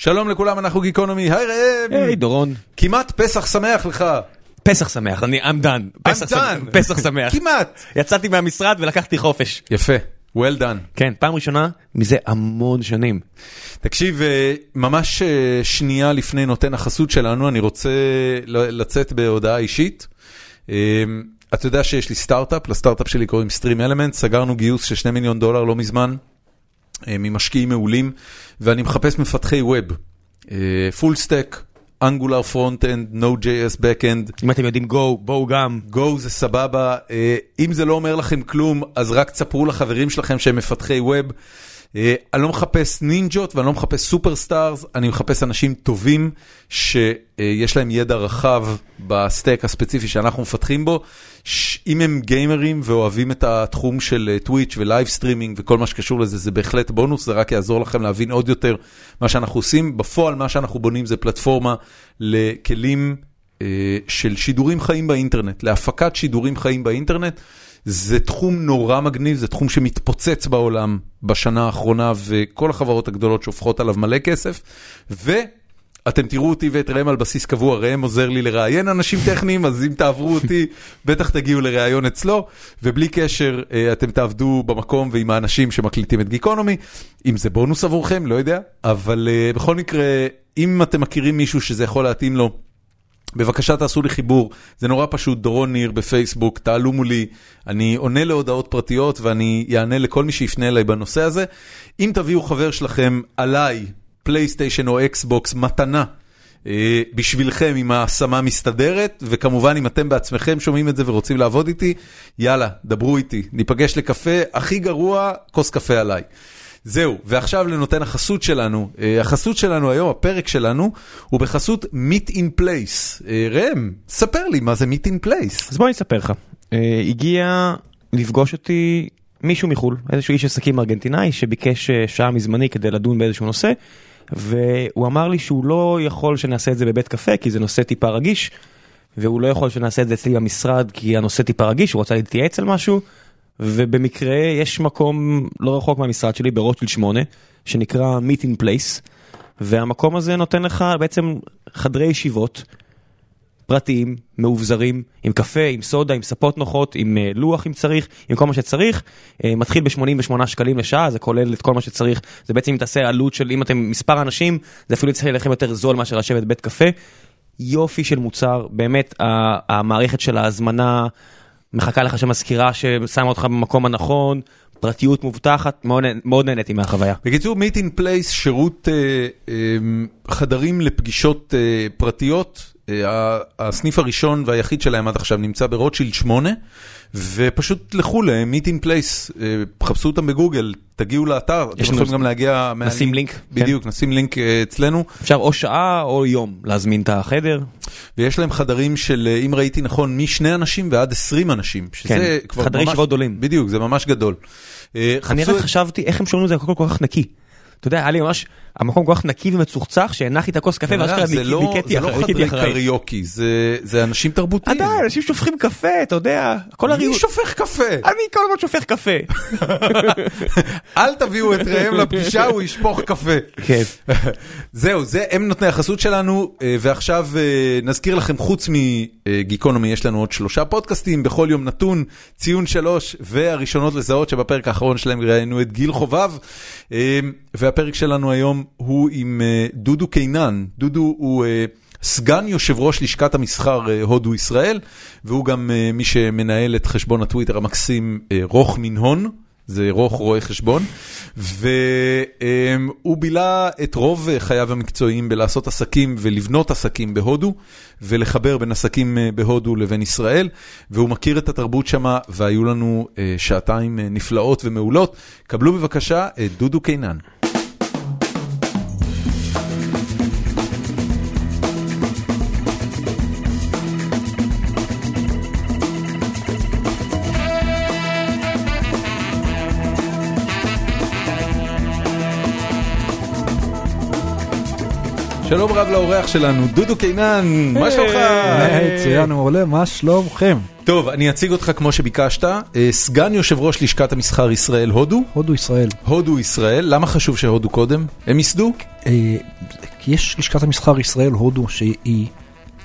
שלום לכולם, אנחנו גיקונומי, היי ראם! היי דורון. כמעט פסח שמח לך. פסח שמח, אני I'm done. פסח I'm done. שמח, פסח שמח. כמעט. יצאתי מהמשרד ולקחתי חופש. יפה, well done. כן, פעם ראשונה מזה המון שנים. תקשיב, אה, ממש אה, שנייה לפני נותן החסות שלנו, אני רוצה לצאת בהודעה אישית. אה, אתה יודע שיש לי סטארט-אפ, לסטארט-אפ שלי קוראים Stream Element, סגרנו גיוס של 2 מיליון דולר לא מזמן, ממשקיעים מעולים, ואני מחפש מפתחי web. Full stack, Angular front-end, Node.js back-end. אם אתם יודעים go, בואו גם. Go זה סבבה, אה, אם זה לא אומר לכם כלום, אז רק תספרו לחברים שלכם שהם מפתחי web. אה, אני לא מחפש נינג'ות ואני לא מחפש superstars, אני מחפש אנשים טובים שיש להם ידע רחב ב stack הספציפי שאנחנו מפתחים בו. אם הם גיימרים ואוהבים את התחום של טוויץ' ו live streaming וכל מה שקשור לזה, זה בהחלט בונוס, זה רק יעזור לכם להבין עוד יותר מה שאנחנו עושים. בפועל מה שאנחנו בונים זה פלטפורמה לכלים אה, של שידורים חיים באינטרנט, להפקת שידורים חיים באינטרנט. זה תחום נורא מגניב, זה תחום שמתפוצץ בעולם בשנה האחרונה, וכל החברות הגדולות שופכות עליו מלא כסף. ואתם תראו אותי ואת ראם על בסיס קבוע, ראם עוזר לי לראיין אנשים טכניים, אז אם תעברו אותי, בטח תגיעו לראיון אצלו, ובלי קשר, אה, אתם תעבדו במקום ועם האנשים שמקליטים את גיקונומי, אם זה בונוס עבורכם, לא יודע, אבל אה, בכל מקרה, אם אתם מכירים מישהו שזה יכול להתאים לו, בבקשה תעשו לי חיבור, זה נורא פשוט, דורון ניר בפייסבוק, תעלו מולי, אני עונה להודעות פרטיות ואני אענה לכל מי שיפנה אליי בנושא הזה. אם תביאו חבר שלכם עליי, פלייסטיישן או אקסבוקס, מתנה. אה, בשבילכם עם ההשמה מסתדרת, וכמובן אם אתם בעצמכם שומעים את זה ורוצים לעבוד איתי, יאללה, דברו איתי, ניפגש לקפה, הכי גרוע, כוס קפה עליי. זהו, ועכשיו לנותן החסות שלנו. אה, החסות שלנו היום, הפרק שלנו, הוא בחסות Meet in Place. אה, ראם, ספר לי מה זה Meet in Place. אז בוא אני אספר לך. אה, הגיע לפגוש אותי מישהו מחו"ל, איזשהו איש עסקים ארגנטינאי שביקש שעה מזמני כדי לדון באיזשהו נושא, והוא אמר לי שהוא לא יכול שנעשה את זה בבית קפה כי זה נושא טיפה רגיש, והוא לא יכול שנעשה את זה אצלי במשרד כי הנושא טיפה רגיש, הוא רצה להתייעץ על משהו, ובמקרה יש מקום לא רחוק מהמשרד שלי ברוטשילד 8, שנקרא Meet in Place, והמקום הזה נותן לך בעצם חדרי ישיבות. פרטיים, מאובזרים, עם קפה, עם סודה, עם ספות נוחות, עם אה, לוח אם צריך, עם כל מה שצריך. אה, מתחיל ב-88 שקלים לשעה, זה כולל את כל מה שצריך. זה בעצם אם תעשה עלות של אם אתם מספר אנשים, זה אפילו יצא לכם יותר זול מאשר לשבת בבית קפה. יופי של מוצר, באמת המערכת של ההזמנה מחכה לך שם מזכירה ששמה אותך במקום הנכון, פרטיות מובטחת, מאוד, מאוד נהניתי מהחוויה. בקיצור, Meet in Place, שירות אה, אה, חדרים לפגישות אה, פרטיות. אה, הסניף הראשון והיחיד שלהם עד עכשיו נמצא ברוטשילד 8, ופשוט לכו ל-Meet in Place, אה, חפשו אותם בגוגל, תגיעו לאתר, אתם יכולים לנו- גם להגיע... מה- נשים לינק, כן. בדיוק, נשים לינק אה, אצלנו. אפשר או שעה או יום להזמין את החדר. ויש להם חדרים של, אה, אם ראיתי נכון, משני אנשים ועד 20 אנשים. שזה כן, כבר חדרי ממש- ישיבות גדולים. בדיוק, זה ממש גדול. אני רק את- חשבתי איך הם שומעים את זה הכל כל כך נקי. אתה יודע, היה לי ממש, המקום כל כך נקי ומצוחצח שהנחתי את הכוס קפה ואשכרה זה לא- ניקיתי זה לא אחרי- חדרי אחרי. קריוקי, זה- אנשים תרבותיים. עדיין, אנשים שופכים קפה, אתה יודע, מי. שופך קפה? אני כל הזמן שופך קפה. אל תביאו את ראם לפגישה, הוא ישפוך קפה. כן. זהו, זה הם נותני החסות שלנו, אה, ועכשיו אה, נזכיר לכם, חוץ מגיקונומי, יש לנו עוד שלושה פודקאסטים, בכל יום נתון, ציון שלוש, והראשונות לזהות שבפרק האחרון שלהם ראיינו את גיל חובב, אה, והפרק שלנו היום הוא עם אה, דודו קינן. דודו הוא... אה, סגן יושב ראש לשכת המסחר אה, הודו ישראל, והוא גם מי שמנהל את חשבון הטוויטר המקסים רוך מנהון. זה רוך רואה חשבון, והוא בילה את רוב חייו המקצועיים בלעשות עסקים ולבנות עסקים בהודו, ולחבר בין עסקים בהודו לבין ישראל, והוא מכיר את התרבות שמה, והיו לנו שעתיים נפלאות ומעולות. קבלו בבקשה את דודו קינן. שלום רב לאורח שלנו, דודו קינן, מה שלומך? מצוין, מעולה, מה שלומכם? טוב, אני אציג אותך כמו שביקשת, אה, סגן יושב ראש לשכת המסחר ישראל הודו. הודו ישראל. הודו ישראל, למה חשוב שהודו קודם? הם ייסדו? אה, כי יש לשכת המסחר ישראל הודו שהיא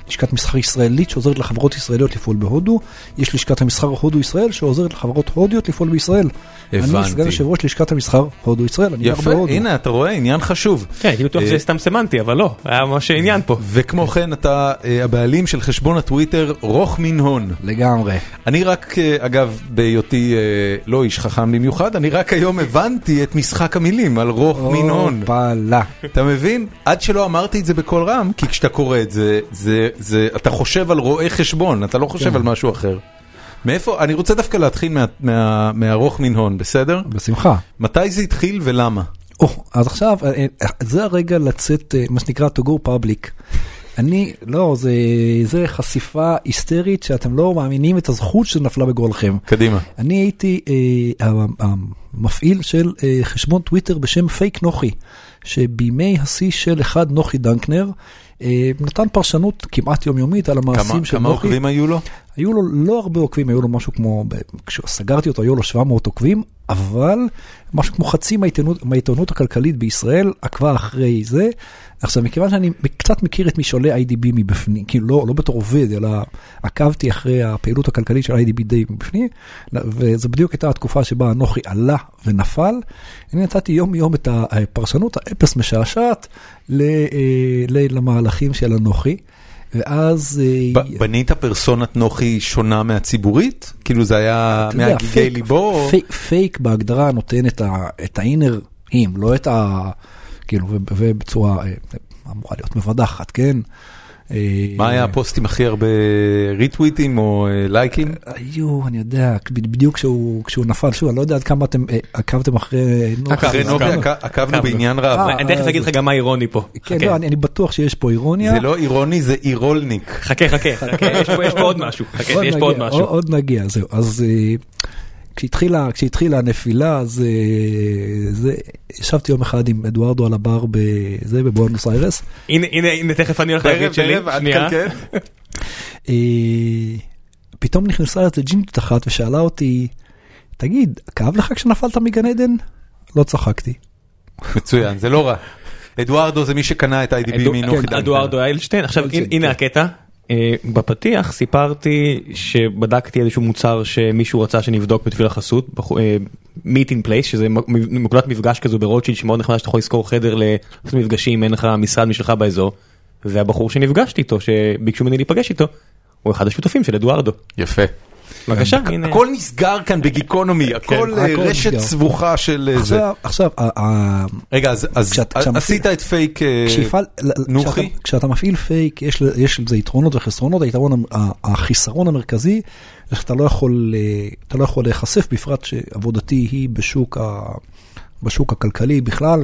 לשכת מסחר ישראלית שעוזרת לחברות ישראליות לפעול בהודו, יש לשכת המסחר הודו ישראל שעוזרת לחברות הודיות לפעול בישראל. הבנתי. אני סגן יושב ראש לשכת המסחר הודו ישראל, אני גר יפה, בהודו. הנה אתה רואה, עניין חשוב. כן, הייתי בטוח אה, שזה סתם סמנטי, אבל לא, היה ממש עניין פה. וכמו כן אתה אה, הבעלים של חשבון הטוויטר רוך מן הון. לגמרי. אני רק, אה, אגב, בהיותי לא איש חכם במיוחד, אני רק היום הבנתי את משחק המילים על רוך מן הון. הופלה. אתה מבין? עד שלא אמרתי את זה בקול רם, כי כשאתה קורא את זה, זה, זה, אתה חושב על רואה חשבון, אתה לא חושב כן. על משהו אחר. מאיפה, אני רוצה דווקא להתחיל מה- מה- מהארוך מן הון, בסדר? בשמחה. מתי זה התחיל ולמה? או, אז עכשיו, אה, אה, זה הרגע לצאת, אה, מה שנקרא to go public. אני, לא, זה, זה חשיפה היסטרית שאתם לא מאמינים את הזכות שנפלה בגורלכם. קדימה. אני הייתי אה, המפעיל של אה, חשבון טוויטר בשם פייק נוחי, שבימי השיא של אחד נוחי דנקנר, נתן פרשנות כמעט יומיומית על המעשים כמה, של כמה נוחי. עוקבים היו לו? היו לו לא הרבה עוקבים, היו לו משהו כמו, כשסגרתי אותו היו לו 700 עוקבים, אבל משהו כמו חצי מהעיתונות, מהעיתונות הכלכלית בישראל עקבה אחרי זה. עכשיו, מכיוון שאני קצת מכיר את משעולי IDB מבפנים, כאילו לא, לא בתור עובד, אלא עקבתי אחרי הפעילות הכלכלית של IDB די מבפנים, וזו בדיוק הייתה התקופה שבה אנוכי עלה ונפל. אני נתתי יום יום את הפרשנות האפס משעשעת אה, למהלכים של אנוכי. ואז אה, בנית פרסונת נוחי שונה מהציבורית? כאילו זה היה מהגיגי ליבו? פייק, בהגדרה נותן את האינר עם, לא את ה... כאילו, ובצורה אה, אמורה להיות מבדחת, כן? אה, מה היה הפוסטים הכי הרבה ריטוויטים או אה, לייקים? היו, אני יודע, בדיוק כשהוא נפל, שוב, אני לא יודע עד כמה אתם אה, עקבתם אחרי נוחי. עקבנו. עק- עקבנו עקבנו. בעניין רב. אני תכף אגיד לך גם מה אירוני פה. כן. לא, אני אני בטוח שיש פה אירוניה. זה לא אירוני, זה אירולניק. חכה, חכה, חכה, יש פה- יש פה עוד משהו. חכה, יש פה עוד נגיע, משהו. עוד נגיע, זהו. אז כשהתחילה, כשהתחילה הנפילה, אז אה, זה, ישבתי יום אחד עם אדוארדו על הבר בזה, בבואנוס איירס. הנה, הנה, הנה, תכף אני הולך להגיד שלי. שנייה. אה, פתאום נכנסה איזה ג'ינג'ית אחת ושאלה אותי, תגיד, כאב לך כשנפלת מגן עדן? לא צחקתי. מצוין, זה לא רע. אדוארדו זה מי שקנה את איי.די.בי מנוחי כן, דנקנר. אדוארדו איילשטיין. עכשיו איילשטיין, הנה. הקטע. אה, בפתיח סיפרתי שבדקתי איזשהו מוצר שמישהו רצה שנבדוק בתפילה חסות, meet in place שזה נקודת מפגש כזו ברוטשילד שמאוד נחמד שאתה יכול לשכור חדר לעשות מפגשים אין לך משרד משלך באזור. והבחור שנפגשתי איתו שביקשו ממני להיפגש איתו הוא אחד השותפים של אדוארדו. יפה. בבקשה הנה. הכל נסגר כאן בגיקונומי, הכל אה, הכל רשת. סבוכה של אה, זה. עכשיו, רגע, אז- עשית את פייק אה, נוחי? כשאתה- מפעיל פייק, יש לזה יתרונות וחסרונות, החיסרון המרכזי, זה שאתה לא יכול, לא יכול להיחשף, בפרט שעבודתי היא בשוק, הכלכלי בכלל,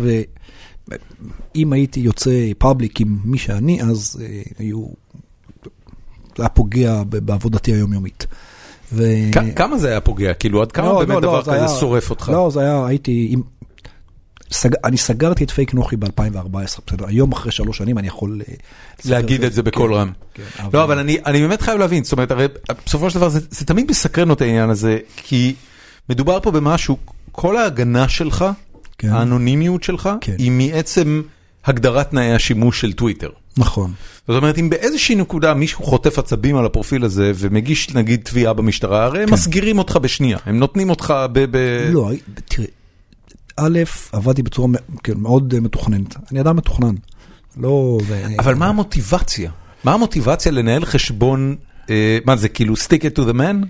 ואם הייתי יוצא public עם מי שאני, אז היו, זה היה פוגע בעבודתי היומיומית. ו- כמה זה היה פוגע? כאילו עד כמה לא, באמת לא, לא, דבר זה כזה היה- שורף אותך? לא, זה היה, הייתי עם... סג... אני סגרתי את פייק נוחי ב-2014, בסדר, היום אחרי שלוש שנים אני יכול... אה, להגיד את זה בקול רם. כן, לא, אבל אני אני באמת חייב להבין, זאת אומרת, הרי בסופו של דבר זה זה תמיד מסקרן אותי העניין הזה, כי מדובר פה במשהו, כל ההגנה שלך, כן. האנונימיות שלך, כן. היא מעצם הגדרת תנאי השימוש של טוויטר. נכון. זאת אומרת, אם באיזושהי נקודה מישהו חוטף עצבים על הפרופיל הזה ומגיש נגיד תביעה במשטרה, הרי הם מסגירים אותך בשנייה, הם נותנים אותך ב... ב- כן. לא, תראה, א', עבדתי בצורה כן, מאוד אה, מתוכננת. אני אדם מתוכנן. לא... אבל מה המוטיבציה? מה המוטיבציה לנהל חשבון, אה, מה זה כאילו stick it to the man?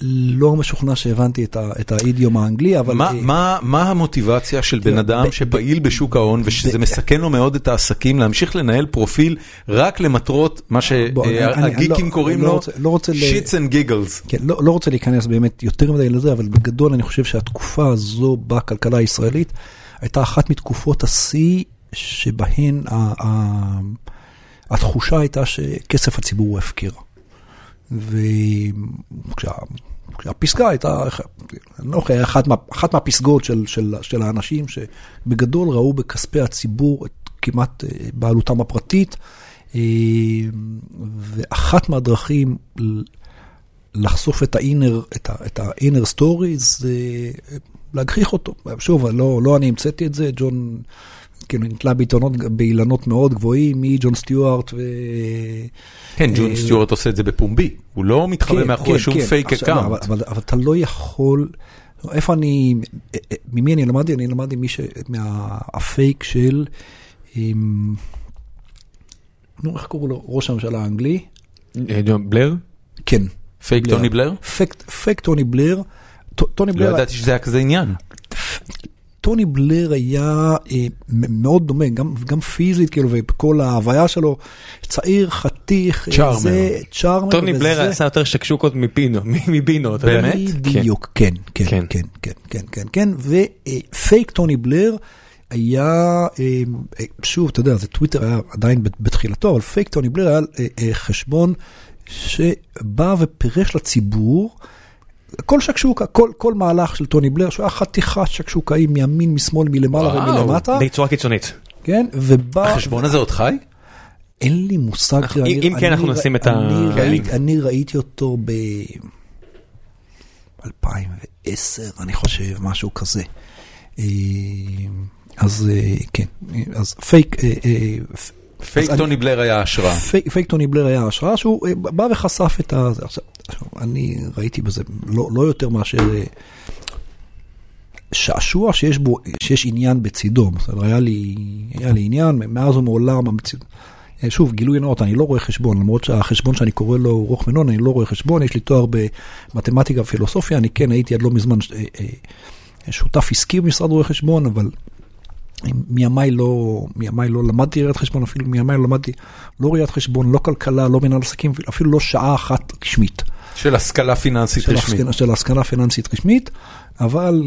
לא משוכנע שהבנתי את ה- את האידיום האנגלי, אבל... מה, אה, מה, מה המוטיבציה של בן אדם שפעיל בשוק ההון ושזה מסכן לו מאוד את העסקים להמשיך לנהל פרופיל רק למטרות מה בוא, אני- אני- אני שהגיקים לא- קוראים לא לו לא shits and giggles. לא רוצה להיכנס באמת יותר מדי לזה, אבל בגדול אני חושב שהתקופה הזו בכלכלה הישראלית הייתה אחת מתקופות השיא שבהן ה- ה- התחושה הייתה שכסף הציבור הוא הפקר. וכשהפסגה הייתה, לא היה אחת, מה, אחת מהפסגות של, של, של האנשים שבגדול ראו בכספי הציבור את כמעט אה, בעלותם הפרטית, אה, ואחת מהדרכים לחשוף את ה-inner, את ה-inner stories זה להגחיך אותו. שוב, לא, לא אני המצאתי את זה, ג'ון כאילו נתלה בעיתונות, באילנות מאוד גבוהים, מג'ון סטיוארט ו... כן, ג'ון אה, סטיוארט עושה את זה בפומבי, הוא לא מתחבא מאחורי שום פייק עכשיו, לא, אבל, account. אבל, אבל אתה לא יכול, איפה אני, אה, אה, ממי אני למדתי? אני למדתי מי ש... מהפייק של, עם, נו, איך קראו לו? ראש הממשלה האנגלי? ג'ון בלר? כן. פייק טוני בלר? פייק, טוני בלר. טוני לא בלר, ידעתי שזה היה כזה עניין. טוני בלר היה אה, מאוד דומה, גם, גם פיזית, כאילו, ובכל ההוויה שלו, צעיר, חתיך, אה, charmer. זה, charmer. טוני בלר עשה יותר שקשוקות מפינו, מבינו, אתה יודע. באמת? בדיוק, כן, כן, כן. כן, כן, כן, כן, כן, ופייק טוני בלר היה, אה, אה, שוב, אתה יודע, זה טוויטר היה עדיין בתחילתו, אבל פייק טוני בלר היה אה, אה, חשבון שבא ופירש לציבור. כל שקשוקה, כל, כל מהלך של טוני בלר, שהוא היה חתיכת שקשוקאים מימין, משמאל, מלמעלה וואו. ומלמטה, בצורה קיצונית. כן, ובא, החשבון הזה עוד חי? אין לי מושג, אנחנו- אני- אם- אם כן, אני אנחנו ר- נשים את אני הלינק. ראיתי- אני ראיתי אותו ב... 2010, אני חושב, משהו כזה. אה, אז אה, כן, אז פייק, אה, אה, פ- פייק טוני בלר היה השראה. פייק, פייק טוני בלר היה השראה שהוא אה, בא וחשף את ה... אני ראיתי בזה לא, לא יותר מאשר אה, שעשוע שיש בו, שיש עניין בצידו. בסדר, היה לי, היה לי עניין מאז ומעולם. המציאות. אה, שוב, גילוי נאות, אני לא רואה חשבון, למרות שהחשבון שאני קורא לו הוא רוח מנון, אני לא רואה חשבון, יש לי תואר במתמטיקה ופילוסופיה, אני כן הייתי עד לא מזמן שותף עסקי במשרד רואי חשבון, אבל מימיי לא, מימיי לא למדתי ראיית חשבון, אפילו מימיי לא למדתי לא ראיית חשבון, לא כלכלה, לא מנהל עסקים, אפילו לא שעה אחת רשמית. של השכלה פיננסית של רשמית. השכלה- של השכלה פיננסית רשמית, אבל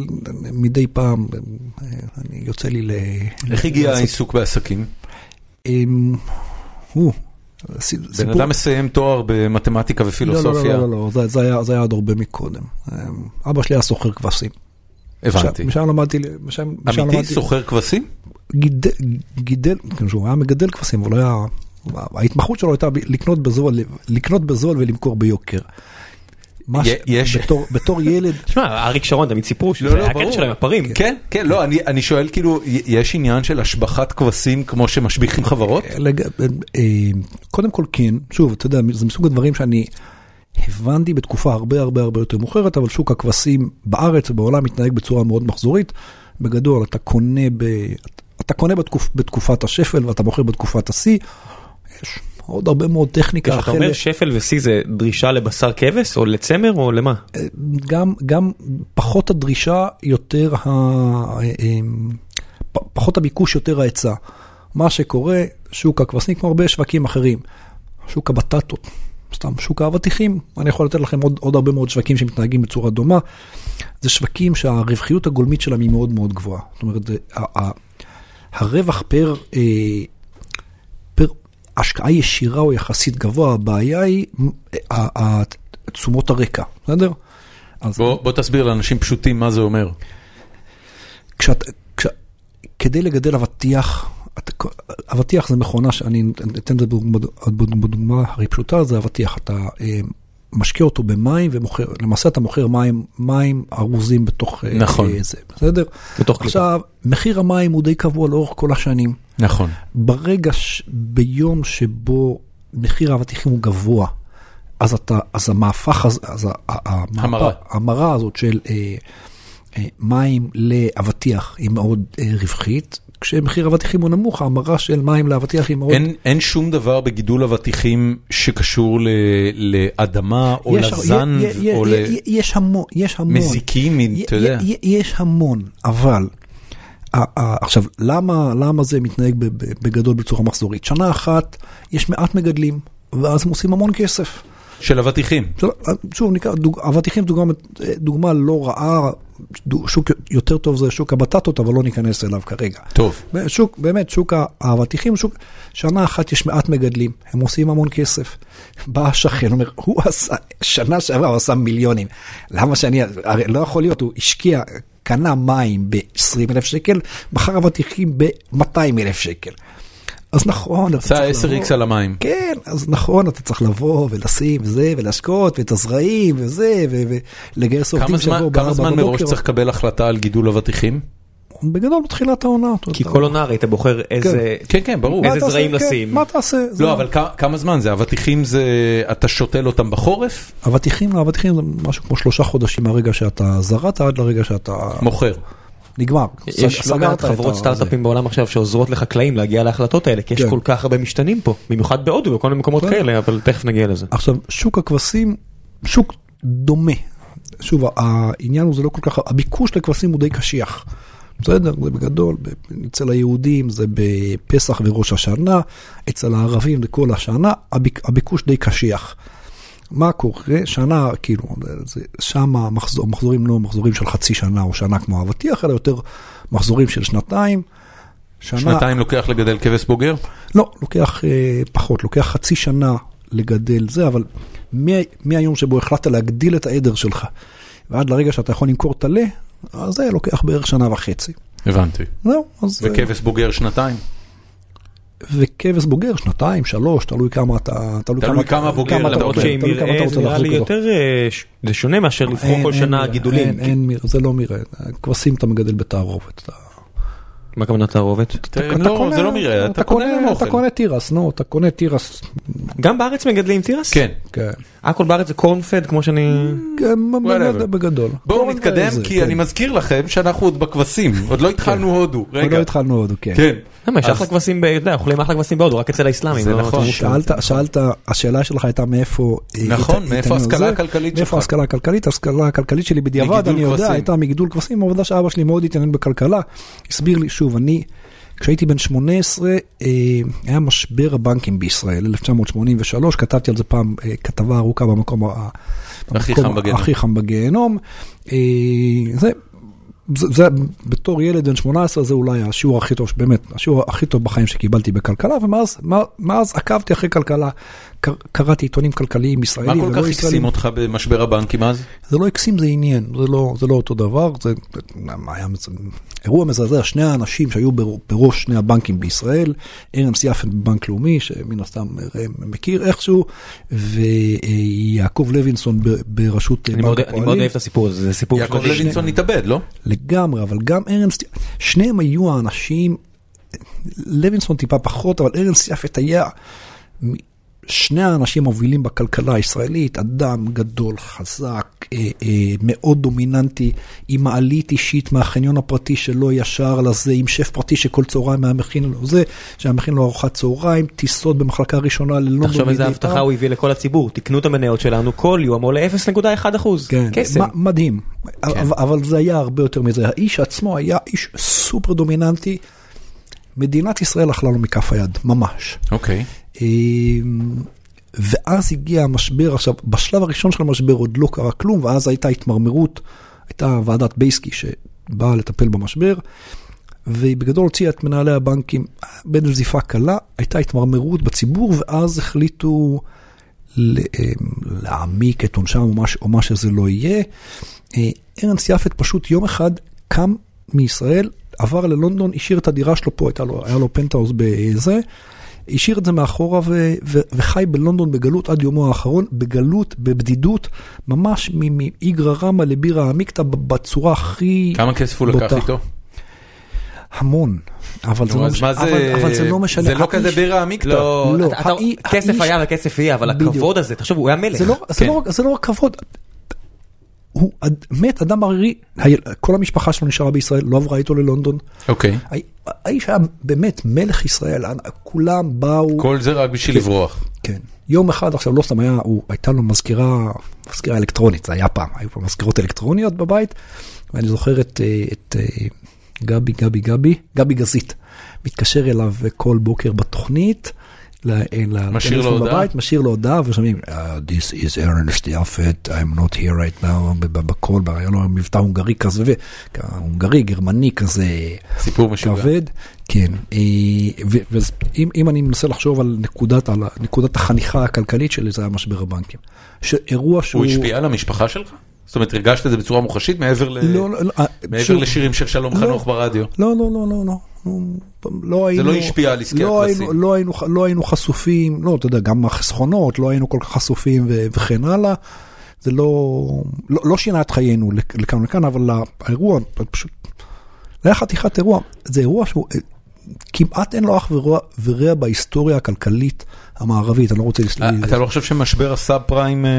מדי פעם אה, אני יוצא לי ל... איך הגיע העיסוק בעסקים? אמ, הוא, בן אדם מסיים תואר במתמטיקה לא, לא, ופילוסופיה. לא, לא, לא, זה- זה היה- זה היה עוד הרבה מקודם. אמ, אבא שלי היה סוחר כבשים. הבנתי. משם- למדתי, משם משם אמיתי? למדתי- סוחר כבשים? גידל, גידל, כן, שהוא היה מגדל כבשים, אבל לא היה, ההתמחות שלו הייתה לקנות בזול, לקנות בזול ולמכור ביוקר. יש- בתור, בתור ילד, שמע, אריק שרון תמיד סיפרו לא, שזה לא, היה הקטע ברור. שלהם הפרים. כן, כן, לא, אני, אני שואל כאילו, יש עניין של השבחת כבשים כמו שמשביחים חברות? לג... אה, קודם כל כן, שוב, אתה יודע, זה מסוג הדברים שאני הבנתי בתקופה הרבה הרבה הרבה יותר מאוחרת, אבל שוק הכבשים בארץ ובעולם מתנהג בצורה מאוד מחזורית. בגדול, אתה קונה, ב... אתה קונה בתקופ... בתקופת השפל ואתה מוכר בתקופת השיא. יש עוד הרבה מאוד טכניקה. כשאתה אומר שפל ושיא זה דרישה לבשר כבש או לצמר או למה? גם, גם פחות הדרישה, יותר ה... פ- פחות הביקוש, יותר ההיצע. מה שקורה, שוק הכבשים, כמו הרבה שווקים אחרים, שוק הבטטות, סתם שוק האבטיחים, אני יכול לתת לכם עוד, עוד הרבה מאוד שווקים שמתנהגים בצורה דומה. זה שווקים שהרווחיות הגולמית שלהם היא מאוד מאוד גבוהה. זאת אומרת, ה- ה- הרווח פר, אה, פר השקעה ישירה הוא יחסית גבוה, הבעיה היא ה- תשומות הרקע, בסדר? אז בוא, בוא תסביר לאנשים פשוטים מה זה אומר. כשאת, כש, כדי לגדל אבטיח, אבטיח זה מכונה שאני אתן את זה בדוגמה, הכי פשוטה, זה אבטיח, אתה אה, משקיע אותו במים ומוכר, למעשה אתה מוכר מים, מים ארוזים בתוך אה, נכון. אה, זה, בסדר? בתוך קליפה. עכשיו, מחיר המים הוא די קבוע לאורך כל השנים. נכון. ברגע, ש... ביום שבו מחיר האבטיחים הוא גבוה, אז אתה, אז המהפך הזה, אז המרה. המרה הזאת של אה, אה, מים לאבטיח היא מאוד אה, רווחית, כשמחיר האבטיחים הוא נמוך, ההמרה של מים לאבטיח היא מאוד... אין, אין שום דבר בגידול אבטיחים שקשור ל, לאדמה או לזן או י- יש המון, יש המון. למזיקים, י- אתה יודע. יש המון, אבל עכשיו, למה, למה זה מתנהג בגדול בצורה מחזורית? שנה אחת יש מעט מגדלים, ואז הם עושים המון כסף. של אבטיחים. שוב, ניקח, דוג, אבטיחים דוגמה, דוגמה לא רעה, שוק יותר טוב זה שוק הבטטות, אבל לא ניכנס אליו כרגע. טוב. שוק, באמת, שוק האבטיחים, שוק, שנה אחת יש מעט מגדלים, הם עושים המון כסף. בא השכן, אומר, הוא עשה, שנה שעברה הוא עשה מיליונים. למה שאני, הרי לא יכול להיות, הוא השקיע, קנה מים ב-20 אלף שקל, מכר אבטיחים ב-200 אלף שקל. אז נכון, אתה עשה צריך 10x על המים. כן, אז נכון, אתה צריך לבוא ולשים וזה, ולהשקות, ואת הזרעים, וזה, ו- ולגייס כמה עובדים זמן- שיבואו כמה בארבע זמן מראש בבוקר. צריך לקבל החלטה על גידול אבטיחים? בגדול בתחילת העונה. כי. כל עונה הרי אתה בוחר איזה... כן, כן, ברור. איזה? זרעים כן, לשים. מה תעשה? זה- לא, אבל כמה זמן זה? אבטיחים זה... אתה שותל אותם בחורף? אבטיחים, לא, אבטיחים זה משהו כמו שלושה חודשים מהרגע שאתה זרעת עד לרגע שאתה מוכר. נגמר. יש לא מעט חברות סטארט-אפים בעולם עכשיו שעוזרות לחקלאים להגיע להחלטות האלה, כי יש כן. כל כך הרבה משתנים פה, במיוחד בהודו וכל מיני מקומות כן. כאלה, אבל תכף נגיע לזה. עכשיו, שוק הכבשים, שוק דומה. שוב, העניין הוא זה לא כל כך, הביקוש לכבשים הוא די קשיח. בסדר, זה בגדול, אצל היהודים זה בפסח וראש השנה, אצל הערבים זה כל השנה, הביק, הביקוש די קשיח. מה קורה? שנה, כאילו, שם המחזור, מחזורים לא מחזורים של חצי שנה או שנה כמו האבטיח, אלא יותר מחזורים של שנתיים. שנה, שנתיים לוקח לגדל כבש בוגר? לא, לוקח אה, פחות, לוקח חצי שנה לגדל זה, אבל מה- מהיום שבו החלטת להגדיל את העדר שלך, ועד לרגע שאתה יכול למכור טלה, אז זה לוקח בערך שנה וחצי. הבנתי. זהו, אז... אה, וכבש בוגר שנתיים? וכבש בוגר, שנתיים, שלוש, תלוי כמה אתה... תלוי כמה בוגר כמה אתה. רוצה- שעם תלוי כמה אתה מרעה רוצה זה נראה להחזיק לי אותו. יותר, אה, ש- זה שונה מאשר לבחור כל אין שנה גידולים. אין, אין מרעה, זה לא מרעה, כבשים אתה מגדל בתערובת. אתה- מה הכוונה תערובת? אתה לא, קונה- זה לא מרעה, אתה קונה להם אתה. קונה תירס, נו, אתה קונה תירס. גם בארץ מגדלים תירס? כן. כן. הכל בארץ זה קורנפד כמו שאני... כן. בגדול. בואו נתקדם, כי כן. אני מזכיר לכם שאנחנו עוד בכבשים, עוד לא התחלנו הודו. עוד. לא התחלנו עוד, כן. למה יש אחלה כבשים, ב- אתה יודע, אוכלים אחלה כבשים בהודו, רק אצל האסלאמים. זה נכון. אתה- שאלת, שאלת, השאלה שלך הייתה מאיפה... נכון, מאיפה ההשכלה. הכלכלית שלך? מאיפה ההשכלה הכלכלית? ההשכלה הכלכלית שלי בדיעבד, אני יודע. הייתה מגידול כבשים, העובדה שאבא שלי מאוד התעניין בכלכלה. הסביר לי, שוב, אני, כשהייתי בן 18, אה, היה משבר הבנקים בישראל, 1983, כתבתי על זה פעם אה, כתבה ארוכה במקום הכי חם בגיהנום. הכי חם בגיהנום. אה, זה... זה, זה בתור ילד בן 18 זה אולי השיעור הכי טוב, באמת, השיעור הכי טוב בחיים שקיבלתי בכלכלה, ומאז עקבתי אחרי כלכלה, קראתי עיתונים כלכליים מה ישראלים כל ולא כך הקסים. אותך במשבר הבנקים אז? זה לא הקסים, זה עניין, זה לא, זה לא אותו דבר, זה היה אירוע מזעזע, שני האנשים שהיו בר- בראש שני הבנקים בישראל, ארנס יפן בבנק לאומי, שמן הסתם מכיר איכשהו, ויעקב לוינסון בראשות אני בנק הפועלים. אני מאוד אוהב את הסיפור הזה, זה סיפור יעקב לוינסון התאבד, לא? לגמרי, אבל גם ארנסט, שניהם היו האנשים, לוינסון טיפה פחות, אבל ארנסט יפת היה שני האנשים המובילים בכלכלה הישראלית, אדם גדול, חזק, אה, אה, מאוד דומיננטי, עם מעלית אישית מהחניון הפרטי שלו ישר לזה, עם שף פרטי שכל צהריים היה מכין לו זה, שהיה מכין לו ארוחת צהריים, טיסות במחלקה ראשונה ללונדון תחשוב איזה הבטחה. הוא הביא לכל הציבור, תקנו את המניות שלנו, כל יום עולה 0.1 אחוז. כן, קסם. מדהים, אבל, אבל זה היה הרבה יותר מזה, האיש עצמו היה איש סופר דומיננטי, מדינת ישראל אכלה לו מכף היד, ממש. אוקיי. אמ, ואז הגיע המשבר, עכשיו, בשלב הראשון של המשבר עוד לא קרה כלום, ואז הייתה התמרמרות, הייתה ועדת בייסקי שבאה לטפל במשבר, והיא בגדול הוציאה את מנהלי הבנקים בנזיפה קלה, הייתה התמרמרות בציבור, ואז החליטו אמ, להעמיק את עונשם או מה, שזה לא יהיה. אה, ארנס יפת פשוט יום אחד קם מישראל, עבר ללונדון, השאיר את הדירה שלו פה, לו, היה לו פנטהאוז בזה, השאיר את זה מאחורה ו- ו- וחי בלונדון בגלות עד יומו האחרון, בגלות, בבדידות, ממש מ- מאיגרא רמא לבירא עמיקתא בצורה הכי כמה כסף הוא לקח. איתו? המון, אבל זה לא משנה, אבל, אבל זה לא משנה, זה לא האיש- כזה בירה עמיקתא. לא, לא, כסף האיש- היה וכסף יהיה, אבל בדיוק. הכבוד הזה, תחשוב, הוא היה מלך. זה לא, זה, כן. לא, זה לא רק כבוד, הוא אד- מת אדם ערירי, כל המשפחה שלו נשארה בישראל, לא עברה איתו ללונדון. אוקיי. הא- האיש היה באמת מלך ישראל, כולם באו, כל זה רק בשביל לברוח. כן. יום אחד עכשיו לא סתם היה, הוא, הייתה לו מזכירה, מזכירה אלקטרונית, זה היה פעם, היו פה מזכירות אלקטרוניות בבית, ואני זוכר את, אה, את אה, גבי, גבי, גבי, גבי גזית, מתקשר אליו כל בוקר בתוכנית. אה, משאיר לו הודעה? בבית, משאיר לו הודעה ושומעים, "Uh, This is Ernest Yafet, I'm not here right now, בקול, היה לו מבטא הונגרי כזה, הונגרי, גרמני כזה, סיפור משוגע. כבד, כן. אה, ואם אם אני מנסה לחשוב על נקודת, החניכה הכלכלית שלי, זה היה משבר הבנקים. שאירוע שהוא... הוא השפיע על המשפחה שלך? זאת אומרת, הרגשת את זה בצורה מוחשית מעבר לא, לא, לא, אה, לשירים של שלום לא. חנוך ברדיו? לא, לא, לא, לא, לא, אנחנו לא היינו... לא השפיע על עסקי לא הכבשים. היינו, לא, היינו, לא היינו חשופים, לא, אתה יודע, גם החסכונות, לא היינו כל כך חשופים ו- וכן הלאה. זה לא, לא, לא שינה את חיינו לכ- לכאן ולכאן, אבל האירוע פשוט, זה היה חתיכת אירוע. זה אירוע שהוא אה, כמעט אין לו אח ורע, ורע בהיסטוריה הכלכלית המערבית, אני לא רוצה... לס- אה, אתה לא חושב שמשבר הסאב פריים אה,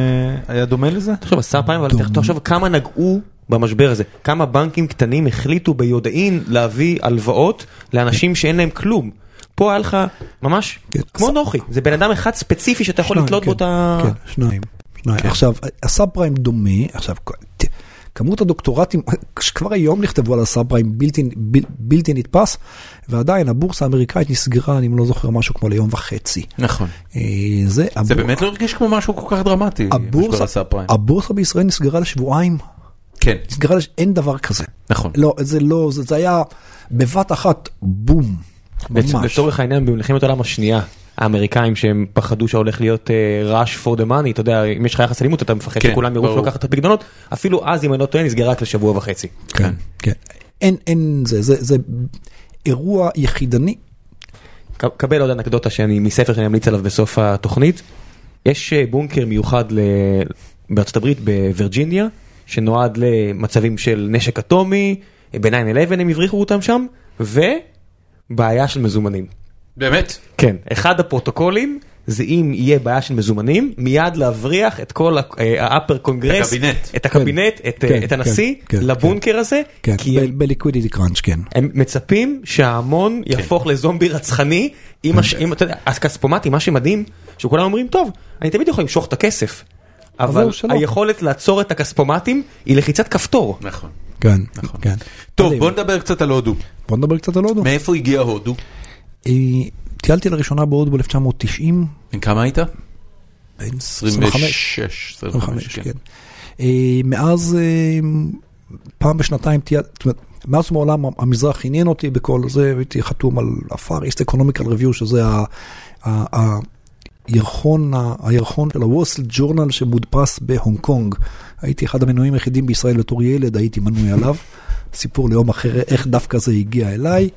היה דומה לזה? תחשוב, הסאב פריים, אבל. תחשוב כמה נגעו במשבר הזה, כמה בנקים קטנים החליטו ביודעין להביא הלוואות לאנשים שאין להם כלום. פה היה לך ממש כן. כמו נוחי, זה בן אדם אחד ספציפי שאתה יכול לתלות בו כן, את ה... כן, שניים. שניים. עכשיו, הסאב פריים דומה, עכשיו, כמות הדוקטורטים שכבר היום נכתבו על הסאב פריים בלתי, בל- בלתי נתפס, ועדיין הבורסה האמריקאית נסגרה, אני לא זוכר, משהו כמו ליום וחצי. נכון. אה, זה, זה הבור- באמת לא הרגיש כמו משהו כל כך דרמטי, הבורסה. הבורסה בישראל נסגרה לשבועיים, כן, נסגרה. אין דבר כזה. נכון. לא, זה לא, זה, זה היה בבת אחת, בום, ממש. לצורך העניין במלחמת העולם השנייה, האמריקאים שהם פחדו שהולך להיות rush for the money, אתה יודע, אם יש לך יחס אלימות אתה מפחד כן, שכולם ירוצו. לקחת את הפקדונות, אפילו אז אם אני לא טועה נסגרה רק לשבוע וחצי. כן, כן. אין, אין, זה, זה, זה אירוע יחידני. קבל עוד אנקדוטה שאני מספר שאני אמליץ עליו בסוף התוכנית. יש אה, בונקר מיוחד ל... בארצות הברית בווירג'יניה שנועד למצבים של נשק אטומי, אה, ב-9-11 הם הבריחו אותם שם, ובעיה של מזומנים. באמת? כן, אחד הפרוטוקולים זה אם יהיה בעיה של מזומנים, מיד להבריח את כל ה-upper קונגרס, הקבינט. את הקבינט, את, כן, את הנשיא, כן, כן, לבונקר הזה, כן, כי הם, בליקווידיטי קראנץ', כן. הם מצפים שההמון יהפוך לזומבי רצחני. עם, אתה יודע, הכספומטים, מה שמדהים, שכולם אומרים, טוב, אני תמיד יכול למשוך את הכסף, אבל. היכולת לעצור את הכספומטים היא לחיצת כפתור. נכון. כן, נכון. כן. טוב. בוא נדבר קצת על הודו. בוא נדבר קצת על הודו. מאיפה הגיע הודו? טיילתי לראשונה בהודו ב-1990, בן כמה היית? בן 26, 25, 25, כן. כן. אה, מאז, אה, פעם בשנתיים טיילתי, מאז ומעולם המזרח עניין אותי בכל זה, הייתי חתום על ה-FAR East Economical Review, שזה הירחון, הירחון של Street Journal שמודפס בהונג קונג. הייתי אחד המנויים היחידים בישראל בתור ילד, הייתי מנוי עליו. סיפור ליום אחר, איך דווקא זה הגיע אליי.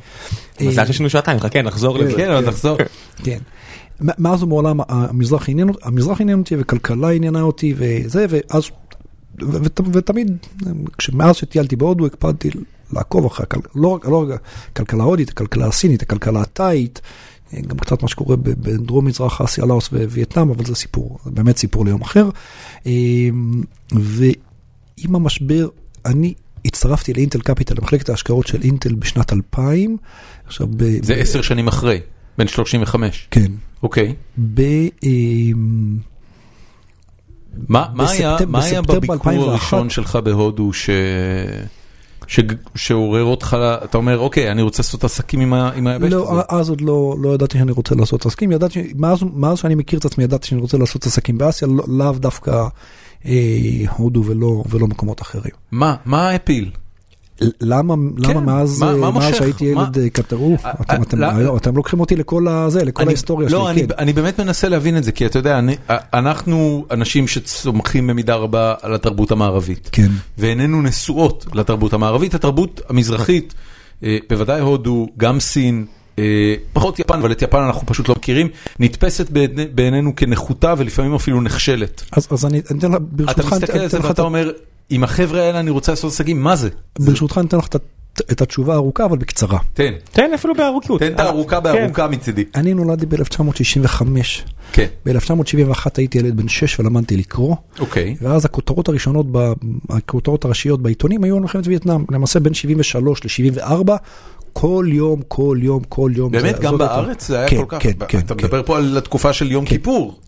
מזל אה, שיש לנו שעתיים, חכה, נחזור לזה. כן, אבל תחזור. כן. מאז ומעולם המזרח עניין, אותי- המזרח עניין אותי וכלכלה עניינה אותי וזה, ואז, ותמיד, מאז שטיילתי בהודו הקפדתי לעקוב אחרי, לא לא רק הכלכלה ההודית, הכלכלה הסינית, הכלכלה התאית, גם קצת מה שקורה בדרום מזרח אסיה, לאוס ווייטנאם, אבל זה סיפור, זה באמת סיפור ליום אחר. אמ, ועם המשבר, אני הצטרפתי לאינטל קפיטל, למחלקת ההשקעות של אינטל בשנת 2000. עכשיו, ב- זה עשר שנים אחרי, בן 35. כן. אוקיי. ב... אמ, מה מה היה בספטמ- מה היה בביקור 2001? הראשון שלך בהודו ש- שעורר אותך, אתה אומר, אוקיי, אני רוצה לעשות עסקים עם היבשת לא, הזאת. אז עוד לא, לא ידעתי שאני רוצה לעשות עסקים, ידעתי, מאז, שאני מכיר את עצמי ידעתי שאני רוצה לעשות עסקים באסיה, לא, לאו דווקא אה, הודו ולא, ולא מקומות אחרים. מה מה הפיל? למה, למה מאז, מה- מה אה, מאז? שהייתי מה- ילד אה, אה, אתם, אתם, לא- אתם לוקחים אותי לכל הזה, לכל אני- ההיסטוריה לא, שלי, אני, כן. אני באמת מנסה להבין את זה, כי אתה יודע, אני, אנחנו אנשים שצומחים במידה רבה על התרבות המערבית. כן. ואיננו נשואות לתרבות המערבית. התרבות המזרחית, בוודאי הודו, גם סין, פחות יפן, אבל את יפן אנחנו פשוט לא מכירים, נתפסת בעיני- בעינינו כנחותה ולפעמים אפילו נכשלת. אז, אז אני אתן אתה ברשותך, אני מסתכל על זה ואתה אומר, עם החבר'ה האלה אני רוצה לעשות עסקים, מה זה? ברשותך אני אתן לך את התשובה הארוכה, אבל בקצרה. תן, תן אפילו בארוכיות. תן את הארוכה בארוכה מצידי. אני נולדתי ב-1965. כן, ב-1971 הייתי ילד בן 6 ולמדתי לקרוא. אוקיי. ואז הכותרות הראשונות, הכותרות הראשיות בעיתונים היו על מלחמת וייטנאם, למעשה בין 73 ל-74, כל יום, כל יום, כל יום. באמת, גם בארץ זה היה כן, כל כך, כן, כן, אתה כן. מדבר פה על התקופה של יום כיפור,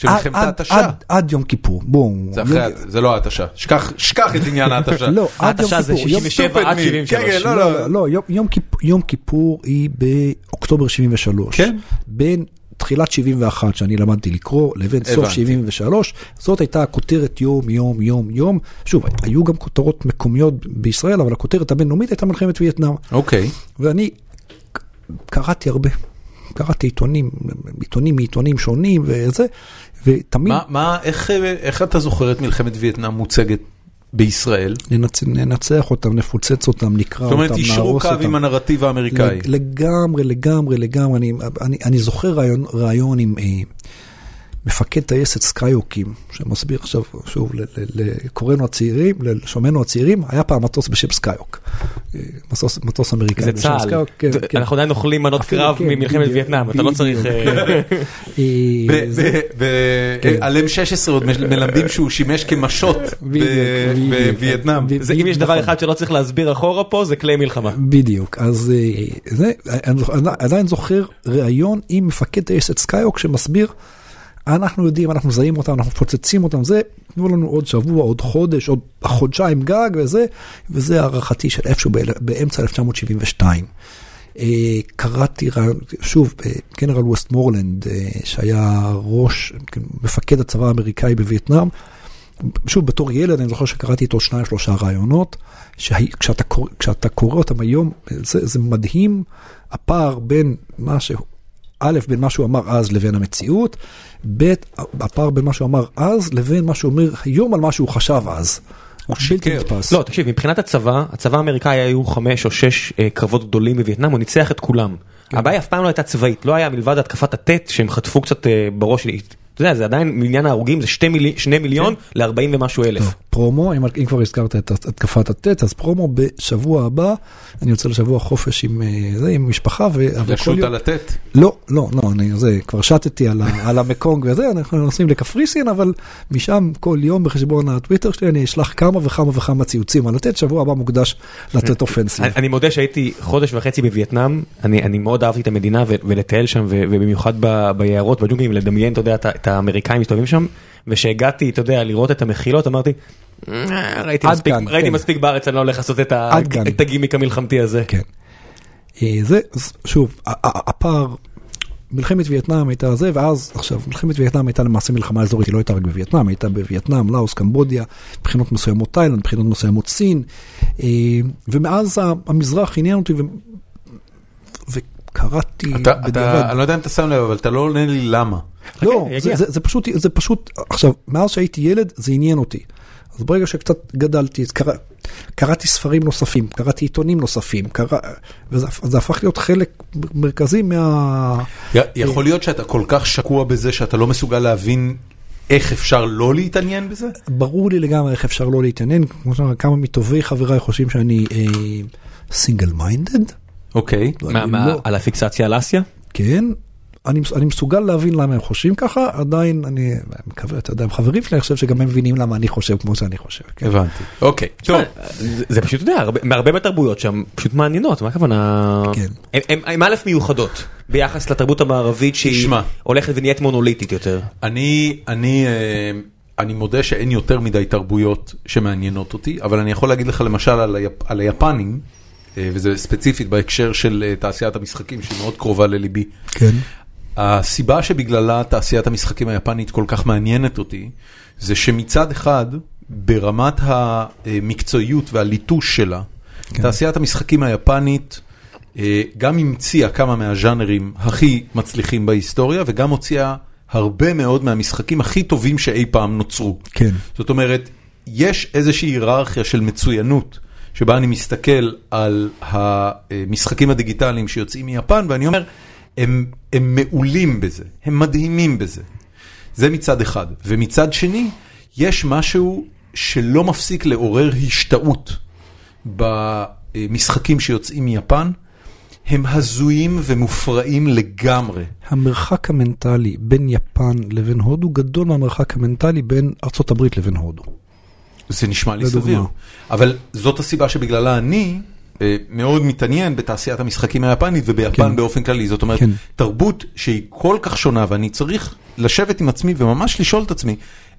של מלחמת ההתשה. עד- עד יום כיפור, בואו. זה אחרי, זה לא ההתשה, שכח שכח את עניין ההתשה. לא, עד יום ההתשה זה כיפור. יום- 67 עד stupid me. 73. כן, כן, לא, לא, לא, לא, יום- יום כיפ- יום כיפור היא באוקטובר 73. כן. בין תחילת 71 שאני למדתי לקרוא לבין סוף הבנתי. 73, זאת הייתה הכותרת יום, יום, יום, יום. שוב, היו גם כותרות מקומיות בישראל, אבל הכותרת הבינלאומית הייתה מלחמת וייטנאם. אוקיי. ואני קראתי הרבה, קראתי עיתונים, עיתונים מעיתונים שונים וזה, ותמיד, מה, מה, איך, איך אתה זוכר את מלחמת וייטנאם מוצגת בישראל? ננצ... ננצח אותם, נפוצץ אותם, נקרא זאת אומרת, אותם, יישרו נהרוס קו אותם. עם הנרטיב האמריקאי. לג- לגמרי, לגמרי, לגמרי. אני, אני, אני זוכר רעיון, רעיון עם אה, מפקד טייסת סקאיוקים, שמסביר עכשיו, שוב, לקוראינו הצעירים, לשומעינו הצעירים, היה פעם מטוס בשם סקאיוק. אה, מטוס, מטוס אמריקאי זה בשם צה"ל, סקאיוק, כן, כן. אנחנו עדיין אוכלים מנות קרב כן, ממלחמת וייטנאם, אתה לא צריך... על M16 עוד מלמדים שהוא שימש כמשות. בווייטנאם. אם יש דבר נכון. אחד שלא צריך להסביר אחורה פה זה כלי מלחמה. בדיוק, אז אה, אני עדיין זוכר ראיון עם מפקד טייסת סקאיוק שמסביר, אנחנו יודעים, אנחנו מזהים אותם, אנחנו מפוצצים אותם, זה, תנו לנו עוד שבוע, עוד חודש, עוד חודשיים גג וזה, וזה הערכתי של איפשהו באמצע 1972. אה, קראתי שוב, אה, גנרל ווסטמורלנד, אה, שהיה ראש, כן, מפקד הצבא האמריקאי בווייטנאם, שוב, בתור ילד אני זוכר שקראתי איתו שניים שלושה רעיונות, שכשאתה קורא, כשאתה קורא אותם היום, זה, זה מדהים הפער בין מה שהוא, א', בין מה שהוא אמר אז לבין המציאות, ב', הפער בין מה שהוא אמר אז לבין מה שהוא אומר היום על מה שהוא חשב אז. הוא בלתי. נתפס. לא, תקשיב, מבחינת הצבא, הצבא האמריקאי היו חמש או שש אה, קרבות גדולים בווייטנאם, הוא ניצח את כולם. הבעיה אף פעם לא הייתה צבאית, לא היה מלבד התקפת הטט שהם חטפו קצת אה, בראש. אתה יודע, זה עדיין, מניין ההרוגים זה שני מיליון ל-40 ומשהו אלף. פרומו, אם, אם כבר הזכרת את התקפת הטט, אז פרומו בשבוע הבא, אני יוצא לשבוע חופש עם, אה, זה, עם משפחה, ו- לשוט על הטט. לא, לא, לא, אני זה, כבר שטתי על, ה- על המקונג וזה, אנחנו נוסעים לקפריסין, אבל משם כל יום בחשבון הטוויטר שלי אני אשלח כמה וכמה וכמה ציוצים על לתת, שבוע הבא מוקדש לתת אופנסיב. אני- אני מודה שהייתי חודש וחצי בווייטנאם, אני אני מאוד אהבתי את המדינה ו- ולטייל שם ו- ובמיוחד ב- ביערות, בג'ונגלים, לדמיין, אתה יודע, את את האמריקאים מסתובבים שם, וכשהגעתי, אתה יודע, לראות את המחילות, אמרתי, "אה, ראיתי עד מספיק- כאן, ראיתי כן. מספיק בארץ, אני לא הולך לעשות את הגימיק המלחמתי הזה. כן. אה, זה, אז שוב, הפער, מלחמת וייטנאם הייתה זה, ואז, עכשיו, מלחמת וייטנאם הייתה למעשה מלחמה אזורית, היא לא הייתה רק בווייטנאם, הייתה בווייטנאם, לאוס, קמבודיה, מבחינות מסוימות תאילנד, מבחינות מסוימות סין, אה, ומאז המזרח עניין אותי, ו- וקראתי אתה, בדיעבד. אתה, אני לא יודע אם אתה שם לב, אבל אתה לא עונה לי למה. לא, יגיע. זה, זה, זה פשוט, זה פשוט, עכשיו, מאז שהייתי ילד זה עניין אותי. אז ברגע שקצת גדלתי, קרא, קראתי ספרים נוספים, קראתי עיתונים נוספים, קרא, וזה זה הפך להיות חלק מרכזי מה... י- יכול להיות שאתה כל כך שקוע בזה שאתה לא מסוגל להבין איך אפשר לא להתעניין בזה? ברור לי לגמרי איך אפשר לא להתעניין, כמו שאמר, כמה מטובי חבריי חושבים שאני סינגל מיינדד, אוקיי. מה, מה, על הפיקסציה על אסיה? כן. אני, אני מסוגל להבין למה הם חושבים ככה, עדיין אני מקווה, אתה יודע, הם חברים שלי, אני חושב שגם הם מבינים למה אני חושב כמו שאני חושב. כן. הבנתי. אוקיי. טוב. זה- זה פשוט, אתה יודע, הרבה- מהרבה מהתרבויות שם פשוט מעניינות, מה הכוונה? כן. הם- הם- הם א' מיוחדות ביחס לתרבות המערבית שהיא תשמע. הולכת ונהיית מונוליטית יותר. אני, אני, אה, אני מודה שאין יותר מדי תרבויות שמעניינות אותי, אבל אני יכול להגיד לך למשל על, היפ, על היפנים, אה, וזה ספציפית בהקשר של אה, תעשיית המשחקים שהיא מאוד קרובה לליבי. כן. הסיבה שבגללה תעשיית המשחקים היפנית כל כך מעניינת אותי, זה שמצד אחד, ברמת המקצועיות והליטוש שלה, כן. תעשיית המשחקים היפנית אה, גם המציאה כמה מהז'אנרים הכי מצליחים בהיסטוריה, וגם הוציאה הרבה מאוד מהמשחקים הכי טובים שאי פעם נוצרו. כן. זאת אומרת, יש איזושהי היררכיה של מצוינות, שבה אני מסתכל על המשחקים הדיגיטליים שיוצאים מיפן, ואני אומר, הם, הם מעולים בזה, הם מדהימים בזה. זה מצד אחד. ומצד שני, יש משהו שלא מפסיק לעורר השתאות במשחקים שיוצאים מיפן. הם הזויים ומופרעים לגמרי. המרחק המנטלי בין יפן לבין הודו גדול מהמרחק המנטלי בין ארצות הברית לבין הודו. זה נשמע לי. סביר. אבל זאת הסיבה שבגללה אני מאוד מתעניין בתעשיית המשחקים היפנית וביפן כן. באופן כללי. זאת אומרת, כן. תרבות שהיא כל כך שונה ואני צריך לשבת עם עצמי וממש לשאול את עצמי,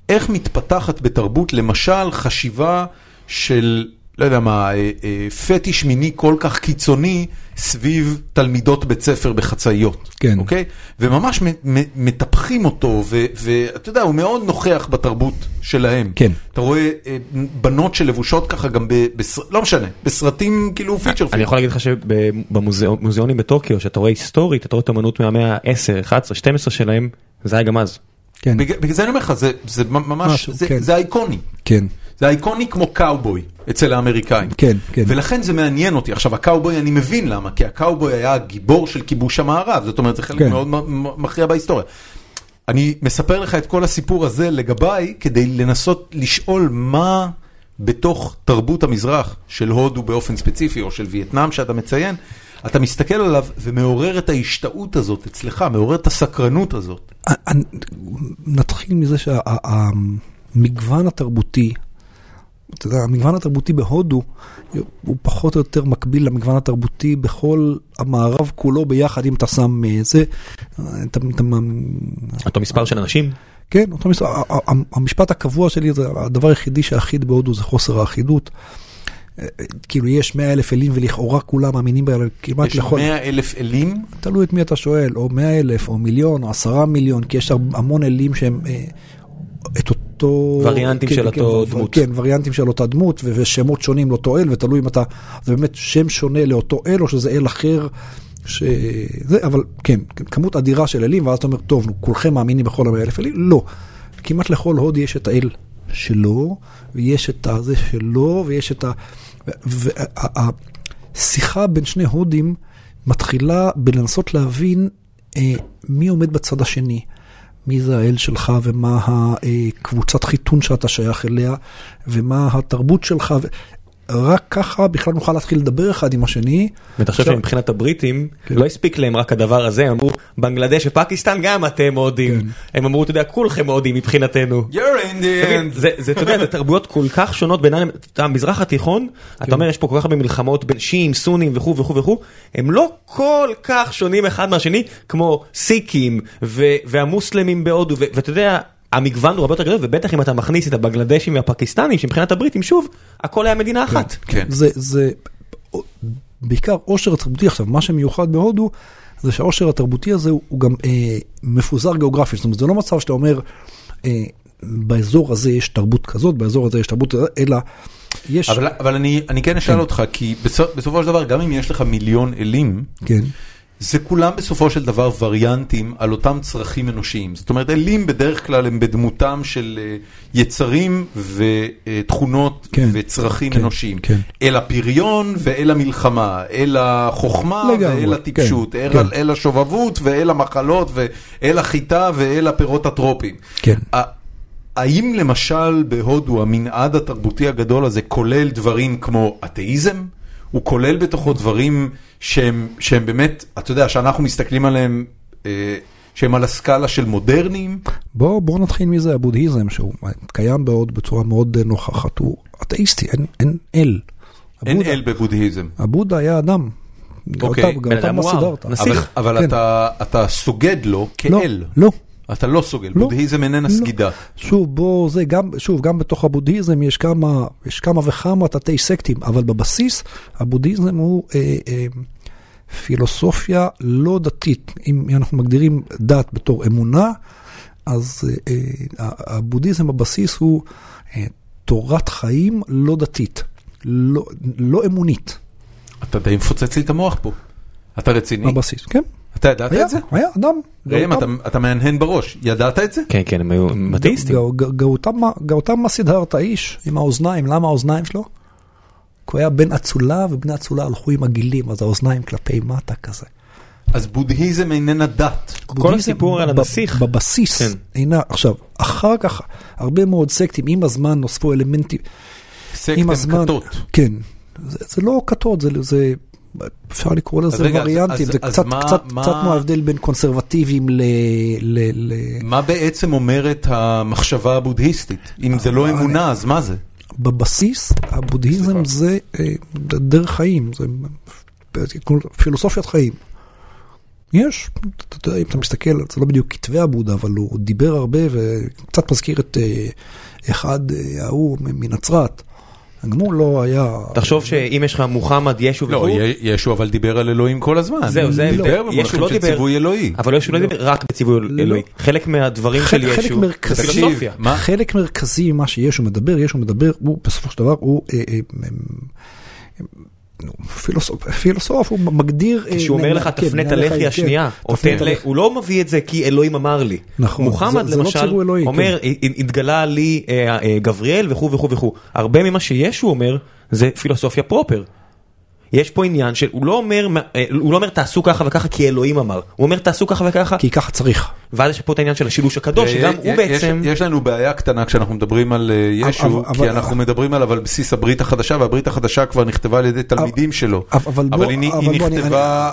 איך מתפתחת בתרבות למשל חשיבה של, לא יודע מה, אה, אה, פטיש מיני כל כך קיצוני סביב תלמידות בית ספר בחצאיות. כן. אוקיי? וממש מטפחים אותו, ו- ואתה יודע, הוא מאוד נוכח בתרבות שלהם. כן. אתה רואה אה, בנות שלבושות ככה גם, ב- בסר... לא משנה, בסרטים כאילו feature אני פילם. יכול להגיד לך שבמוזיאונים בטוקיו, שאתה רואה היסטורית, אתה רואה את האמנות מהמאה ה-10, 11, 12 שלהם, זה היה גם אז. כן. בגלל בגלל זה אני אומר לך, זה, זה ממש, משהו, זה, כן. זה אייקוני. כן. זה אייקוני כמו קאובוי אצל האמריקאים. כן, כן. ולכן זה מעניין אותי. עכשיו, הקאובוי, אני מבין למה, כי הקאובוי היה הגיבור של כיבוש המערב, זאת אומרת, זה חלק כן. מאוד מכריע בהיסטוריה. אני מספר לך את כל הסיפור הזה לגביי, כדי לנסות לשאול מה בתוך תרבות המזרח של הודו באופן ספציפי, או של וייטנאם שאתה מציין, אתה מסתכל עליו ומעורר את ההשתאות הזאת אצלך, מעורר את הסקרנות הזאת. נתחיל מזה שהמגוון התרבותי, אתה יודע, המגוון התרבותי בהודו הוא פחות או יותר מקביל למגוון התרבותי בכל המערב כולו ביחד, אם אתה שם אה, זה, אתה, אתה, אותו מספר של אנשים? כן, אותו מספר, המשפט הקבוע שלי זה הדבר היחידי שאחיד בהודו זה חוסר האחידות. אה, כאילו יש 100 אלף אלים ולכאורה כולם מאמינים בהם, כמעט יש לכל... 100 אלף אלים, תלוי את מי אתה שואל, או 100 אלף, או מיליון, או עשרה מיליון, כי יש המון אלים שהם אה, את אותו... וריאנטים כן, של כן, אותו ו- דמות. כן, וריאנטים של אותה דמות, ושמות שונים לאותו אל, ותלוי אם אתה... זה באמת שם שונה לאותו אל, או שזה אל אחר. ש... זה, אבל כן, כמות אדירה של אלים, ואז אתה אומר, טוב, נו, כולכם מאמינים בכל המאה אלף אלים? לא. כמעט לכל הוד יש את האל שלו, ויש את הזה שלו, ויש את ה... והשיחה בין שני הודים מתחילה בלנסות להבין אה, מי עומד בצד השני. מי זה האל שלך ומה הקבוצת חיתון שאתה שייך אליה ומה התרבות שלך. רק ככה בכלל נוכל להתחיל לדבר אחד עם השני. ואתה חושב שמבחינת הבריטים כן. לא הספיק להם רק הדבר הזה, הם אמרו בנגלדש ופקיסטן גם אתם הודים. כן. הם אמרו, אתה יודע, כולכם הודים מבחינתנו. you're Indian. זה, זה, אתה יודע, זה תרבויות כל כך שונות בינם, המזרח התיכון, אתה אומר יש פה כל כך הרבה מלחמות בין שיעים, סונים וכו' וכו' וכו', הם לא כל כך שונים אחד מהשני כמו סיקים ו- והמוסלמים בהודו, ואתה יודע, המגוון הוא הרבה יותר גדול, ובטח אם אתה מכניס את הבנגלדשים והפקיסטנים, שמבחינת הבריטים, שוב, הכל היה מדינה אחת. כן. זה, זה בעיקר עושר תרבותי. עכשיו, מה שמיוחד בהודו, זה שהעושר התרבותי הזה הוא, הוא גם אה, מפוזר גיאוגרפית. זאת אומרת, זה לא מצב שאתה אומר, אה, באזור הזה יש תרבות כזאת, באזור הזה יש תרבות, אלא יש... אבל, אבל אני, אני כן אשאל אותך, כי בסופ, בסופו של דבר, גם אם יש לך מיליון אלים, כן. זה כולם בסופו של דבר וריאנטים על אותם צרכים אנושיים. זאת אומרת, אלים בדרך כלל הם בדמותם של אה, יצרים ותכונות כן, וצרכים כן, אנושיים. כן. אל הפריון ואל המלחמה, אל החוכמה לגמרי, ואל הטיפשות, כן, אל, כן. אל השובבות ואל המחלות ואל החיטה ואל הפירות הטרופיים. כן. האם למשל בהודו המנעד התרבותי הגדול הזה כולל דברים כמו אתאיזם? הוא כולל בתוכו דברים שהם, שהם באמת, אתה יודע, שאנחנו מסתכלים עליהם, אה, שהם על הסקאלה של מודרניים? בואו בוא נתחיל מזה, הבודהיזם, שהוא קיים בעוד בצורה מאוד אה, נוכחת, הוא אתאיסטי, אין, אין אל. אין הבודה- אל בבודהיזם. הבודה היה אדם. אוקיי, בן אדם בסידרתא. נסיך. אבל, אבל כן. אתה, אתה סוגד לו לא, כאל. לא. אתה לא סוגל, לא. בודהיזם איננה לא. סגידה. שוב, בוא, זה גם, שוב, גם בתוך הבודהיזם יש כמה, יש כמה וכמה תתי סקטים, אבל בבסיס הבודהיזם הוא אה, אה, פילוסופיה לא דתית. אם אנחנו מגדירים דת בתור אמונה, אז אה, אה, הבודהיזם בבסיס הוא אה, תורת חיים לא דתית, לא, לא אמונית, אתה די מפוצץ לי את המוח פה. אתה רציני? בבסיס, כן. אתה ידעת את זה? היה אדם. ראם, אתה, מהנהן בראש. ידעת את זה? כן, כן, הם היו מתאיסטים. גאו- גאו- גאותם- גאותם סידהרתא האיש עם האוזניים, למה האוזניים שלו? כי הוא היה בן אצולה ובני אצולה הלכו עם הגילים, אז האוזניים כלפי מטה כזה. אז בודהיזם איננה דת. בודהיזם הסיפור על הנסיך. בבסיס, כן. אינה, עכשיו, אחר כך, הרבה מאוד סקטים, עם הזמן נוספו אלמנטים, סקט עם הם הזמן, כתות. כן, זה, זה לא כתות, זה, זה, אפשר לקרוא לזה רגע, וריאנטים, אז- זה אז קצת, מה- קצת, מה- קצת כמו ההבדל בין קונסרבטיביים ל... ל, ל מה בעצם אומרת המחשבה הבודהיסטית? אם זה לא אמונה, אז מה זה? בבסיס, הבודהיזם סליחה. זה אה, דרך חיים, זה פילוסופיית חיים. יש, אתה יודע, אם אתה מסתכל, זה לא בדיוק כתבי הבודה, אבל הוא דיבר הרבה וקצת מזכיר את אה, אחד, אה, ההוא מנצרת. הוא לא היה... תחשוב שאם יש לך מוחמד, ישו וכו', לא, ישו אבל דיבר על אלוהים כל הזמן. זהו, זה דיבר. במונחים ישו לא של דיבר- ציווי אלוהי. אבל ישו לא דיבר רק בציווי לא. אלוהי. חלק מהדברים של ישו. זה פילוסופיה. חלק מרכזי ממה שישו מדבר, ישו מדבר, הוא בסופו של דבר, הוא אה, אה, פילוסוף, הוא מגדיר... אה, כשהוא אומר לך כן, תפנה את הלחי השנייה, כן, או תפנה תן את ל... הלחי. הוא לא מביא את זה כי אלוהים אמר לי. נכון, מוחמד לא למשל אומר, כן. "הת- התגלה לי אה, אה, גבריאל וכו' וכו' וכו'. הרבה ממה שישו אומר זה פילוסופיה פרופר. יש פה עניין של, הוא לא אומר, אה, הוא לא אומר תעשו ככה וככה כי אלוהים אמר, הוא אומר תעשו ככה וככה, כי ככה צריך. ואז יש פה את העניין של השילוש הקדוש, שגם הוא יש- בעצם, יש לנו בעיה קטנה כשאנחנו מדברים על אה, ישו, כי אנחנו מדברים עליו על בסיס הברית החדשה, והברית החדשה כבר נכתבה על ידי תלמידים שלו. אבל היא נכתבה,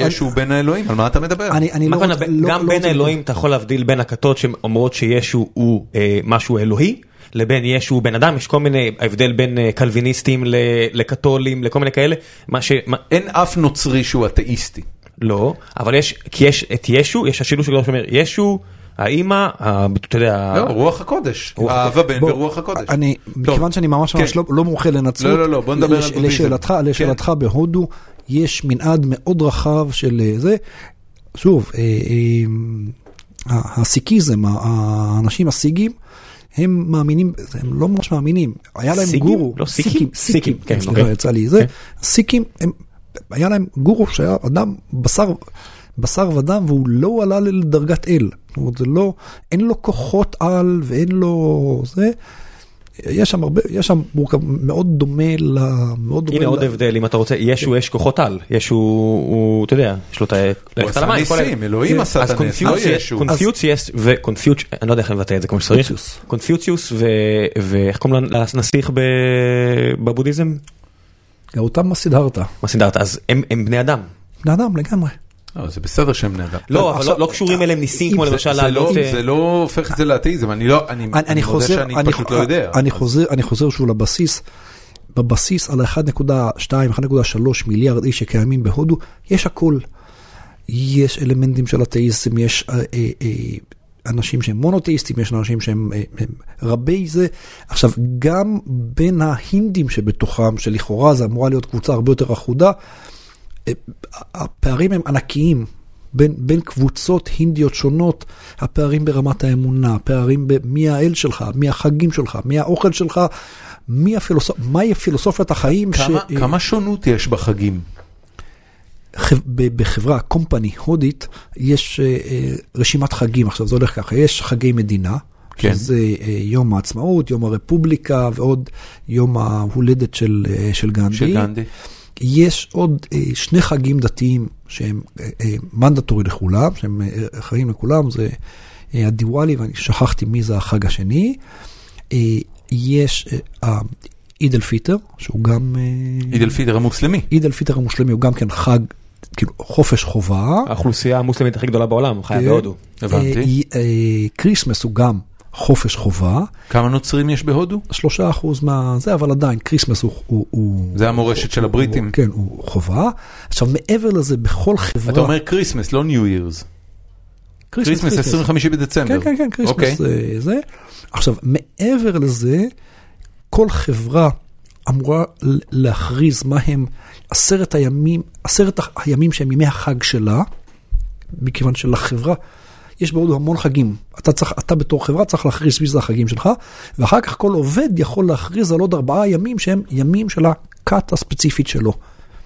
ישו בין האלוהים, על מה אתה מדבר? לא לא- גם לא בין האלוהים אתה יכול להבדיל בין הכתות שאומרות שישו הוא אה, משהו אלוהי, לבין ישו בן אדם, יש כל מיני, ההבדל בין אה, קלוויניסטים לקתולים, לכל מיני כאלה, מה ש... מה- אין אף נוצרי שהוא אתאיסטי. לא, אבל יש, כי יש את ישו, יש השילוש הגדול שאומר, ישו, האימא, אתה יודע, לא, רוח הקודש. הבן בוא, ורוח הקודש. אני, טוב, מכיוון שאני ממש ממש כן. לא, לא מומחה לנצרות, לא, לא, לא, בוא נדבר על בודהיזם. לשאלתך, כן. לשאלתך בהודו, יש מנעד מאוד רחב של אה, זה. שוב, אה, אה, הסיקיזם, האנשים הסיגים, הם מאמינים, הם לא ממש מאמינים, היה להם סיגים? גורו, לא, סיקים? סיקים, סיקים, סיקים, כן, סליחה, אוקיי. יצא לי זה, כן. סיקים, הם, היה להם גורו שהיה אדם בשר, בשר ודם והוא לא עלה לדרגת אל, זאת אומרת זה לא, אין לו כוחות על ואין לו זה, יש שם הרבה, יש שם מורכב, מאוד דומה ל... מאוד דומה הנה ל- עוד הבדל, אם אתה רוצה, ישו יש כוחות על, ישו הוא, אתה יודע, יש לו את ה... ללכת עשה ניסים, אלוהים עשה אז את הנס, לא ישו. קונפיוציוס וקונפיוץ, אני לא יודע איך לבטא את זה כמו שצריך, קונפיוציוס. ואיך קוראים לנסיך ב- בבודהיזם? אותם סידרתה, מה סידרת? אז הם בני אדם. בני אדם לגמרי. לא, זה בסדר שהם בני אדם. לא, אבל לא- לא קשורים אליהם ניסים כמו למשל לא- לעלות... אה, זה לא הופך את זה לאתאיזם, אני לא, אני אני, אני אני מודה חוזר, שאני אני, פשוט לא יודע. אני חוזר, שוב לבסיס. בבסיס על ה-1.2-1.3 מיליארד איש שקיימים בהודו, יש הכל. יש אלמנטים של אתאיזם, יש אה, אה, אה, אנשים שהם מונותאיסטים, יש אנשים שהם אה, הם רבי זה. עכשיו, גם בין ההינדים שבתוכם, שלכאורה זה אמורה להיות קבוצה הרבה יותר אחודה, אה, הפערים הם ענקיים. בין, בין קבוצות הינדיות שונות, הפערים ברמת האמונה, הפערים במי האל שלך, מי החגים שלך, מי האוכל שלך, מי הפילוסופ... מהי פילוסופיית החיים. כמה- ש... כמה שונות יש בחגים? בחברה, company הודית, יש אה, אה, רשימת חגים, עכשיו זה הולך ככה, יש חגי מדינה, כן. שזה אה, יום העצמאות, יום הרפובליקה ועוד יום ההולדת של, של גנדי. של גנדי. יש עוד אה, שני חגים דתיים שהם אה, אה, מנדטורי לכולם, שהם אה, חיים לכולם, זה אה, הדיוואלי, ואני שכחתי מי זה החג השני. אה, יש אה, עיד אל פיטר, שהוא גם... אה, עיד אל פיטר המוסלמי. עיד אל פיטר המוסלמי הוא גם כן חג, כאילו חופש חובה. האוכלוסייה המוסלמית הכי גדולה בעולם, חיה כן. בהודו. הבנתי. אה, אה, Christmas הוא גם חופש חובה, כמה נוצרים יש בהודו? שלושה אחוז מה... זה, אבל עדיין, Christmas הוא... הוא, הוא זה המורשת של הבריטים. הוא, כן, הוא חובה. עכשיו, מעבר לזה, בכל חברה... אתה אומר Christmas, לא New Year's. Christmas 25 בדצמבר. כן, כן, כן, Christmas אוקיי. זה, זה. עכשיו, מעבר לזה, כל חברה אמורה להכריז מה הם עשרת הימים, עשרת הימים שהם ימי החג שלה, מכיוון שלחברה יש בהודו המון חגים. אתה, צריך, אתה בתור חברה צריך להכריז זה החגים שלך, ואחר כך כל עובד יכול להכריז על עוד ארבעה ימים שהם ימים של הכת הספציפית שלו.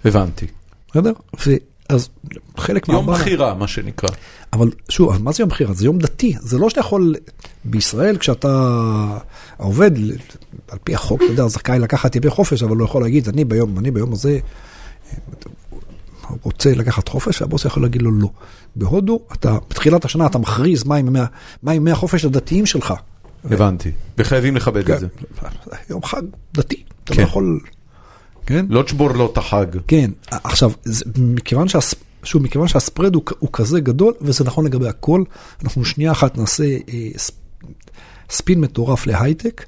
הבנתי. בסדר? ואז חלק יום מהבעיה- בחירה, מה שנקרא. אבל שוב, מה זה יום בחירה? זה יום דתי. זה לא שאתה יכול, בישראל כשאתה עובד, על פי החוק, אתה יודע, זכאי לקחת ימי חופש, אבל לא יכול להגיד, אני ביום, אני ביום הזה רוצה לקחת חופש, והבוס יכול להגיד לו לא. בהודו, אתה, בתחילת השנה אתה מכריז מה ימי מה ימי החופש הדתיים שלך. הבנתי. וחייבים לכבד את זה. יום חג דתי, אתה כן. לא יכול... כן? לא תשבור לו את החג. כן, עכשיו, זה, מכיוון שהס... שוב, מכיוון שהספרד הוא, הוא כזה גדול, וזה נכון לגבי הכל, אנחנו שנייה אחת נעשה אה, ספ... ספין מטורף להייטק.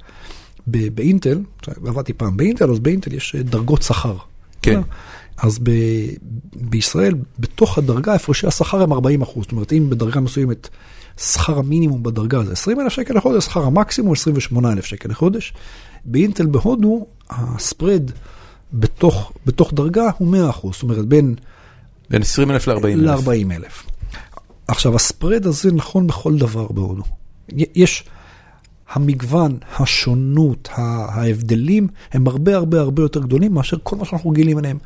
באינטל, עבדתי פעם באינטל, אז באינטל יש אה, דרגות שכר. כן. אז ב... בישראל, בתוך הדרגה, הפרשי השכר הם 40 אחוז. זאת אומרת, אם בדרגה מסוימת שכר המינימום בדרגה זה 20 אלף שקל לחודש, שכר המקסימום 28 אלף שקל לחודש. באינטל בהודו, הספרד בתוך, בתוך דרגה הוא 100 אחוז. זאת אומרת, בין בין 20 אלף ל-40 אלף. ל-40 אלף. עכשיו, ה spread הזה נכון בכל דבר בהודו. יש, המגוון, השונות, ההבדלים, הם הרבה הרבה הרבה יותר גדולים מאשר כל מה שאנחנו רגילים אליהם.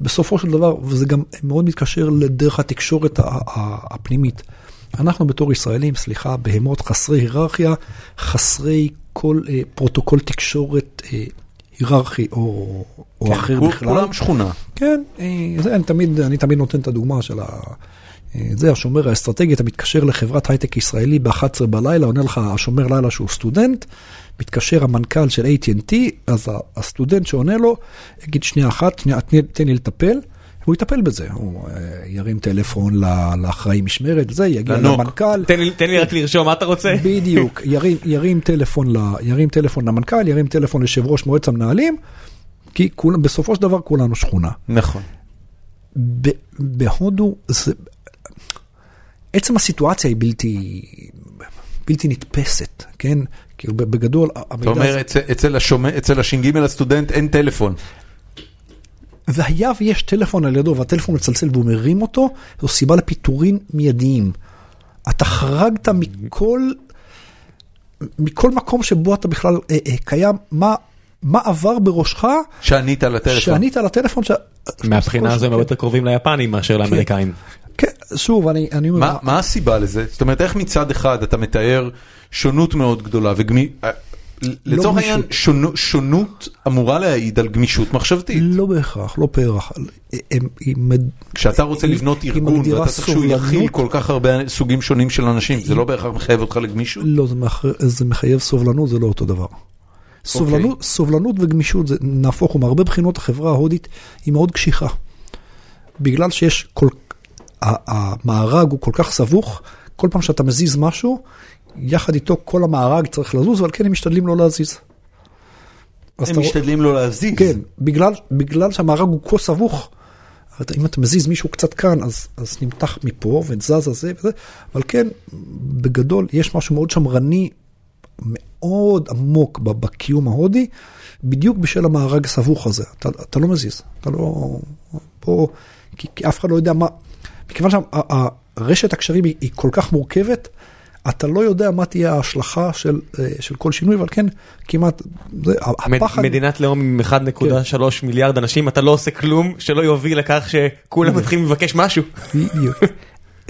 בסופו של דבר, וזה גם מאוד מתקשר לדרך התקשורת הפנימית. אנחנו בתור ישראלים, סליחה, בהמות חסרי היררכיה, חסרי כל אה, פרוטוקול תקשורת אה, היררכי או, או כן, אחר בכלל. כולם שכונה. כן, אה, זה, אני, תמיד, אני תמיד נותן את הדוגמה של ה... אה, זה השומר האסטרטגי, אתה מתקשר לחברת הייטק ישראלי ב-11 בלילה, עונה לך השומר לילה שהוא סטודנט, מתקשר המנכ"ל של AT&T, אז הסטודנט שעונה לו, יגיד שנייה אחת, שנייה, תן, תן לי לטפל, הוא יטפל בזה, הוא אה, ירים טלפון לאחראי משמרת, זה, יגיע לנוק. למנכ"ל, תן לי- תן לי רק לרשום מה אתה רוצה. בדיוק, ירים, ירים, טלפון ל, ירים טלפון למנכ"ל, ירים טלפון ליושב ראש מועצת המנהלים, כי כולם, בסופו של דבר כולנו שכונה. נכון. בהודו, זה, עצם הסיטואציה היא בלתי, בלתי נתפסת, כן? כאילו בגדול, אתה המידע אומר, הזה, אצל- אצל השומע- אצל הש"ג הסטודנט אין טלפון. והיה ויש טלפון על ידו והטלפון מצלצל והוא מרים אותו, זו סיבה לפיטורין מיידיים. אתה חרגת מכל, מכל מקום שבו אתה בכלל אה, אה, קיים, מה, מה עבר בראשך שענית על הטלפון. שענית על הטלפון ש... מהבחינה הזו הם הרבה יותר קרובים ליפנים מאשר לאמריקאים. כן, שוב, אני, אני אומר, מה, מה הסיבה לזה? זאת אומרת, איך מצד אחד אתה מתאר שונות מאוד גדולה וגמי... אה, לצורך העניין, גמישות. שונו- שונות אמורה להעיד על גמישות מחשבתית. לא בהכרח, לא מד... כשאתה רוצה לבנות ארגון ואתה צריך שהוא יכיל. כל כך הרבה סוגים שונים של אנשים, זה לא בהכרח מחייב אותך לגמישות? לא, זה, מאח... זה מחייב סובלנות, זה לא אותו דבר. סובלנות, סובלנות וגמישות, זה נהפוך הוא, מהרבה בחינות החברה ההודית היא מאוד קשיחה. בגלל שיש כל... המארג הוא כל כך סבוך, כל פעם שאתה מזיז משהו, יחד איתו כל המארג צריך לזוז, אבל כן הם משתדלים לא להזיז. הם משתדלים לא להזיז. כן, בגלל, בגלל שהמארג הוא כה סבוך, אם אתה מזיז מישהו קצת כאן, אז, אז נמתח מפה וזז הזה וזה, אבל כן, בגדול יש משהו מאוד שמרני, מאוד עמוק בקיום ההודי, בדיוק בשל המארג הסבוך הזה. אתה, אתה לא מזיז, אתה לא... פה, כי, כי אף אחד לא יודע מה... מכיוון שהרשת הקשרים היא, היא כל כך מורכבת, אתה לא יודע מה תהיה ההשלכה של, אה, של כל שינוי, אבל כן, כמעט, זה, הפחד... מדינת לאום עם 1.3 כן. מיליארד אנשים אתה לא עושה כלום שלא יוביל לכך שכולם מתחילים לבקש משהו.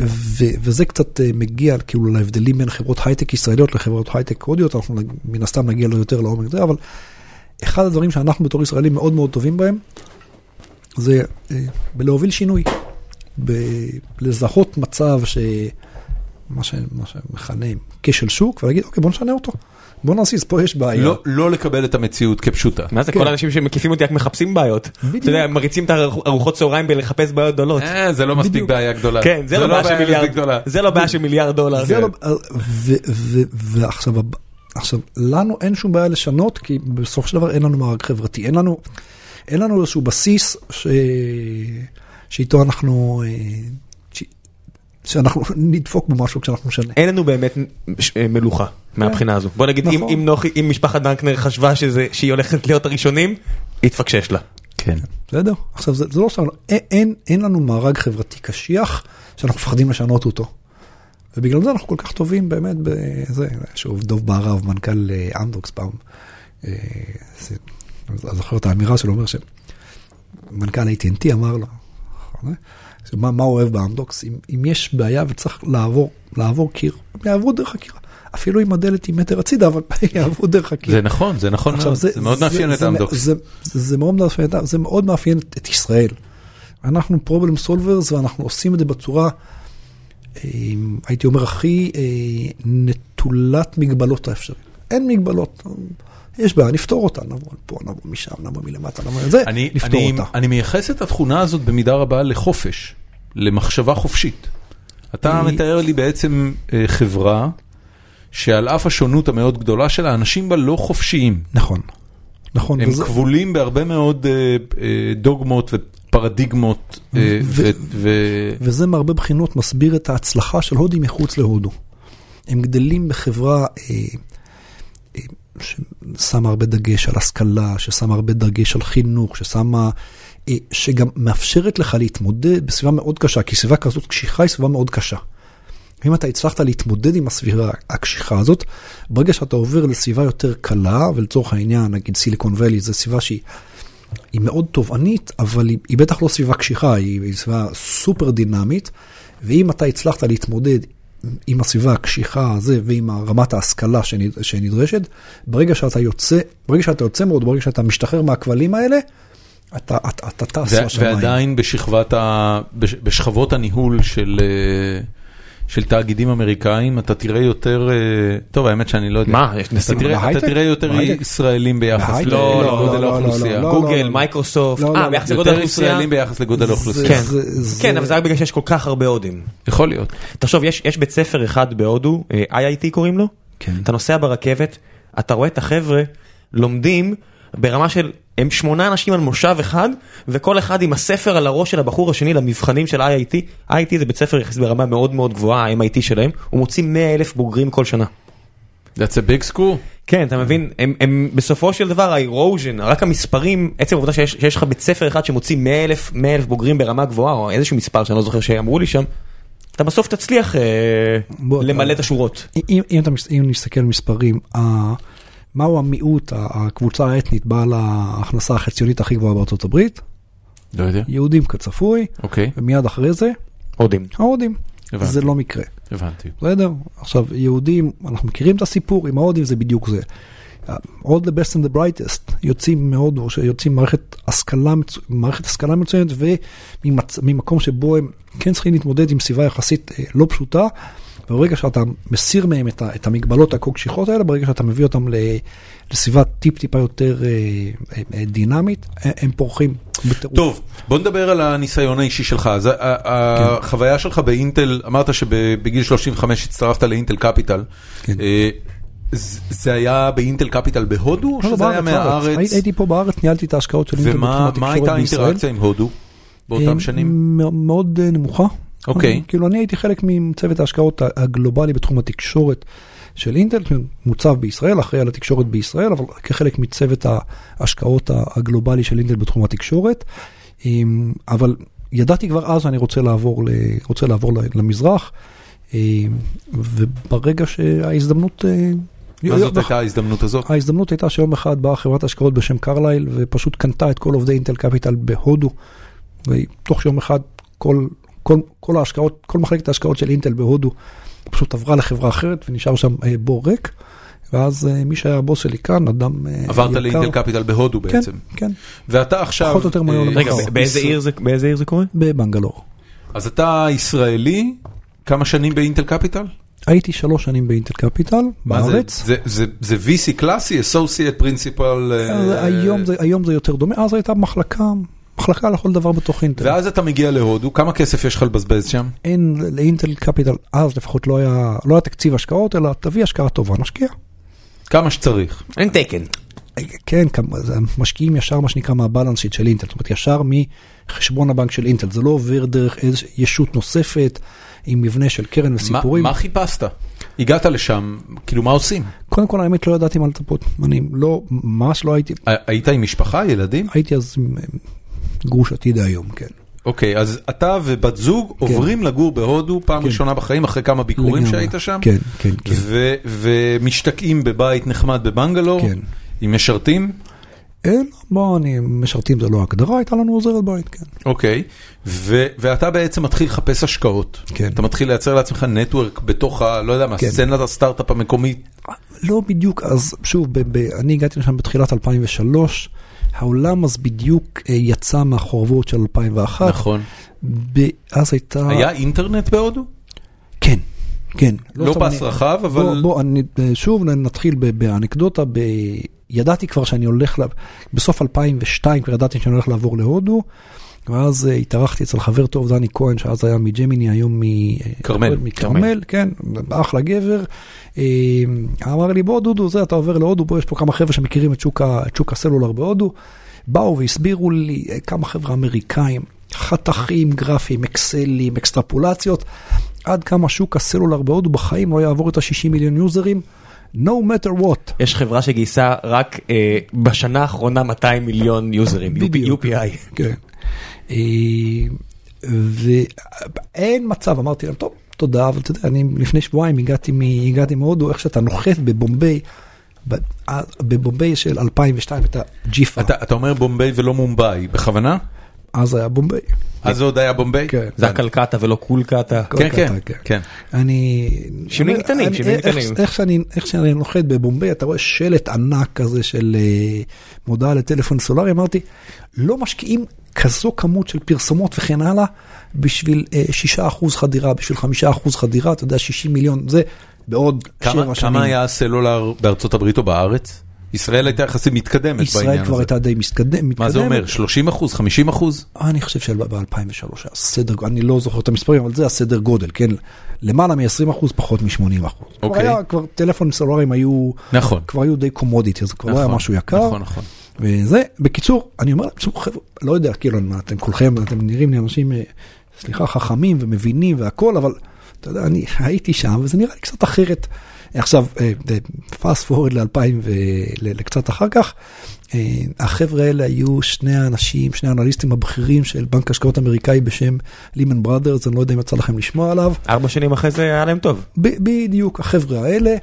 ו- וזה קצת אה, מגיע כאילו להבדלים בין חברות הייטק ישראליות לחברות הייטק הודיות, אנחנו מן הסתם נגיע לו יותר לעומק זה, אבל אחד הדברים שאנחנו בתור ישראלים מאוד מאוד טובים בהם, זה אה, בלהוביל שינוי, בלזהות מצב ש... מה, ש... מה שמכנה כשל שוק, ולהגיד, אוקיי, בוא נשנה אותו, בוא נזיז, פה יש בעיה. לא, לא לקבל את המציאות כפשוטה. מה זה כן. כל האנשים שמקיפים אותי רק מחפשים בעיות. בדיוק. אתה יודע מריצים את הארוחות צהריים בלחפש בעיות גדולות. אה, זה לא מספיק בדיוק. בעיה גדולה. כן זה לא בעיה של מיליארד גדולה. זה לא בעיה של מיליארד דולר. זה כן. לא, ו, ו, ועכשיו, עכשיו, לנו אין שום בעיה לשנות, כי בסופו של דבר אין לנו מארג חברתי, אין לנו, אין לנו איזשהו בסיס ש, שאיתו אנחנו, אה, ש, שאנחנו נדפוק בו משהו כשאנחנו נשנה. אין לנו באמת אה, מלוכה מהבחינה הזו. בוא נגיד אם- נכון. אם נוחי אם משפחת דנקנר חשבה שזה שהיא הולכת להיות הראשונים התפקשש לה. כן. בסדר? עכשיו, זה, זה לא סתם, אין, אין, אין לנו מארג חברתי קשיח שאנחנו מפחדים לשנות אותו. ובגלל זה אנחנו כל כך טובים באמת בזה, שוב, דוב בהרב, מנכ"ל אה, אמדוקס פעם, אה, זה- אני זוכר את האמירה שלו, אומר שמנכ"ל AT&T אמר לו, אה, מה, מה אוהב באמדוקס, אם, אם יש בעיה וצריך לעבור, לעבור קיר, הם יעברו דרך הקיר. אפילו אם הדלת היא מטר הצידה, אבל יעברו דרך הקיר. זה נכון, זה נכון מאוד. זה מאוד מאפיין את זה- אמדוקס. זה, זה, זה מאוד מאפיין, זה מאוד מאפיין את, ישראל. אנחנו פרובלם סולברס ואנחנו עושים את זה בצורה, הייתי אומר, הכי אה, נטולת מגבלות האפשריות. אין מגבלות. יש בעיה, נפתור אותה, נבוא פה, נבוא משם, נבוא מלמטה, נבוא זה, אני, נפתור אני, אותה. אני מייחס את התכונה הזאת במידה רבה לחופש, למחשבה חופשית. אתה היא- מתאר לי בעצם אה, חברה שעל אף השונות המאוד גדולה שלה, האנשים בה לא חופשיים. נכון, נכון. הם וזה- כבולים בהרבה מאוד אה, אה, דוגמות ופרדיגמות. אה, ו- ו- ו- וזה מהרבה בחינות מסביר את ההצלחה של הודים מחוץ להודו. הם גדלים בחברה אה, ששמה הרבה דגש על השכלה, ששמה הרבה דגש על חינוך, ששמה, אה, שגם מאפשרת לך להתמודד בסביבה מאוד קשה, כי סביבה כזאת קשיחה היא סביבה מאוד קשה. אם אתה הצלחת להתמודד עם הסביבה הקשיחה הזאת, ברגע שאתה עובר לסביבה יותר קלה, ולצורך העניין, נגיד סיליקון ואלי, זו סביבה שהיא היא מאוד תובענית, אבל היא, היא בטח לא סביבה קשיחה, היא, היא סביבה סופר דינמית, ואם אתה הצלחת להתמודד עם הסביבה הקשיחה הזה ועם רמת ההשכלה שנד, שנדרשת, ברגע שאתה יוצא, ברגע שאתה יוצא מאוד, ברגע שאתה משתחרר מהכבלים האלה, אתה, אתה, אתה טס לשמיים. ועדיין בשכבת ה... בש- בשכבות הניהול של... של תאגידים אמריקאים, אתה תראה יותר, אה, טוב האמת שאני לא יודע, מה, יש אתה נשים תראה- אתה בהייטק? תראה יותר בהייטק? ישראלים ביחס בהייטק? לא, לא, לגודל לא, לא, האוכלוסייה, לא, לא, גוגל, לא. מייקרוסופט, לא, לא, אה, לא. ביחס לגודל יותר האוכלוסייה. ישראלים ביחס לגודל האוכלוסייה, כן, כן, אבל זה רק בגלל שיש כל כך הרבה הודים. יכול להיות, תחשוב, יש, יש בית ספר אחד בהודו, אה, IIT קוראים לו, כן. אתה נוסע ברכבת, אתה רואה את החבר'ה לומדים ברמה של, הם שמונה אנשים על מושב אחד, וכל אחד עם הספר על הראש של הבחור השני למבחנים של IIT. IIT זה בית ספר יחסית ברמה מאוד מאוד גבוהה, ה-MIT שלהם, הוא מוציא 100 אלף בוגרים כל שנה. that's a big school, כן, אתה מבין, הם, הם בסופו של דבר האירוז'ן, רק המספרים, עצם העובדה שיש, שיש לך בית ספר אחד שמוציא 100 אלף, 100 אלף בוגרים ברמה גבוהה, או איזשהו מספר שאני לא זוכר שאמרו לי שם, אתה בסוף תצליח אה, בוא, למלא אתה- את השורות. אם, אם, אתה, מס- אם נסתכל על מספרים, ה- מהו המיעוט, הקבוצה האתנית בעל ההכנסה החציונית הכי גבוהה בארצות הברית? לא יודע, יהודים כצפוי, אוקיי, ומיד אחרי זה, הודים. ההודים. הבנתי. זה לא מקרה. הבנתי, בסדר? עכשיו, יהודים, אנחנו מכירים את הסיפור, עם ההודים זה בדיוק זה. All the best and the brightest יוצאים מהודו, שיוצאים מערכת השכלה, מערכת השכלה מצוינת, וממקום שבו הם כן צריכים להתמודד עם סביבה יחסית אה, לא פשוטה, וברגע שאתה מסיר מהם את, ה, את המגבלות הכה קשיחות האלה, ברגע שאתה מביא אותם ל, לסביבה טיפ-טיפה יותר אה, אה, אה, דינמית, הם פורחים בטירוף. טוב, בוא נדבר על הניסיון האישי שלך. אז ה- החוויה שלך באינטל, אמרת שבגיל 35 הצטרפת לאינטל קפיטל. כן. זה היה באינטל קפיטל בהודו, או לא, שזה היה. מהארץ? הי- הייתי פה בארץ, ניהלתי את ההשקעות של אינטל בתחום ומה מה התקשורת הייתה בישראל. האינטראקציה עם הודו באותם שנים? מאוד נמוכה. אוקיי. כאילו אני הייתי חלק מצוות ההשקעות הגלובלי בתחום התקשורת של אינטל, מוצב בישראל, אחראי על התקשורת בישראל, אבל כחלק מצוות ההשקעות הגלובלי של אינטל בתחום התקשורת. אמ, אבל ידעתי כבר אז שאני רוצה לעבור, ל- רוצה לעבור למזרח, אמ, וברגע שההזדמנות... אה, מה זאת הייתה ההזדמנות הזאת? ההזדמנות הייתה שיום אחד באה חברת השקעות בשם קרלייל ופשוט קנתה את כל עובדי אינטל קפיטל בהודו. ותוך יום אחד כל, כל, כל ההשקעות, כל מחלקת ההשקעות של אינטל בהודו פשוט עברה לחברה אחרת ונשאר שם אה, בור ריק. ואז אה, מי שהיה הבוס שלי כאן, אדם אה, עברת יקר. לאינטל קפיטל בהודו כן, בעצם. כן, ואתה עכשיו... פחות או יותר מהיום אה, רגע, באיזה. עיר זה- באיזה עיר זה קורה? בבנגלור. אז אתה ישראלי, כמה שנים באינטל קפיטל? הייתי שלוש שנים באינטל קפיטל מה זה- בארץ. זה- זה זה VC קלאסי, Associate Principal? היום זה- היום זה יותר דומה, אז הייתה מחלקה, מחלקה לכל דבר בתוך אינטל. ואז אתה מגיע להודו, כמה כסף יש לך לבזבז שם? אין לאינטל קפיטל, אז לפחות לא היה, לא היה תקציב השקעות, אלא תביא השקעה טובה, נשקיע. כמה שצריך. אין תקן. כן, כמה- זה משקיעים ישר מה שנקרא מהבלנס שיט של אינטל, זאת אומרת ישר מחשבון הבנק של אינטל, זה לא עובר דרך איזו ישות נוספת עם מבנה של קרן מה וסיפורים. מה חיפשת? הגעת לשם, כאילו מה עושים? קודם כל האמת לא ידעתי מה לצפות, אני לא, ממש לא הייתי, היית עם משפחה, ילדים? הייתי אז עם אה, גרושתי דהיום, כן. אוקיי, אז אתה ובת זוג עוברים לגור בהודו פעם כן. ראשונה בחיים, אחרי כמה ביקורים לגמרי. שהיית שם? כן, כן, כן. ומשתקעים בבית נחמד בבנגלור? כן. עם משרתים? אין, בוא, אני, משרתים זה לא הגדרה, הייתה לנו עוזרת בית, כן. אוקיי, ו- ואתה בעצם מתחיל לחפש השקעות. כן. אתה מתחיל לייצר לעצמך נטוורק בתוך ה... לא יודע מה, כן. סצנת הסטארט-אפ המקומית. לא בדיוק, אז שוב, ב- ב- אני הגעתי לשם בתחילת 2003, העולם אז בדיוק אה, יצא מהחורבות של 2001. נכון. אז הייתה... היה אינטרנט בהודו? כן, כן. לא סתם פס אני- רחב, אבל... בוא, בוא, אני, אה, שוב נתחיל באנקדוטה, ב... ידעתי כבר שאני הולך, לה... בסוף 2002 כבר ידעתי שאני הולך לעבור להודו, ואז uh, התארחתי אצל חבר טוב דני כהן, שאז היה מג'מיני, היום. מכרמל, כן, אחלה גבר. אה, אמר לי, בוא דודו, זה, אתה עובר להודו, בוא, יש פה כמה חבר'ה שמכירים את שוק. את שוק הסלולר בהודו. באו והסבירו לי אה, כמה חבר'ה אמריקאים, חתכים גרפיים, אקסלים, אקסטרפולציות, עד כמה שוק הסלולר בהודו בחיים לא יעבור את ה-60 מיליון יוזרים, no matter what. יש חברה שגייסה רק אה, בשנה האחרונה 200 מיליון יוזרים, בדיוק. UPI. כן. ואין מצב, אמרתי להם, טוב, תודה, אבל אתה יודע, אני לפני שבועיים הגעתי מ- הגעתי מהודו, איך שאתה נוחת בבומביי, בבומביי של 2002 הייתה ג'יפה, אתה אומר בומביי ולא מומבאי, בכוונה? אז היה בומביי. אז זה עוד היה בומביי? כן. זה היה קלקטה ולא קולקטה. כן, כן, קלקטה, כן. אני... שינויים קטנים, שינויים קטנים. איך שאני, נוחת בבומביי, אתה רואה שלט ענק כזה של אה, מודעה לטלפון סלולרי, אמרתי, לא משקיעים כזו כמות של פרסומות וכן הלאה, בשביל אה, 6% חדירה, בשביל 5% חדירה, אתה יודע, 60 מיליון, זה בעוד כמה- שבע שנים. כמה היה הסלולר בארצות הברית או בארץ? ישראל הייתה יחסית מתקדמת בעניין ישראל כבר הזה. הייתה די מתקדמת. מה זה אומר? 30 אחוז? 50 אחוז? אני חושב שב-2003 היה סדר, אני לא זוכר את המספרים, אבל זה הסדר גודל, כן? למעלה מ-20 אחוז, פחות מ-80 אחוז. אוקיי. כבר היה, כבר טלפונים סלולריים היו, נכון. כבר היו די קומודיטי, זה כבר לא היה נכון, משהו יקר. נכון, נכון. וזה, בקיצור, אני אומר חבר'ה, לא יודע, כאילו, אתם כולכם, אתם נראים לי אנשים, אה, סליחה, חכמים ומבינים והכל, אבל אתה יודע, אני הייתי שם, וזה נראה לי קצת אחרת. עכשיו, פאסט פורוד ל-2000 ולקצת אחר כך, אה, החבר'ה האלה היו שני האנשים, שני האנליסטים הבכירים של בנק השקעות אמריקאי בשם לימן בראדרס, אני לא יודע אם יצא לכם לשמוע עליו. ארבע שנים אחרי זה היה להם טוב. ב- בדיוק, החבר'ה האלה,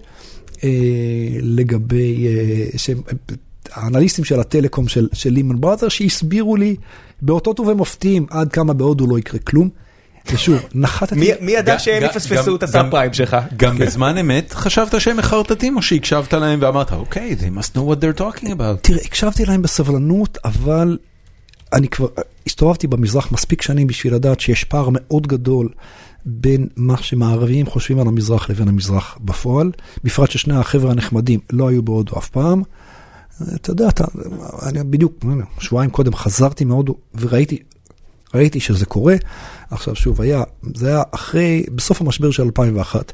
אה, לגבי, אה, שהם, האנליסטים של הטלקום של, של לימן בראזר, שהסבירו לי באותות ובמופתים עד כמה בהודו לא יקרה כלום. ושוב, נחתתי... מי מי ידע גם- שהם יפספסו את הסאב פריים שלך? גם בזמן אמת חשבת שהם מחרטטים או שהקשבת להם ואמרת אוקיי, they must know what they're talking about. תראה, הקשבתי להם בסבלנות, אבל אני כבר הסתובבתי במזרח מספיק שנים בשביל לדעת שיש פער מאוד גדול בין מה שמערבים חושבים על המזרח לבין המזרח בפועל, בפרט ששני החבר'ה הנחמדים לא היו בהודו אף פעם. אתה יודע, אתה, אני בדיוק, שבועיים קודם חזרתי מהודו וראיתי ראיתי שזה קורה. עכשיו שוב, היה, זה היה אחרי, בסוף המשבר של 2001.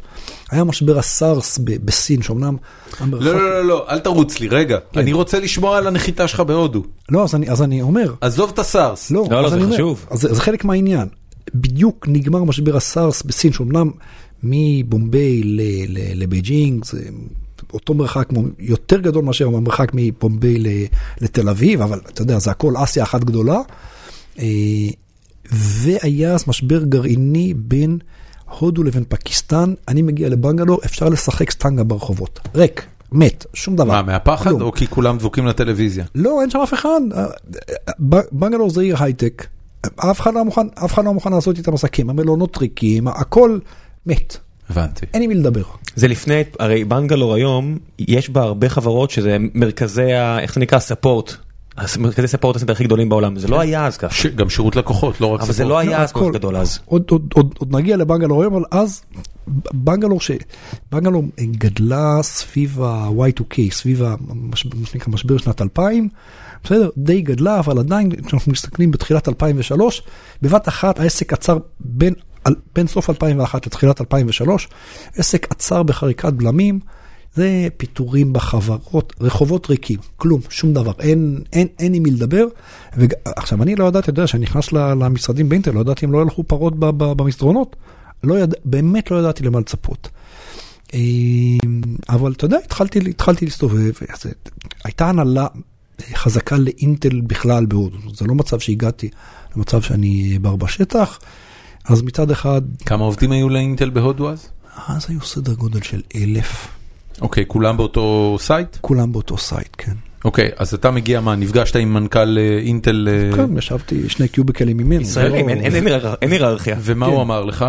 היה משבר הסארס ב- בסין, שאומנם המרחק... לא, לא, לא, לא, אל תרוץ לי, רגע. אני רוצה לשמוע על הנחיתה שלך בהודו. לא, אז אני, אז אני אומר, עזוב את הסארס. לא, לא, לא, אז זה אני אומר, חשוב. אז זה, חלק מהעניין. בדיוק נגמר משבר הסארס בסין, שאומנם מבומביי ל- ל- לבייג'ינג, זה אותו מרחק, כמו- יותר גדול מאשר המרחק מבומביי ל- לתל אביב, אבל אתה יודע, זה הכל אסיה אחת גדולה. אה, והיה אז משבר גרעיני בין הודו לבין פקיסטן, אני מגיע לבנגלור, אפשר לשחק סטנגה ברחובות. ריק, מת, שום דבר. מה, מהפחד כלום. או כי כולם דבוקים לטלוויזיה? לא, אין שם אף אחד. ב- בנגלור זה עיר הייטק. אף אחד לא מוכן, אף אחד לא מוכן לעשות איתם עסקים, המלונות ריקים, הכל מת. הבנתי. אין עם מי לדבר. זה לפני, הרי בנגלור היום, יש בה הרבה חברות שזה מרכזי, ה- איך זה נקרא? ספורט. מרכזי ספורט הסנטר הכי גדולים בעולם, זה לא היה אז ככה. גם שירות לקוחות, לא רק אבל זה ספורט. לא היה אז כל. כך גדול אז. עוד, נגיע לבנגלור היום, אבל אז בנגלור, ש... בנגלור גדלה סביב ה-Y2K, סביב ה- מש- מה שנקרא משבר שנת 2000, בסדר, די גדלה, אבל עדיין, כשאנחנו מסתכלים בתחילת 2003, בבת אחת העסק עצר בין סוף 2001 לתחילת 2003, עסק עצר בחריקת בלמים. זה פיטורים בחברות, רחובות ריקים, כלום, שום דבר, אין, אין, אין עם מי לדבר. ועכשיו, אני לא ידעתי, אתה יודע, שאני נכנס למשרדים באינטל, לא ידעתי אם לא ילכו פרות במסדרונות. לא יד... באמת לא ידעתי למה לצפות. אה, אבל אתה יודע, התחלתי, התחלתי להסתובב, אז, הייתה הנהלה חזקה לאינטל בכלל בהודו, זה לא מצב שהגעתי למצב שאני כבר בשטח, אז מצד אחד, כמה עובדים היו לאינטל בהודו אז? אז היו סדר גודל של אלף, אוקיי, כולם באותו סייט? כולם באותו סייט, כן. אוקיי, אז אתה מגיע, מה, נפגשת עם מנכ"ל אה, אינטל, אה, כן, ישבתי שני קיוביקלים ממנו. ישראלים, אין- לא- אין- אין הירר- אין היררכיה. ומה כן. הוא אמר לך?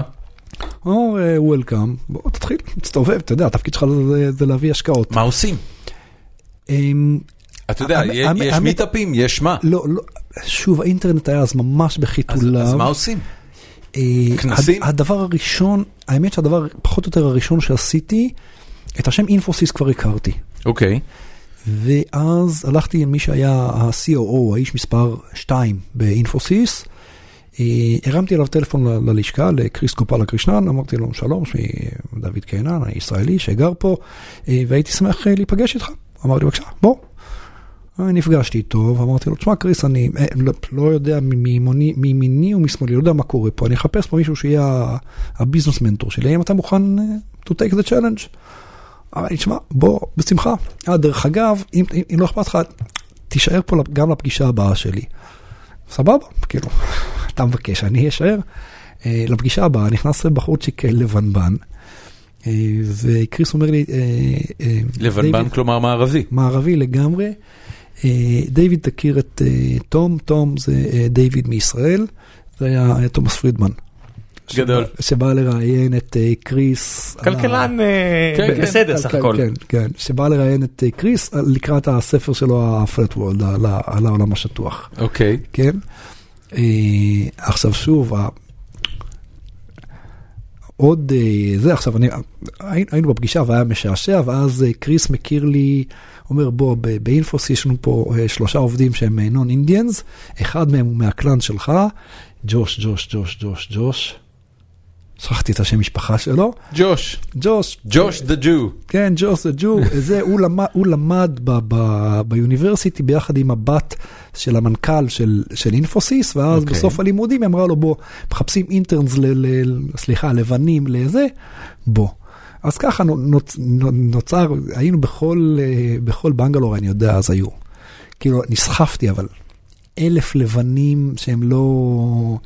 או, welcome, בוא תתחיל, תסתובב, אתה יודע, התפקיד שלך זה- להביא השקעות. מה עושים? אמ, אתה יודע, יש מיטאפים, יש מה. לא, לא, שוב, האינטרנט היה אז ממש בחיתוליו. אז מה עושים? אה, כנסים? הד- הדבר הראשון, האמת שהדבר פחות או יותר הראשון שעשיתי, את השם אינפוסיס כבר הכרתי. אוקיי. ואז הלכתי עם מי שהיה ה-COO, האיש מספר 2 באינפוסיס. אה, הרמתי אליו טלפון ללשכה, לקריס קופלה קרישנן, אמרתי לו שלום, שמי דוד קינן, הישראלי שגר פה, אה, והייתי שמח אה, להיפגש איתך. אמר לי בבקשה, בוא. נפגשתי איתו ואמרתי לו, תשמע קריס, אני לא, לא יודע מימיני, ומשמאלי, לא יודע מה קורה פה, אני אחפש פה מישהו שיהיה הביזנס מנטור שלי, האם אתה מוכן to take the challenge? אמר לי, תשמע, בוא, בשמחה. אה, דרך אגב, אם, אם, אם לא אכפת לך, תישאר פה גם לפגישה הבאה שלי. סבבה, כאילו, אתה מבקש, אני אשאר. אה, לפגישה הבאה נכנס בחורצ'יק לבנבן, אה, וקריס אומר לי, אה, אה, לבנבן דיוויד- כלומר מערבי. מערבי לגמרי. אה, דיוויד תכיר את אה, תום, תום זה אה, דיוויד מישראל, זה היה אה, תומאס פרידמן. גדול. שבא- לראיין את אה, קריס. כלכלן אה, כן, כן. בסדר סך הכל. כן, כן, שבא לראיין את אה, קריס לקראת הספר שלו, ה-flat world, על העולם השטוח. אוקיי. כן? עכשיו שוב, עוד זה, עכשיו אני, הי- היינו בפגישה והיה משעשע, ואז קריס מכיר לי, אומר בוא, באינפוס יש לנו פה שלושה עובדים שהם נון אינדיאנס, אחד מהם הוא מהקלאן שלך, ג'וש, ג'וש, ג'וש, ג'וש, ג'וש. שכחתי את השם משפחה שלו, ג'וש. ג'וש, ג'וש דה ג'ו. כן, ג'וס זה ג'ו, זה, הוא למד, הוא למד ב, ב, באוניברסיטי ביחד עם הבת של המנכ"ל של, של אינפוסיס, ואז אוקיי. okay. בסוף הלימודים היא אמרה לו, בוא, מחפשים אינטרנס, ל, ל, סליחה, לבנים לזה, בוא. אז ככה נוצ, נוצר, היינו בכל, אה, בכל בנגלור, אני יודע, אז היו. כאילו, נסחפתי, אבל אלף לבנים שהם לא...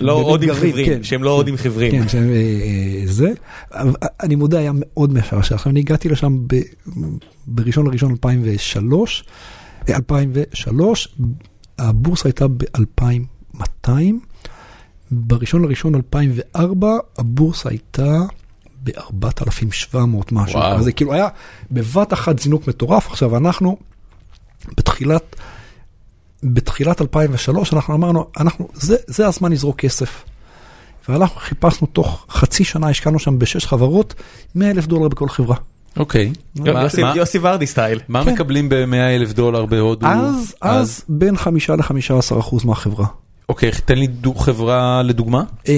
לא גרים, חיוורים, כן. שהם לא עוד עם חיוורים. כן, שהם, אה, אה, זה. אבל אני מודה, היה מאוד משעשע. עכשיו, אני הגעתי לשם בראשון לראשון 2003, אה, 2003, הבורסה הייתה ב-2200, בראשון לראשון 2004, הבורסה הייתה ב-4700 משהו. וואו. אז זה כאילו היה בבת אחת זינוק מטורף. עכשיו, אנחנו בתחילת... בתחילת 2003 אנחנו אמרנו, אנחנו, זה, זה הזמן לזרוק כסף. ואנחנו חיפשנו תוך חצי שנה, השקענו שם בשש חברות, 100 אלף דולר בכל חברה. אוקיי. מה- יוסי- מה- יוסי ורדי סטייל. מה כן. מקבלים ב-100 אלף דולר בהודו? אז, אז בין חמישה לחמישה עשר אחוז מהחברה. אוקיי, תן לי דו- חברה לדוגמה. אה,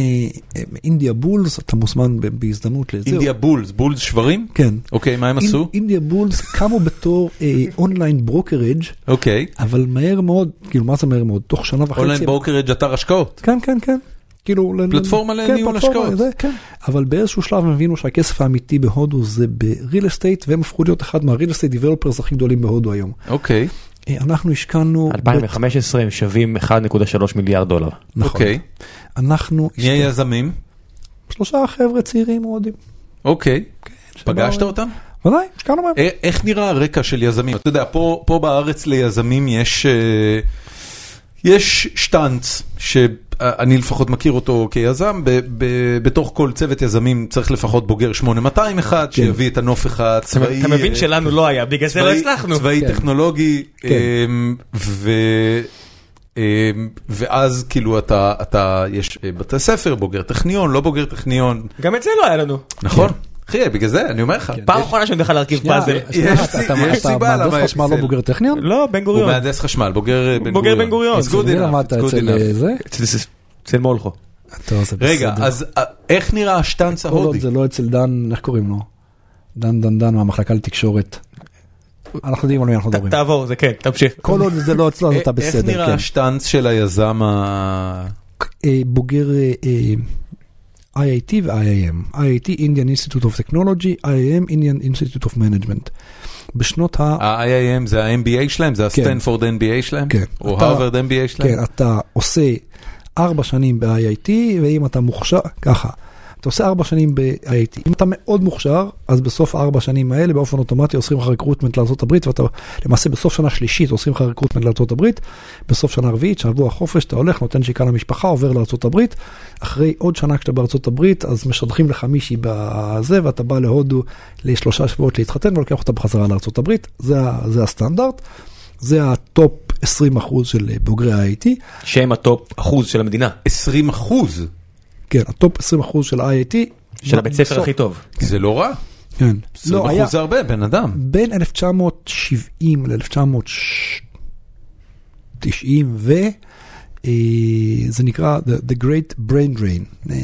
אה, India Bulls, אתה מוזמן בהזדמנות לזה. India Bulls, bulls שוורים? כן. אוקיי, מה הם עשו? India Bulls קמו בתור online brokerage, אוקיי. אבל מהר מאוד, כאילו מה זה מהר מאוד? תוך שנה וחצי. online brokerage אתר השקעות. כן, כן, כן. כאילו, פלטפורמה כן, לניהול השקעות. זה. כן. אבל באיזשהו שלב הם הבינו שהכסף האמיתי בהודו זה ב-real estate, והם הפכו להיות אחד מה-real estate developers הכי גדולים בהודו היום. אוקיי. אה, אנחנו השקענו... 2015 הם שווים 1.3 מיליארד דולר. נכון. אוקיי. אנחנו... מי היזמים? שלושה חבר'ה צעירים הודים. אוקיי. שבאו- פגשת אותם? ודאי, השקענו בהם. א- איך נראה הרקע של יזמים? אתה יודע, פה, פה בארץ ליזמים יש, אה, יש שטאנץ, שאני לפחות מכיר אותו כיזם, בתוך כל צוות יזמים צריך לפחות בוגר 8200 אחד, כן. שיביא את הנוף אחד, צבאי, אתה מבין אה, שלנו לא היה, בגלל זה לא הצלחנו. צבאי כן. טכנולוגי, כן. אמ. אמ, ואז כאילו אתה, אתה, יש אה, בתי ספר, בוגר טכניון, לא בוגר טכניון, גם את זה לא היה לנו. נכון? אחי, בגלל זה, אני אומר לך. פעם אחרונה שאני יודע להרכיב פאזל. שנייה, יש אתה- סי- אתה- יש אתה סיבה למה מהנדס יש חשמל לא. בוגר טכניון? לא, בן הוא גוריון. מהנדס חשמל, בוגר אה, בן בוגר גוריון. בן גוריון. It's good אני enough, למדת it's good אצל enough. אה, זה? אצל- מולכו. טוב, זה רגע, בסדר. אז אה, איך נראה השטאנץ ההודי? זה לא אצל דן, איך קוראים לו? דן דן דן מהמחלקה לתקשורת. אנחנו יודעים על מי אנחנו מדברים. תעבור, זה כן, תמשיך. כל עוד זה לא אצלו אז אתה אה, איך בסדר, נראה כן. השטאנץ של היזם ה... אה, בוגר אה, אה, IIT ו-IIM. IIT, Indian Institute of Technology, IIM, Indian Institute of Management. בשנות ה... ה-IIM זה ה-MBA שלהם? זה הסטנפורד MBA שלהם? כן. או הרווארד MBA שלהם? כן, אתה עושה ארבע שנים ב-IIT, ואם אתה מוכשר, ככה, אתה עושה ארבע שנים ב-IIT. אם אתה מאוד מוכשר, אז בסוף הארבע שנים האלה באופן אוטומטי עושים לך recruitment לארה"ב, ואתה למעשה בסוף שנה שלישית עושים לך recruitment לארה"ב, בסוף שנה רביעית, שבוע החופש, אתה הולך, נותן נשיקה למשפחה, עובר לארה"ב, אחרי עוד שנה כשאתה בארה"ב, אז משדכים לך מישהי בזה, ואתה בא להודו לשלושה שבועות להתחתן, ולוקח אותה בחזרה לארה"ב, זה, זה הסטנדרט. זה הטופ 20% של בוגרי ה-IIT. שהם הטופ אחוז של המדינה. 20 אחוז. כן, הטופ 20% של ה-IIT. של הבית ספר הכי טוב. זה לא רע. כן. 20 לא, היה אחוז זה הרבה, בן אדם. בין 1970 ל-1990 ו... אה, זה נקרא The, the Great Brain Drain. אה,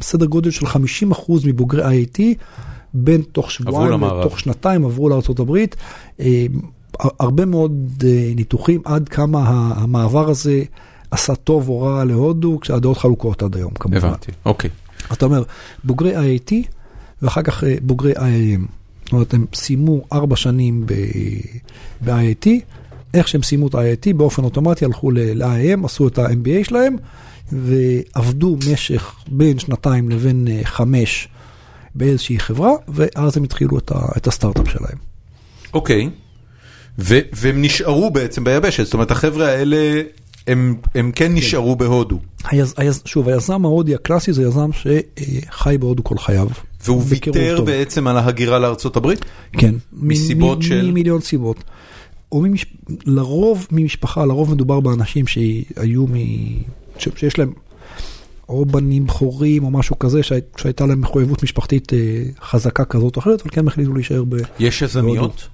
סדר גודל של 50% מבוגרי IIT, בין תוך שבועיים. לתוך שנתיים עברו לארה"ב. אה, הרבה מאוד ניתוחים עד כמה המעבר הזה עשה טוב או רע להודו, כשהדעות חלוקות עד היום כמובן. הבנתי, אוקיי. אתה אומר, בוגרי IIT ואחר כך אה, בוגרי IIM. זאת אומרת, הם סיימו ארבע שנים ב-IIT, איך שהם סיימו את ה-IIT באופן אוטומטי הלכו ל-IIM, עשו את ה-MBA שלהם, ועבדו משך בין שנתיים לבין אה, חמש באיזושהי חברה, ואז הם התחילו את, ה, את הסטארט-אפ שלהם. אוקיי, ו- והם נשארו בעצם ביבשת, זאת אומרת החבר'ה האלה הם, הם כן נשארו בהודו. היז, היז, שוב, היזם ההודי הקלאסי זה יזם שחי בהודו כל חייו. והוא ויתר. בעצם על ההגירה לארצות הברית? כן. מסיבות מ- של? ממיליון סיבות. ממש... לרוב ממשפחה, לרוב מדובר באנשים שהיו מ... ש... שיש להם או בנים בכורים או משהו כזה, שהי... שהייתה להם מחויבות משפחתית אה, חזקה כזאת או אחרת, אבל כן הם החליטו להישאר ב... יש יזמיות?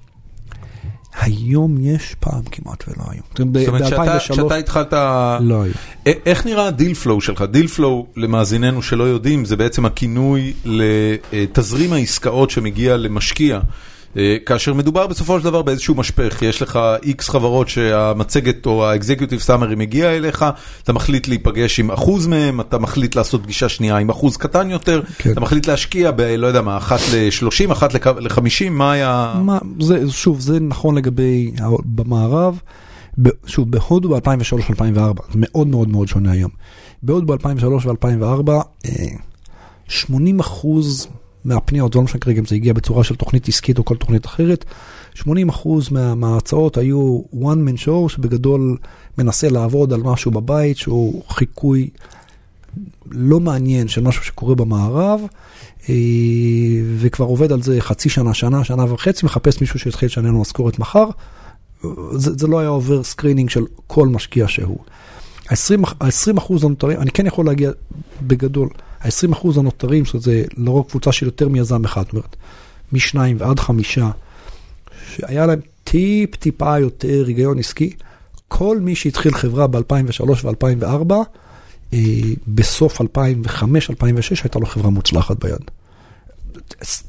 היום יש פעם כמעט ולא היו. זאת אומרת שאתה, ב-2003 שאתה התחלת... לא היו. איך נראה ה deal flow שלך? deal flow, למאזיננו שלא יודעים, זה בעצם הכינוי לתזרים העסקאות שמגיע למשקיע. אה, כאשר מדובר בסופו של דבר באיזשהו משפך, יש לך איקס חברות שהמצגת או האקזקיוטיב סאמרי מגיע אליך, אתה מחליט להיפגש עם אחוז מהם, אתה מחליט לעשות פגישה שנייה עם אחוז קטן יותר, כן. אתה מחליט להשקיע ב... לא יודע מה, אחת ל-30, אחת ל-50, מה היה... מה, זה, שוב, זה נכון לגבי במערב. ב, שוב, בהודו ב-2003-2004, זה מאוד מאוד מאוד שונה היום. בהודו ב-2003 ו-2004, 80 אחוז מהפניות, זה לא משנה כרגע אם זה הגיע בצורה של תוכנית עסקית או כל תוכנית אחרת, 80 אחוז מה, מההצעות היו one man show שבגדול מנסה לעבוד על משהו בבית שהוא חיקוי לא מעניין של משהו שקורה במערב, אה, וכבר עובד על זה חצי שנה, שנה, שנה וחצי, מחפש מישהו שיתחיל לשלם לו משכורת מחר. זה, זה לא היה עובר screening של כל משקיע שהוא. ה-20 אחוז הנותרים, אני כן יכול להגיע בגדול, ה-20 אחוז הנותרים, שזה לרוב קבוצה של יותר מיזם אחד, זאת אומרת, משניים ועד חמישה, שהיה להם טיפ טיפה יותר היגיון עסקי, כל מי שהתחיל חברה ב-2003 ו-2004, אה, בסוף 2005-2006 הייתה לו חברה מוצלחת ביד.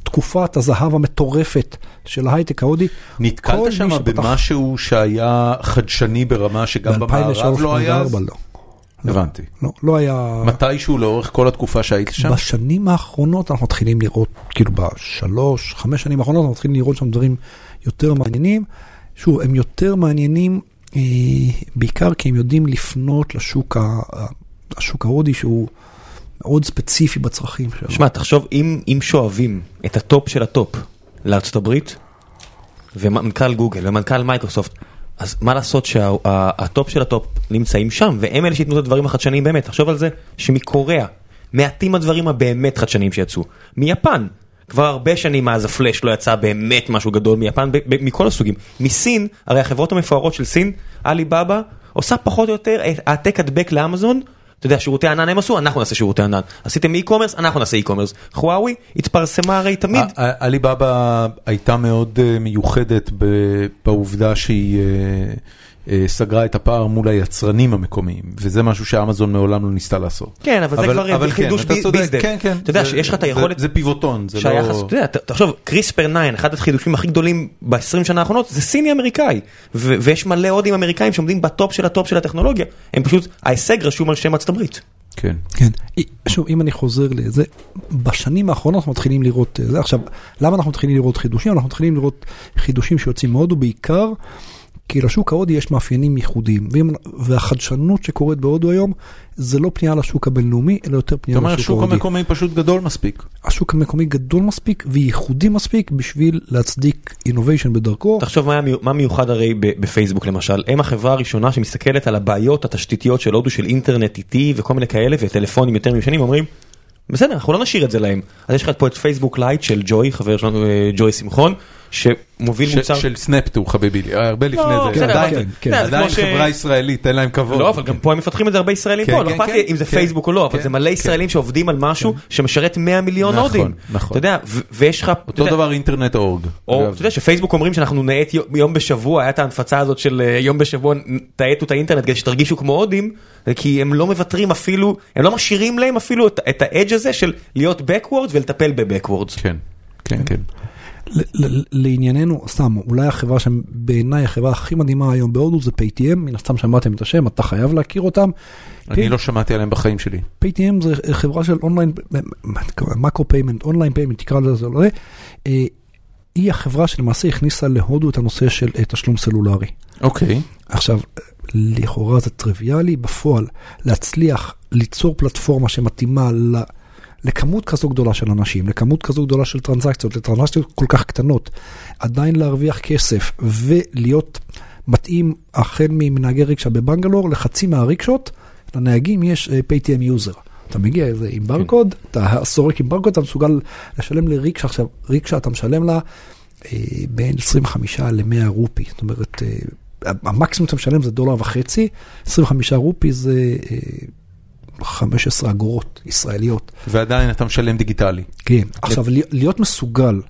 תקופת הזהב המטורפת של ההייטק ההודי. נתקלת שם שפתח- במשהו שהיה חדשני ברמה שגם במערב לא היה? אז? ב-2003-2004 לא. הבנתי. לא, לא היה... מתישהו לאורך כל התקופה שהיית שם? בשנים האחרונות אנחנו מתחילים לראות, כאילו בשלוש, חמש שנים האחרונות אנחנו מתחילים לראות שם דברים יותר מעניינים. שוב, הם יותר מעניינים אה, בעיקר כי הם יודעים לפנות לשוק, ה, ה- השוק ההודי שהוא מאוד ספציפי בצרכים שלו. שמע, תחשוב, אם, אם שואבים את הטופ של הטופ לארצות הברית, ומנכ"ל גוגל ומנכ"ל מייקרוסופט, אז מה לעשות שהטופ של הטופ נמצאים שם, והם אלה שייתנו את הדברים החדשניים באמת. תחשוב על זה שמקוריאה, מעטים הדברים הבאמת חדשניים שיצאו. מיפן, כבר הרבה שנים מאז הפלאש לא יצא באמת משהו גדול מיפן, ב- ב- מכל הסוגים. מסין, הרי החברות המפוארות של סין, עלי בבא, עושה פחות או יותר העתק הדבק לאמזון. אתה יודע, שירותי ענן הם עשו, אנחנו נעשה שירותי ענן. עשיתם e-commerce, אנחנו נעשה e-commerce. חוואוי התפרסמה הרי תמיד. עליבאבא הייתה מאוד אה, מיוחדת בעובדה שהיא אה, סגרה את הפער מול היצרנים המקומיים, וזה משהו שאמזון מעולם לא ניסתה לעשות. כן, אבל זה כבר אבל חידוש אתה בי- צודק, biz dev. כן, כן. אתה יודע זה- שיש לך את זה- היכולת... זה פיבוטון, זה לא... אתה יודע, תחשוב, קריספר 9, אחד החידושים הכי גדולים ב-20 שנה האחרונות, זה סיני אמריקאי. ו- ויש מלא הודים אמריקאים שעומדים בטופ של הטופ של הטכנולוגיה. הם פשוט, ההישג רשום על שם ארצות הברית. כן. כן, שוב, אם אני חוזר לזה, בשנים האחרונות אנחנו מתחילים לראות, אה, זה עכשיו, למה אנחנו מתחילים לראות חידושים? אנחנו מתחילים לראות חידושים שיוצאים מהודו בעיקר, כי לשוק ההודי יש מאפיינים ייחודיים, והחדשנות שקורית בהודו היום, זה לא פנייה לשוק הבינלאומי, אלא יותר זאת פנייה אומרת, לשוק השוק ההודי. המקומי פשוט גדול מספיק. השוק המקומי גדול מספיק וייחודי מספיק בשביל להצדיק innovation בדרכו. תחשוב מה, מה מיוחד הרי בפייסבוק למשל, הם החברה הראשונה שמסתכלת על הבעיות התשתיתיות של הודו של אינטרנט איטי וכל מיני כאלה וטלפונים יותר מיושנים, אומרים, בסדר, אנחנו לא נשאיר את זה להם. אז יש לך פה את Facebook Lite של ג'וי, חבר שלנו אה, ג'וי שמחון, שמוביל ש- מוצר... של Snaptu חביבי לי, הרבה לפני לא, זה, בסדר, עדיין- כן, כן. עדיין חברה ישראלית, תן להם כבוד. לא, אבל גם פה הם מפתחים את זה הרבה ישראלים כן, פה, לא כן, אכפת כן, לי אם זה כן, פייסבוק או לא, אבל כן, זה מלא כן. ישראלים שעובדים על משהו שמשרת 100 מיליון נכון, הודים. נכון. אתה יודע, ויש לך... אותו דבר Internet.org. או. אתה יודע שפייסבוק אומרים שאנחנו נאט יום- בשבוע, היה את ההנפצה הזאת של אה, יום בשבוע תאטו את האינטרנט כדי שתרגישו כמו הודים, כי הם לא מוותרים אפילו, הם לא משאירים להם אפילו את ה edge הזה של להיות backwards ולטפל ב-backwards. כן, כן, כן. לענייננו, סתם, אולי החברה שבעיניי החברה הכי מדהימה היום בהודו זה PayTM, מן הסתם שמעתם את השם, אתה חייב להכיר אותם. אני לא שמעתי עליהם בחיים שלי. PayTM זה חברה של online, micro payment, online payment, תקרא לזה, לא יודע. אה, היא החברה שלמעשה הכניסה להודו את הנושא של אה, תשלום סלולרי. אוקיי. עכשיו, לכאורה זה טריוויאלי, בפועל להצליח ליצור פלטפורמה שמתאימה ל... לכמות כזו גדולה של אנשים, לכמות כזו גדולה של טרנזקציות, לטרנזקציות כל כך קטנות, עדיין להרוויח כסף ולהיות מתאים החל ממנהגי ריקשה בבנגלור לחצי מהריקשות, לנהגים יש אה, Paytm user. אתה מגיע איזה עם ברקוד, אתה סורק עם ברקוד, אתה מסוגל לשלם לריקשה, עכשיו ריקשה אתה משלם לה אה, בין 25 ל-100 רופי, זאת אומרת, אה, המקסימום שאתה משלם זה דולר וחצי, 25 רופי זה אה, 15 אגורות ישראליות. ועדיין אתה משלם דיגיטלי. כן, עכשיו להיות מסוגל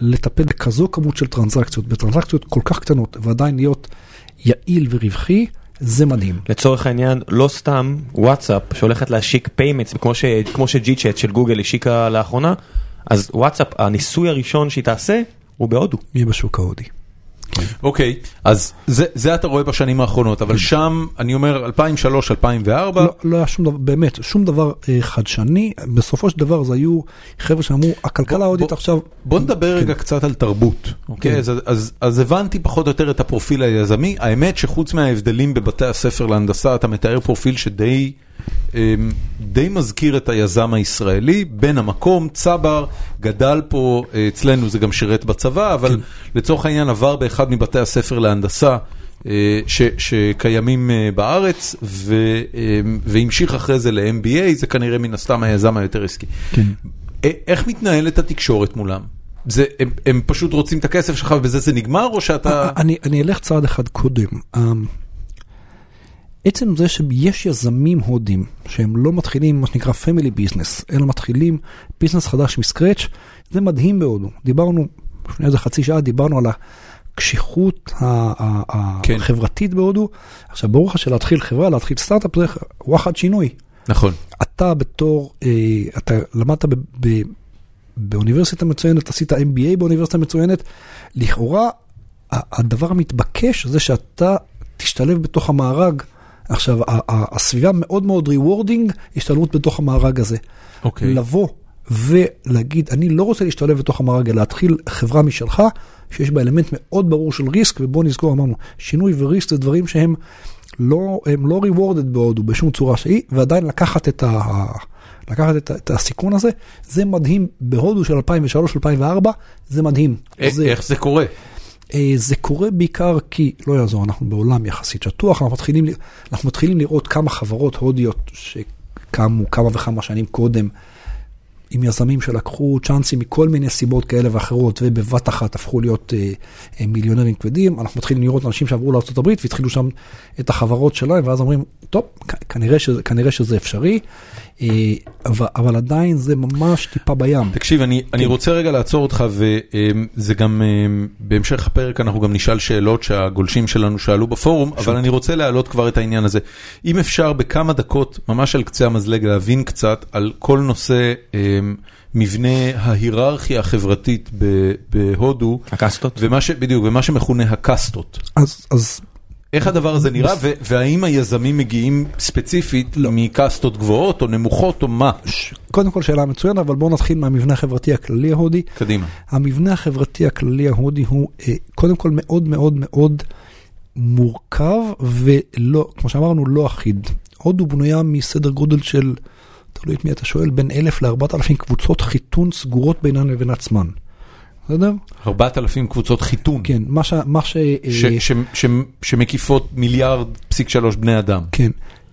לטפל בכזו כמות של טרנזקציות, בטרנזקציות כל כך קטנות, ועדיין להיות יעיל ורווחי, זה מדהים. לצורך העניין, לא סתם וואטסאפ שהולכת להשיק payments, כמו, ש, כמו שג'י צ'אט של גוגל השיקה לאחרונה, אז וואטסאפ, הניסוי הראשון שהיא תעשה, הוא בהודו. יהיה בשוק ההודי. אוקיי, אז זה, זה אתה רואה בשנים האחרונות, אבל שם, אני אומר, 2003, 2004. לא, לא היה שום דבר, באמת, שום דבר אה, חדשני. בסופו של דבר זה היו חבר'ה שאמרו, הכלכלה ההודית עכשיו... בוא נדבר רגע קצת על תרבות, אוקיי? אז, אז, אז הבנתי פחות או יותר את הפרופיל היזמי. האמת שחוץ מההבדלים בבתי הספר להנדסה, אתה מתאר פרופיל שדי... אמ, די מזכיר את היזם הישראלי, בן המקום, צבר, גדל פה, אה, אצלנו זה גם שירת בצבא, אבל כן. לצורך העניין עבר באחד מבתי הספר להנדסה אה, ש, שקיימים אה, בארץ, ו, והמשיך אחרי זה ל-MBA, זה כנראה מן הסתם היזם היותר עסקי. כן. איך מתנהלת התקשורת מולם? זה, הם, הם פשוט רוצים את הכסף שלך ובזה זה נגמר, או שאתה... אני, אני אלך צעד אחד קודם. עצם זה שיש יזמים הודים שהם לא מתחילים מה שנקרא family business, אלא מתחילים ביזנס חדש מסקרץ', זה מדהים בהודו. דיברנו, לפני איזה חצי שעה דיברנו על הקשיחות כן. החברתית בהודו. עכשיו ברור לך שלהתחיל חברה, להתחיל סטארט-אפ זה וואחד שינוי. נכון. אתה בתור, אה, אתה למדת ב, ב, באוניברסיטה מצוינת, עשית MBA באוניברסיטה מצוינת, לכאורה הדבר המתבקש זה שאתה תשתלב בתוך המארג. עכשיו, הסביבה מאוד מאוד rewarding, השתלבות בתוך המארג הזה. אוקיי. לבוא ולהגיד, אני לא רוצה להשתלב בתוך המארג, אלא להתחיל חברה משלך, שיש בה אלמנט מאוד ברור של risk, ובוא נזכור, אמרנו, שינוי ו risk זה דברים שהם לא, הם לא rewarded בהודו בשום צורה שהיא, ועדיין לקחת את ה... לקחת את, את הסיכון הזה, זה מדהים בהודו של 2003-2004, זה מדהים. איך זה, איך זה קורה? אה, זה קורה בעיקר כי, לא יעזור, אנחנו בעולם יחסית שטוח, אנחנו מתחילים, אנחנו מתחילים לראות כמה חברות הודיות שקמו כמה וכמה שנים קודם, עם יזמים שלקחו צ'אנסים מכל מיני סיבות כאלה ואחרות, ובבת אחת הפכו להיות אה, אה, מיליונרים כבדים. אנחנו מתחילים לראות אנשים שעברו לארה"ב והתחילו שם את החברות שלהם, ואז אומרים, טוב, כנראה שזה, כנראה שזה אפשרי. אה, אבל, עדיין זה ממש טיפה בים. תקשיב, אני, כן. אני רוצה רגע לעצור אותך, וזה גם, בהמשך הפרק אנחנו גם נשאל שאלות שהגולשים שלנו שאלו בפורום, שוק. אבל אני רוצה להעלות כבר את העניין הזה. אם אפשר בכמה דקות, ממש על קצה המזלג, להבין קצת על כל נושא מבנה ההיררכיה החברתית בהודו. הקסטות. ומה ש, בדיוק, ומה שמכונה הקסטות. אז, אז איך הדבר הזה נראה, והאם היזמים מגיעים ספציפית לא. מקסטות גבוהות או נמוכות או מה? קודם כל שאלה מצוינת, אבל בואו נתחיל מהמבנה החברתי הכללי ההודי. קדימה. המבנה החברתי הכללי ההודי הוא אה, קודם כל מאוד מאוד מאוד מורכב ולא, כמו שאמרנו, לא אחיד. הודו בנויה מסדר גודל של, תלוי את מי אתה שואל, בין אלף לארבעת אלפים קבוצות חיתון סגורות בינן לבין עצמן. בסדר? 4,000 קבוצות חיתון. כן, מה ש... מה ש... ש, אה, ש, ש שמקיפות מיליארד פסיק שלוש בני אדם. כן.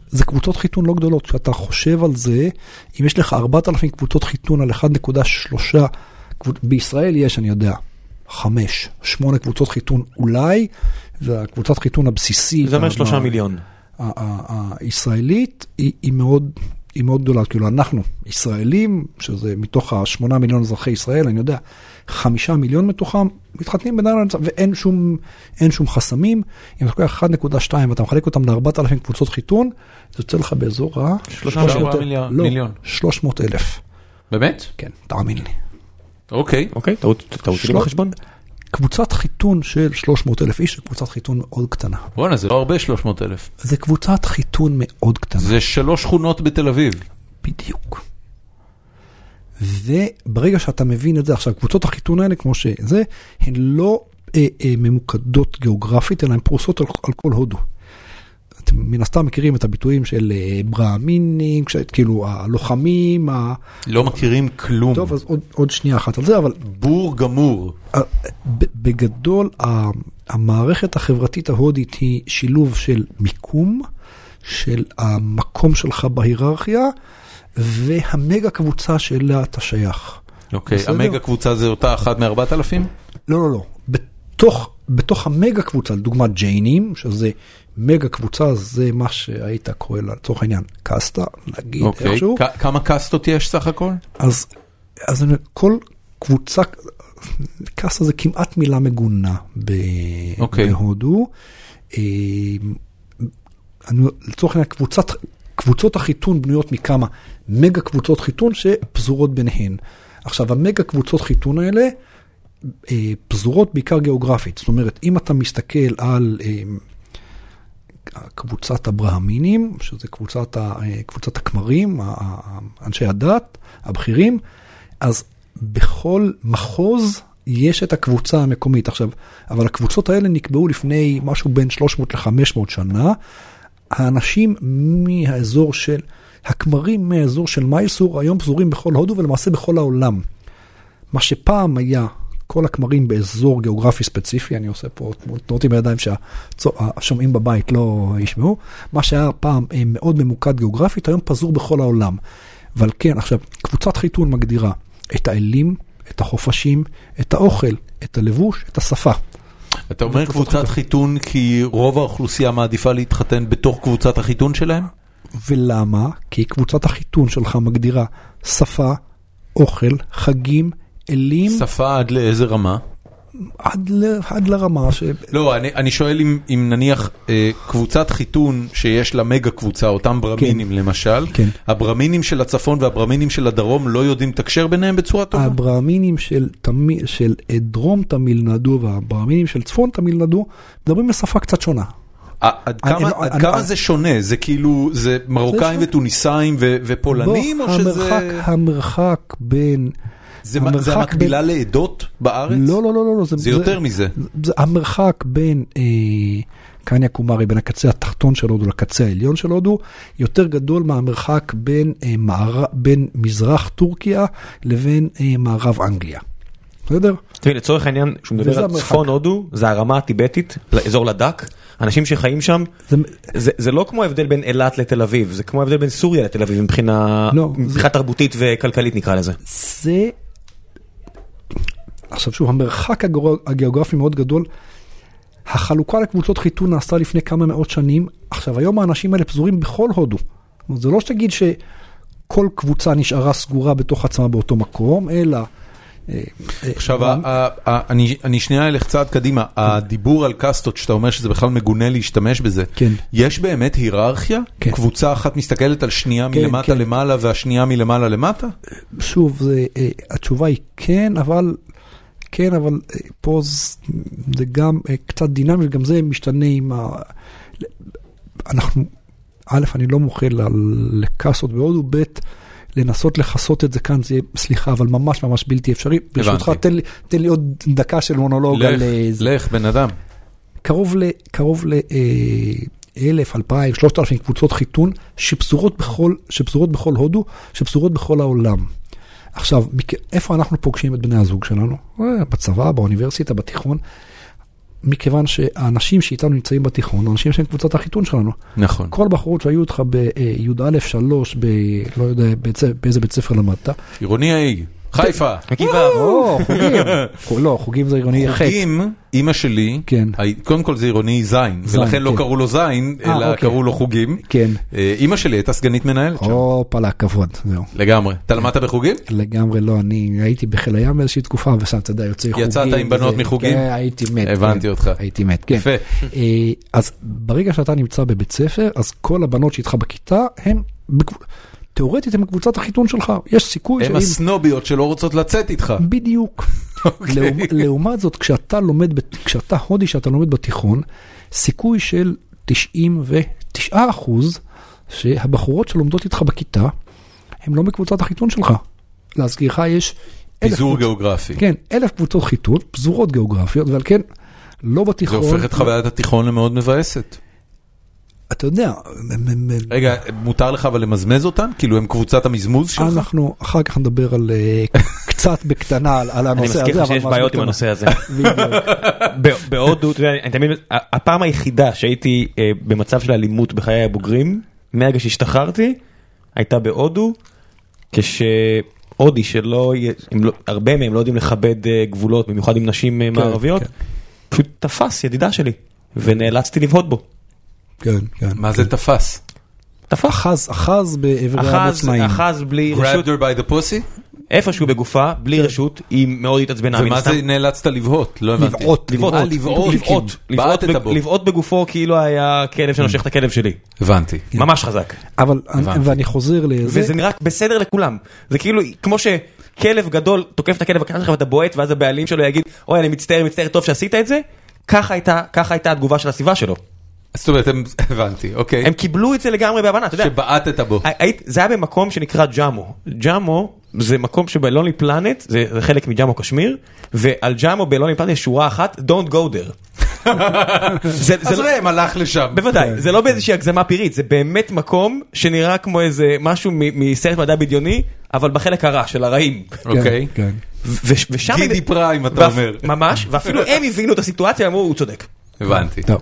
זה קבוצות חיתון לא גדולות, כשאתה חושב על זה, אם יש לך 4,000 קבוצות חיתון על 1.3, בישראל יש, אני יודע, 5, 8 קבוצות חיתון אולי, זה הקבוצת חיתון הבסיסית. זה אומר 3 מיליון. הישראלית היא, היא מאוד היא מאוד גדולה, כאילו אנחנו ישראלים, שזה מתוך השמונה מיליון אזרחי ישראל, אני יודע, חמישה מיליון מתוכם מתחתנים בינם לאמצע, ואין שום, שום חסמים. אם אתה לוקח 1.2 ואתה מחלק אותם ל-4,000 קבוצות חיתון, זה יוצא לך באזור ה... 300 לא, מיליון. 300 אלף. באמת? כן, תאמין לי. אוקיי. אוקיי, טעות שלי בחשבון. קבוצת חיתון של 300 אלף איש, זה קבוצת חיתון מאוד קטנה. בואנה, זה לא הרבה 300 אלף. זה קבוצת חיתון מאוד קטנה. זה שלוש שכונות בתל אביב. בדיוק. וברגע שאתה מבין את זה, עכשיו קבוצות החיתון האלה, כמו שזה, הן לא אה, אה, ממוקדות גיאוגרפית, אלא הן פרוסות על, על כל הודו. אתם מן הסתם מכירים את הביטויים של אה, ברהמינים, כאילו הלוחמים, ה... לא מכירים כלום. טוב, אז עוד, עוד שנייה אחת על זה, אבל בור גמור. אה, בגדול המערכת החברתית ההודית היא שילוב של מיקום, של המקום שלך בהיררכיה, והמגה קבוצה שאליה אתה שייך. אוקיי. המגה קבוצה זה אותה אחת מארבעת אלפים? לא, לא, לא. בתוך, בתוך המגה קבוצה, לדוגמת ג'יינים, שזה מגה קבוצה, זה מה שהיית קורא לה, לצורך העניין, קאסטה, נגיד אוקיי. איכשהו. כמה קאסטות יש סך הכל? אז, אז כל קבוצה, קאסטה זה כמעט מילה מגונה ב, אוקיי. בהודו. אה, אני, לצורך העניין, קבוצת, קבוצות החיתון בנויות מכמה מגה קבוצות חיתון שפזורות ביניהן. עכשיו, המגה קבוצות חיתון האלה אה, פזורות בעיקר גיאוגרפית. זאת אומרת, אם אתה מסתכל על אה, קבוצת הברהמינים, שזה קבוצת, ה, אה, קבוצת הכמרים, אנשי הדת, הבכירים, אז בכל מחוז יש את הקבוצה המקומית. עכשיו, אבל הקבוצות האלה נקבעו לפני משהו בין 300 ל-500 שנה. האנשים מהאזור של, הכמרים מהאזור של מייסור היום פזורים בכל הודו ולמעשה בכל העולם. מה שפעם היה כל הכמרים באזור גיאוגרפי ספציפי, אני עושה פה תנועות עם הידיים שהשומעים בבית לא ישמעו, מה שהיה פעם אה, מאוד ממוקד גיאוגרפית, היום פזור בכל העולם. אבל כן, עכשיו, קבוצת חיתון מגדירה את האלים, את החופשים, את האוכל, את הלבוש, את השפה. אתה אומר קבוצת חיתון כי רוב האוכלוסייה מעדיפה להתחתן בתוך קבוצת החיתון שלהם? ולמה? כי קבוצת החיתון שלך מגדירה שפה, אוכל, חגים, אלים, שפה עד לאיזה רמה? עד, ל, עד לרמה ש... לא, אני, אני שואל אם, אם נניח אה, קבוצת חיתון שיש לה מגה קבוצה, אותם ברמינים כן. למשל, כן. הברמינים של הצפון והברמינים של הדרום לא יודעים לתקשר ביניהם בצורה טובה? הברהמינים של, תמי, של אה, דרום תמיל נדו והברהמינים של צפון תמיל נדו מדברים בשפה קצת שונה. עד כמה, אני- עד אני- כמה אני- זה שונה? זה כאילו, זה מרוקאים. וטוניסאים ו- ופולנים, בוא, או שזה... המרחק, המרחק בין... זה, זה המקבילה לעדות בארץ? לא, לא, לא, לא, לא. זה יותר מזה. זה המרחק בין אה, קניה קומרי, בין הקצה התחתון של הודו לקצה העליון של הודו, יותר גדול מהמרחק בין, אה, מער... בין מזרח טורקיה לבין אה, מערב אנגליה. בסדר? תראי, לצורך העניין, כשהוא מדבר על. צפון הודו, זה הרמה הטיבטית, אזור לדק, אנשים שחיים שם, זה, זה זה לא כמו ההבדל בין אילת לתל אביב, זה כמו ההבדל בין סוריה לתל אביב מבחינה לא, מבחינה זה- תרבותית וכלכלית נקרא לזה. זה... עכשיו שוב, המרחק הגיאוגרפי מאוד גדול. החלוקה לקבוצות חיתון נעשתה לפני כמה מאות שנים. עכשיו, היום האנשים האלה פזורים בכל הודו. זה לא שתגיד שכל קבוצה נשארה סגורה בתוך עצמה באותו מקום, אלא... אה, אה, עכשיו, אני שנייה אלך צעד קדימה, הדיבור על קאסטות, שאתה אומר שזה בכלל מגונה להשתמש בזה, כן. יש באמת היררכיה? כן. קבוצה אחת מסתכלת על שנייה כן, מלמטה. למעלה והשנייה מלמעלה למטה? שוב, אה, התשובה היא כן, אבל... כן, אבל אה, פה זה גם אה, קצת דינמי, וגם זה משתנה עם ה... אנחנו, א', אני לא על- לקאסות בהודו, ב', לנסות לכסות את זה כאן, זה יהיה, סליחה, אבל ממש ממש בלתי אפשרי. ברשותך, תן לי, תן לי עוד דקה של מונולוג לך, על אה. לך, בן אדם. קרוב ל... קרוב ל... אלף, אלפיים, שלושת אלפים קבוצות חיתון שפזורות בכל, שפזורות בכל הודו, שפזורות בכל העולם. עכשיו, איפה אנחנו פוגשים את בני הזוג שלנו? אה, בצבא, באוניברסיטה, בתיכון. מכיוון שהאנשים שאיתנו נמצאים בתיכון, האנשים שהם קבוצת החיתון שלנו. נכון. כל בחורות שהיו איתך בי"א שלוש, ב... לא יודע באיזה בית ספר למדת. עירוני האי, חיפה. עקיבא, או, חוגים. לא, חוגים זה עירוני ח'. חוגים, אימא שלי, כן. קודם כל זה עירוני זין, ולכן לא כן. קראו לו זין, אה, אלא אוקיי. קראו לו חוגים. כן. אה, אימא שלי הייתה סגנית מנהלת שם. הופה, לכבוד, זהו. לגמרי. אתה למדת בחוגים? לגמרי לא, אני הייתי בחיל הים באיזושהי תקופה, ושם, אתה יודע, יוצאי חוגים. יצאת עם בנות. מחוגים? כן, הייתי מת. הבנתי. אותך. הייתי מת, כן. יפה. אה, אז ברגע שאתה נמצא בבית ספר, אז כל הבנות שאיתך בכיתה, בקב- תאורטית הם קבוצת החיתון שלך. יש סיכוי הם הסנוביות שלא רוצות לצאת איתך. בדיוק. אוקיי. לעומת- זאת, כשאתה לומד, כשאתה הודי שאתה לומד בתיכון, סיכוי של 99 אחוז שהבחורות שלומדות איתך בכיתה, הן לא מקבוצת החיתון שלך. להזכירך יש... פיזור קבוצ- גיאוגרפי. כן, אלף קבוצות חיתון, פזורות גיאוגרפיות, ועל כן, לא זה בתיכון. הופך את חוויית התיכון למאוד מבאסת. אתה יודע, מ- רגע, מותר לך אבל למזמז אותן? כאילו הם קבוצת המזמוז שלך? אנחנו אחר כך נדבר על אה, קצת בקטנה על- על אני הנושא הזה. מזכיר לך שיש בעיות עם. הנושא הזה. בהודו, אתה יודע, אני תמיד, הפעם היחידה שהייתי אה, במצב של אלימות בחיי הבוגרים, מהרגע שהשתחררתי, הייתה בהודו, כשהודי שלא, יהיה- הם לא- הרבה מהם לא יודעים לכבד אה, גבולות, במיוחד עם נשים אה, מערביות, כן. פשוט תפס ידידה שלי, ונאלצתי לבהות בו. כן, כן. מה זה תפס? תפס. אחז, אחז באיברי אחז, המוצנעים. אחז בלי רשות, grabbed her by the pussy? איפשהו בגופה, בלי רשות, היא מאוד התעצבנה. ומה. זה נאלצת לבהות? לא הבנתי. לבעוט, לבעוט, אה, לבעוט, לבעוט, לבעוט בעטת בג- בו. לבעוט בגופו כאילו היה כלב שנושך את הכלב שלי, הבנתי. ממש חזק. אבל. ואני חוזר לזה, וזה נראה בסדר לכולם, זה כאילו כמו שכלב גדול תוקף את הכלב הקטן שלך ואתה בועט ואז הבעלים שלו יגיד אוי אני מצטער מצטער טוב שעשית את זה, ככה הייתה ככה הייתה התגובה של הסביבה שלו, זאת אומרת, הם- הבנתי, אוקיי. הם קיבלו את זה לגמרי בהבנה, אתה יודע, שבעטת בו. היית- זה היה במקום שנקרא ג'אמו, ג'אמו זה מקום שבלוני פלנט, זה זה חלק מג'אמו קשמיר, ועל ג'אמו בלוני פלנט יש שורה אחת, Don't go there. זה- זה אז לא- ראם הלך לשם. בוודאי, זה לא באיזושהי הגזמה פירית, זה באמת מקום שנראה כמו איזה משהו מ- מסרט מדע בדיוני, אבל בחלק הרע של הרעים. אוקיי. כן. ו- ושם... גידי פריים, אתה אומר. ממש, ואפילו הם הבינו את הסיטואציה, אמרו, הוא צודק. הבנתי. טוב,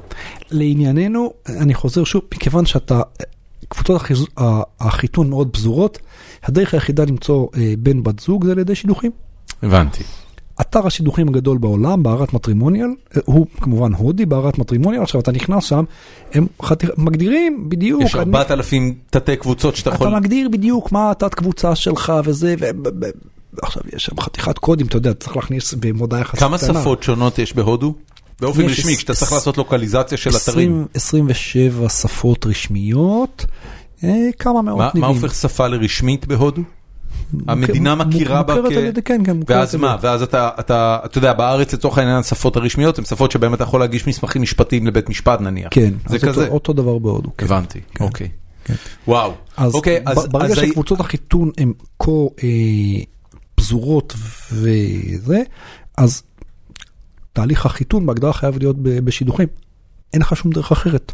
לענייננו, אני חוזר שוב, מכיוון שאתה, קבוצות החיז- החיתון מאוד פזורות, הדרך היחידה למצוא אה, בן בת זוג זה על ידי שידוכים. הבנתי. אתר השידוכים הגדול בעולם, בערת מטרימוניאל, אה, הוא כמובן הודי, בערת מטרימוניאל, עכשיו אתה נכנס שם, הם חתיר, מגדירים בדיוק, יש אני- 4,000 תתי קבוצות שאתה יכול... אתה מגדיר בדיוק מה התת קבוצה שלך וזה, ו... עכשיו יש שם חתיכת קודים, אתה יודע, צריך להכניס במודעה יחסית כמה קטנה. שפות שונות יש בהודו? באופן רשמי, כשאתה צריך עש- לעשות לוקליזציה של אתרים. 20, 27 שפות רשמיות, אה, כמה מאות מה מה ניבים. הופך שפה לרשמית בהודו? המדינה מכירה בה מוכרת כ... על ידי- כן, כן, מוכרת ואז על מה? ידי- ואז אתה, אתה, אתה יודע, בארץ לצורך העניין השפות הרשמיות הן שפות שבהן אתה יכול להגיש מסמכים משפטיים לבית משפט נניח. כן, זה אז כזה. אותו, דבר בהודו. כן. הבנתי, כן. אוקיי. וואו. אז, אוקיי. ברגע שקבוצות החיתון הן כה אה, פזורות וזה, אז תהליך החיתון בהגדרה חייב להיות בשידוכים. אין לך שום דרך אחרת.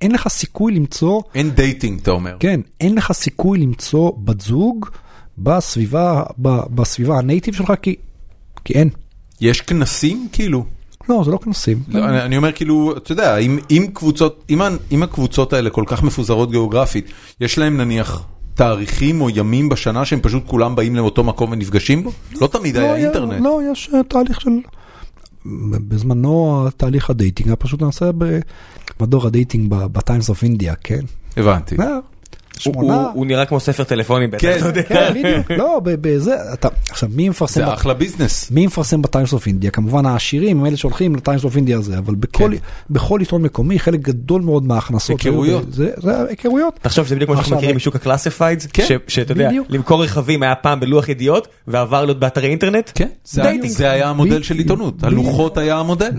אין לך סיכוי למצוא, אין dating, אתה אומר. כן, אין לך סיכוי למצוא בת זוג בסביבה, בסביבה ה native שלך, כי, כי אין. יש כנסים כאילו? לא, זה לא כנסים. לא, אני, אני אומר כאילו, אתה יודע, אם, אם קבוצות, אם, אם הקבוצות האלה כל כך מפוזרות גיאוגרפית, יש להם נניח תאריכים או ימים בשנה שהם פשוט כולם באים לאותו מקום ונפגשים בו? לא תמיד היה היה- אינטרנט. לא, יש אה, תהליך של... בזמנו תהליך ה dating היה פשוט נעשה במדור ה dating בטיימס אוף אינדיה, כן? הבנתי. הוא- שמונה... הוא נראה כמו ספר טלפונים בטח, כן. אתה יודע. כן, בדיוק. לא, ב- בזה, אתה... עכשיו, מי מפרסם... זה אחלה ביזנס. מי מפרסם בטיימס אוף אינדיה? כמובן העשירים הם אלה שהולכים לטיימס אוף אינדיה הזה, אבל בכל, כן. בכל עיתון מקומי חלק גדול מאוד מההכנסות... היכרויות. זה, זה היכרויות. תחשוב שזה בדיוק כמו שאנחנו מכירים משוק ה classifieds, כן, שאתה יודע. למכור רכבים היה פעם בלוח ידיעות ועבר להיות באתרי אינטרנט, כן, זה, היה- המודל של עיתונות, הלוחות היה המודל.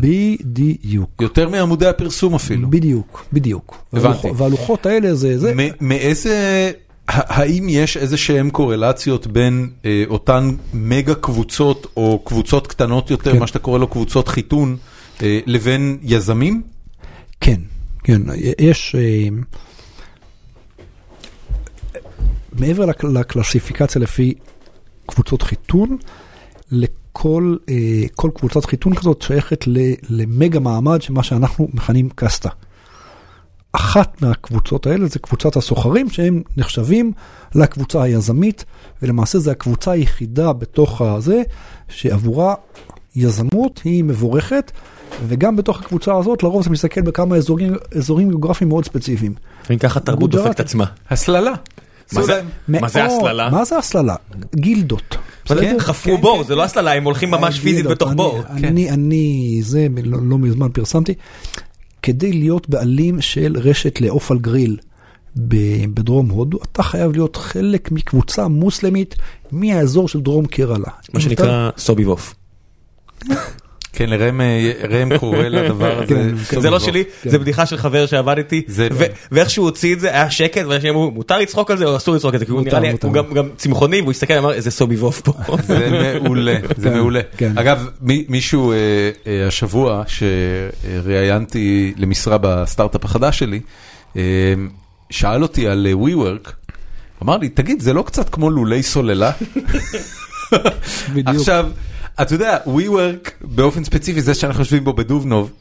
בדיוק. יותר מעמודי הפרסום אפילו. בדיוק, בדיוק. הבנתי. והלוח- והלוחות האלה זה... זה מ- מאיזה, האם יש איזה שהם קורלציות בין אה, אותן מגה קבוצות או קבוצות קטנות יותר, כן. מה שאתה קורא לו קבוצות חיתון, אה, לבין יזמים? כן, כן, יש... אה, מעבר לק- לקלסיפיקציה לפי קבוצות חיתון, לכל אה, כל קבוצת חיתון כזאת שייכת למגה מעמד שמה שאנחנו מכנים קסטה. אחת מהקבוצות האלה זה קבוצת הסוחרים שהם נחשבים לקבוצה היזמית ולמעשה זה הקבוצה היחידה בתוך הזה שעבורה יזמות היא מבורכת וגם בתוך הקבוצה הזאת לרוב זה מסתכל בכמה אזורים, אזורים גיאוגרפיים מאוד ספציפיים. אם ככה תרבות. דופקת עצמה. הסללה. מה זה- הסללה? מה זה הסללה? גילדות. בסדר? חפרו בור, זה לא הסללה, הם הולכים ממש פיזית. בתוך בור. אני, אני, זה לא, לא מזמן פרסמתי, כדי להיות בעלים של רשת לעוף על גריל בדרום הודו, אתה חייב להיות חלק מקבוצה מוסלמית מהאזור של דרום קרלה. מה שנקרא סוביבוף. כן, לראם אה, קורא לדבר הזה. כן, סוביבוב. זה לא שלי, כן. זה בדיחה של חבר שעבד איתי, ואיך שהוא הוציא את זה היה שקט, ואנשים אמרו מותר לצחוק על זה או אסור לצחוק על זה, כי הוא נראה לי. הוא גם- צמחוני והוא הסתכל ואמר איזה סוביבוב פה. זה מעולה, זה כן, מעולה. כן. אגב, מי- מישהו אה, אה, השבוע שראיינתי למשרה בסטארט-אפ החדש שלי, שאל אותי על WeWork, אמר לי, תגיד, זה לא קצת כמו לולי סוללה? בדיוק. עכשיו, אתה יודע, WeWork באופן ספציפי, זה שאנחנו יושבים בו בדובנוב,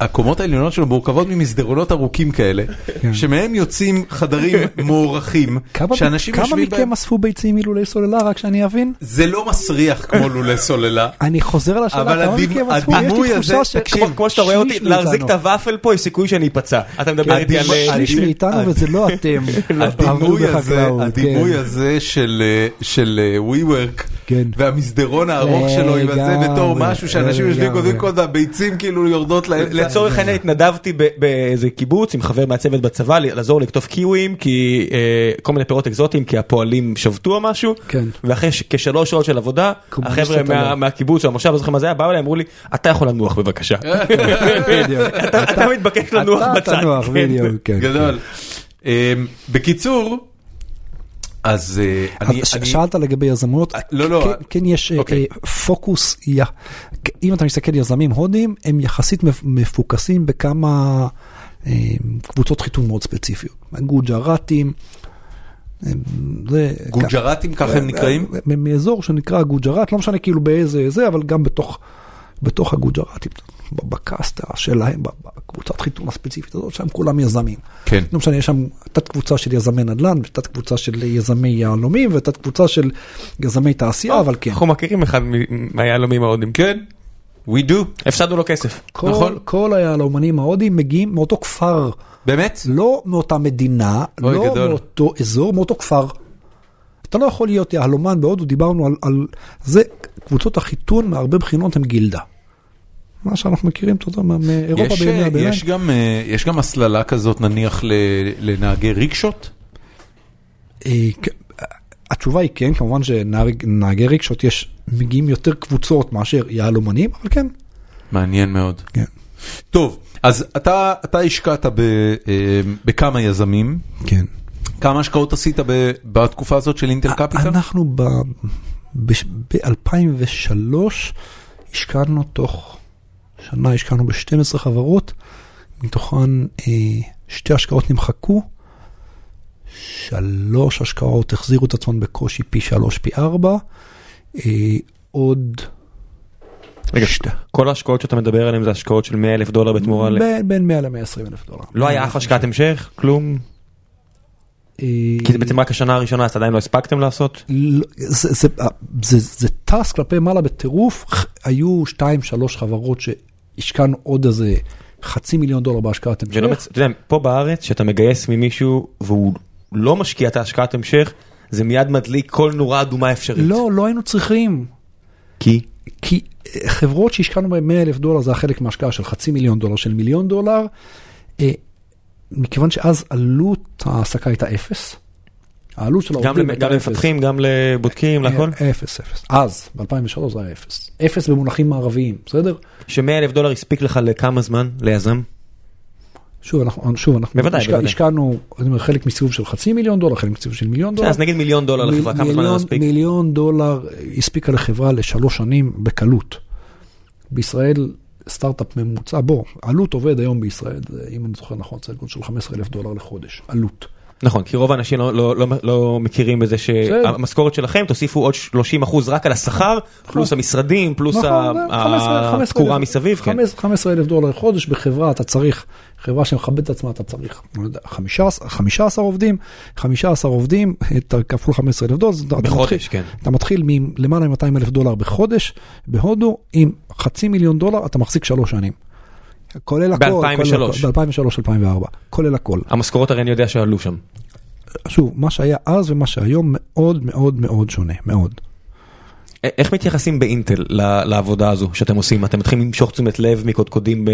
הקומות העליונות שלו מורכבות ממסדרונות ארוכים כאלה, כן. שמהם יוצאים חדרים מוערכים, כמה שאנשים כמה יושבים בהם. מכם אספו ביצים מלולי סוללה רק שאני אבין? זה לא מסריח כמו לולי סוללה. אני חוזר על השאלה, אבל כמה מכם אספו? יש לי הזה- תחושה ש... תקשיב, כמו שאתה רואה אותי, להחזיק את. הוואפל פה יש סיכוי שאני אפצע. אתה מדבר איתי על... שליש מאיתנו וזה לא אתם. הדימוי הזה, כן. הזה של של אה, WeWork, כן. והמסדרון הארוך שלו עם הזה בתור משהו שאנשים יושבים. קודם כל והביצים כאילו יורדות לאמצע. לצורך העניין התנדבתי באיזה קיבוץ עם חבר מהצוות בצבא ל- לעזור לקטוף קיווים כי אה, כל מיני פירות אקזוטיים כי הפועלים שבתו או משהו כן. ואחרי ש- כשלוש שעות של עבודה החבר'ה אתה מה- לא. מהקיבוץ או המושב לא זוכר מה זה היה באו אליי אמרו לי אתה יכול לנוח בבקשה. אתה אתה מתבקש לנוח אתה בצד. תנוח, כן. בדיוק. כן, גדול. אה, בקיצור, אז אה, אני... שאלת לגבי יזמויות, לא, לא. כן- כן יש אה, אוקיי. אה, פוקוס, אם אתה מסתכל יזמים הודים, הם יחסית מפ- מפוקסים בכמה אה, קבוצות חיתום מאוד ספציפיות. גוג'ראטים, אה. גוג'ראטים ככה הם נקראים? אה, מאזור שנקרא גוג'ראט, לא משנה כאילו באיזה זה, אבל גם בתוך הגוג'ראטים, ב- בקסטה שלהם, בקבוצת חיתום הספציפית הזאת, שם כולם יזמים. כן. לא משנה, יש שם תת קבוצה של יזמי נדל"ן, ותת קבוצה של יזמי יהלומים, ותת קבוצה של יזמי תעשייה, אבל כן. אנחנו מכירים אחד מהיהלומים ההודים כן. We do. הפסדנו לו כסף. כל, נכון. כל היהלומנים ההודים מגיעים מאותו כפר, באמת? לא מאותה מדינה, לא גדול. מאותו אזור, מאותו כפר. אתה לא יכול להיות יהלומן בהודו, דיברנו על, על זה, קבוצות החיתון מהרבה בחינות הם גילדה. מה שאנחנו מכירים, אתה יודע, מאירופה בימי אה, הביניים. יש גם, אה, יש גם הסללה כזאת נניח לנהגי ריקשות? אה, התשובה היא כן, כמובן שנהגי רגשות יש, מגיעים יותר קבוצות מאשר יהלומנים, אבל כן. מעניין מאוד. כן. טוב, אז אתה, אתה השקעת ב, בכמה יזמים, כן. כמה השקעות עשית ב, בתקופה הזאת של אינטל קפיטל? אנחנו ב-2003 השקענו תוך שנה, השקענו ב-12 חברות, מתוכן אה, שתי השקעות נמחקו, שלוש השקעות החזירו את עצמן בקושי פי שלוש, פי ארבע, אה, עוד... רגע, שתי- כל ההשקעות שאתה מדבר עליהן זה השקעות של 100 אלף דולר בתמורה ל... בין- בין 100 ל-120 אלף דולר. לא היה אף השקעת המשך? כלום? אה, כי זה בעצם רק השנה הראשונה אז עדיין לא הספקתם לעשות? לא, זה, טס כלפי מעלה בטירוף, היו שתיים שלוש חברות שהשקענו עוד איזה חצי מיליון דולר בהשקעת לא המשך. מצ- אתה יודע, פה בארץ שאתה מגייס ממישהו והוא לא משקיע את ההשקעת המשך זה מיד מדליק כל נורה אדומה אפשרית. לא, לא היינו צריכים, כי? כי אה, חברות שהשקענו בהן 100 אלף דולר זה היה חלק מההשקעה של חצי מיליון דולר, של מיליון דולר, אה, מכיוון שאז עלות ההעסקה הייתה אפס. העלות של העובדים גם. למפתחים, גם לבודקים, לכל? אה, אפס, אפס. אז, ב-2003 זה היה אפס. אפס במונחים מערביים, בסדר? ש-100 אלף דולר הספיק לך לכמה זמן ליזם? שוב, אנחנו, שוב, אנחנו בוודאי, השקע, בוודאי. השקענו, אני אומר, חלק מסיבוב של חצי מיליון דולר, חלק מסיבוב של מיליון דולר. אז נגיד מיליון דולר מיל- לחברה, כמה זמן זה מספיק? מיליון דולר הספיקה לחברה לשלוש שנים בקלות. בישראל סטארט-אפ ממוצע, בוא, עלות עובד היום בישראל, אם אני זוכר נכון, סדר גודל של 15 אלף דולר לחודש, עלות. נכון, כי רוב האנשים לא- לא- לא- לא מכירים בזה. שהמשכורת שלכם תוסיפו עוד 30 אחוז רק על השכר, פלוס המשרדים, פלוס נכון, ה- זה 15 15 התקורה אלף- מסביב. כן. 15 אלף דולר לחודש בחברה, אתה צריך, חברה שמכבדת את עצמה, אתה צריך, לא יודע, 15 15 עובדים, 15 עובדים, אתה כפול 15 אלף דולר, אתה בחודש, מתחיל- כן. אתה מתחיל מלמעלה מ-200 אלף דולר בחודש, בהודו, עם חצי מיליון דולר, אתה מחזיק שלוש שנים. כולל הכל, ב-2003. ב-2003-2004, כולל הכל. המשכורות הרי אני יודע שעלו שם. שוב, מה שהיה אז ומה שהיום מאוד מאוד מאוד שונה, מאוד. איך מתייחסים באינטל לעבודה הזו שאתם עושים? אתם מתחילים למשוך תשומת לב מקודקודים ב...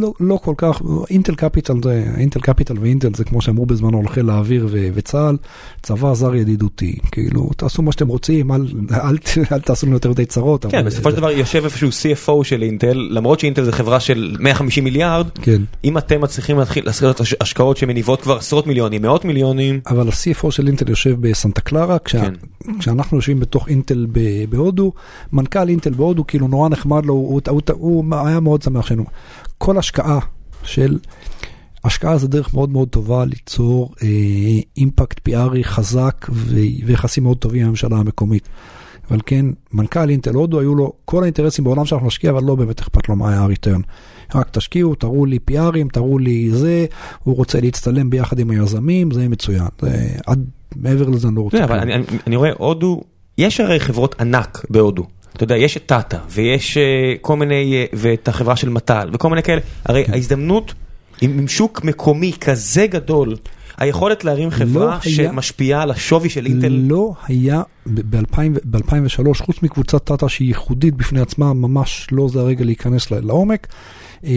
לא, לא כל כך, אינטל קפיטל זה, אינטל קפיטל ואינטל זה כמו שאמרו בזמנו האוויר ו- וצה"ל, צבא זר ידידותי, כאילו תעשו מה שאתם רוצים, אל, תעשו לנו יותר מדי צרות. כן, בסופו של דבר יושב איפשהו CFO של אינטל, למרות שאינטל זה חברה של 150 מיליארד, כן, אם אתם מצליחים להתחיל לעשות הש- השקעות שמניבות כבר עשרות מיליונים, מאות מיליונים, אבל ה-CFO של אינטל יושב בסנטה קלרה, כן. כשאנחנו יושבים בתוך אינטל ב- בהודו, מנכ"ל אינטל בהודו, כאילו נורא נחמד לו, הוא, הוא, הוא, הוא היה מאוד שמח שלנו. כל השקעה של, השקעה זה דרך מאוד מאוד טובה ליצור אה, אימפקט PRי חזק ויחסים מאוד טובים עם הממשלה המקומית. אבל כן, מנכ"ל אינטל הודו, היו לו כל האינטרסים בעולם שאנחנו נשקיע, אבל לא באמת אכפת לו מה היה הריטרן. רק תשקיעו, תראו לי PRים, תראו לי זה, הוא רוצה להצטלם ביחד עם היזמים, זה מצוין. זה, עד מעבר לזה אני לא רוצה. אבל. אני, אני, אני רואה הודו, יש הרי חברות ענק בהודו. אתה יודע, יש את טאטה, ויש uh, כל מיני, uh, ואת החברה של מט"ל, וכל מיני כאלה. הרי כן. ההזדמנות עם, עם שוק מקומי כזה גדול, היכולת להרים חברה לא היה- שמשפיעה על השווי של אינטל, לא היה ב-2003, חוץ מקבוצת טאטה שהיא ייחודית בפני עצמה, ממש לא זה הרגע להיכנס לעומק. אה,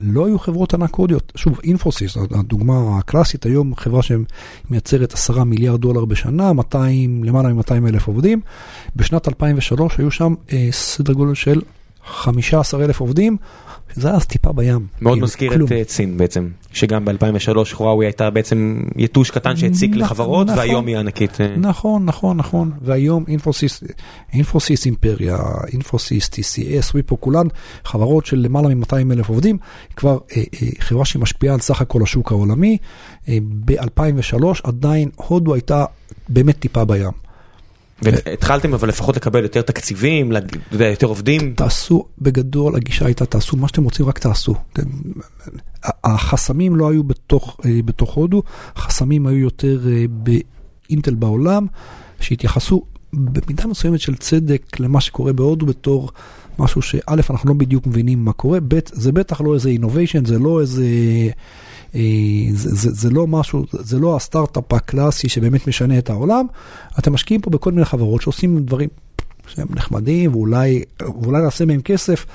לא היו חברות ענק הודיות. שוב, אינפוסיס, הדוגמה הקלאסית, היום חברה שמייצרת 10 מיליארד דולר בשנה, 200, למעלה מ-200 אלף עובדים. בשנת 2003 היו שם אה, סדר גודל של 15 אלף עובדים, שזה אז טיפה בים. מאוד כאילו, מזכיר כלום. את uh, צין בעצם, שגם ב-2003 חוואוי הייתה בעצם יתוש קטן שהציק נכון, לחברות, נכון. והיום היא ענקית. אה. נכון, נכון, נכון, והיום אינפוסיס, אינפוסיס אימפריה, אינפוסיס, TCS, ויפו, כולן חברות של למעלה מ-200 אלף עובדים, כבר אה, אה, חברה שמשפיעה על סך הכל השוק העולמי. אה, ב-2003 עדיין הודו הייתה באמת טיפה בים. והתחלתם אבל לפחות לקבל יותר תקציבים, יותר עובדים. תעשו, בגדול הגישה הייתה תעשו מה שאתם רוצים, רק תעשו. אתם- החסמים לא היו בתוך, אה, בתוך הודו, החסמים היו יותר אה, באינטל בעולם, שהתייחסו במידה מסוימת של צדק למה שקורה בהודו בתור משהו שא', אנחנו לא בדיוק מבינים מה קורה, ב', זה בטח לא איזה innovation, זה לא איזה... אה, זה, זה, זה לא משהו, זה לא הסטארט-אפ הקלאסי שבאמת משנה את העולם, אתם משקיעים פה בכל מיני חברות שעושים דברים שהם נחמדים ואולי, ואולי נעשה מהם כסף,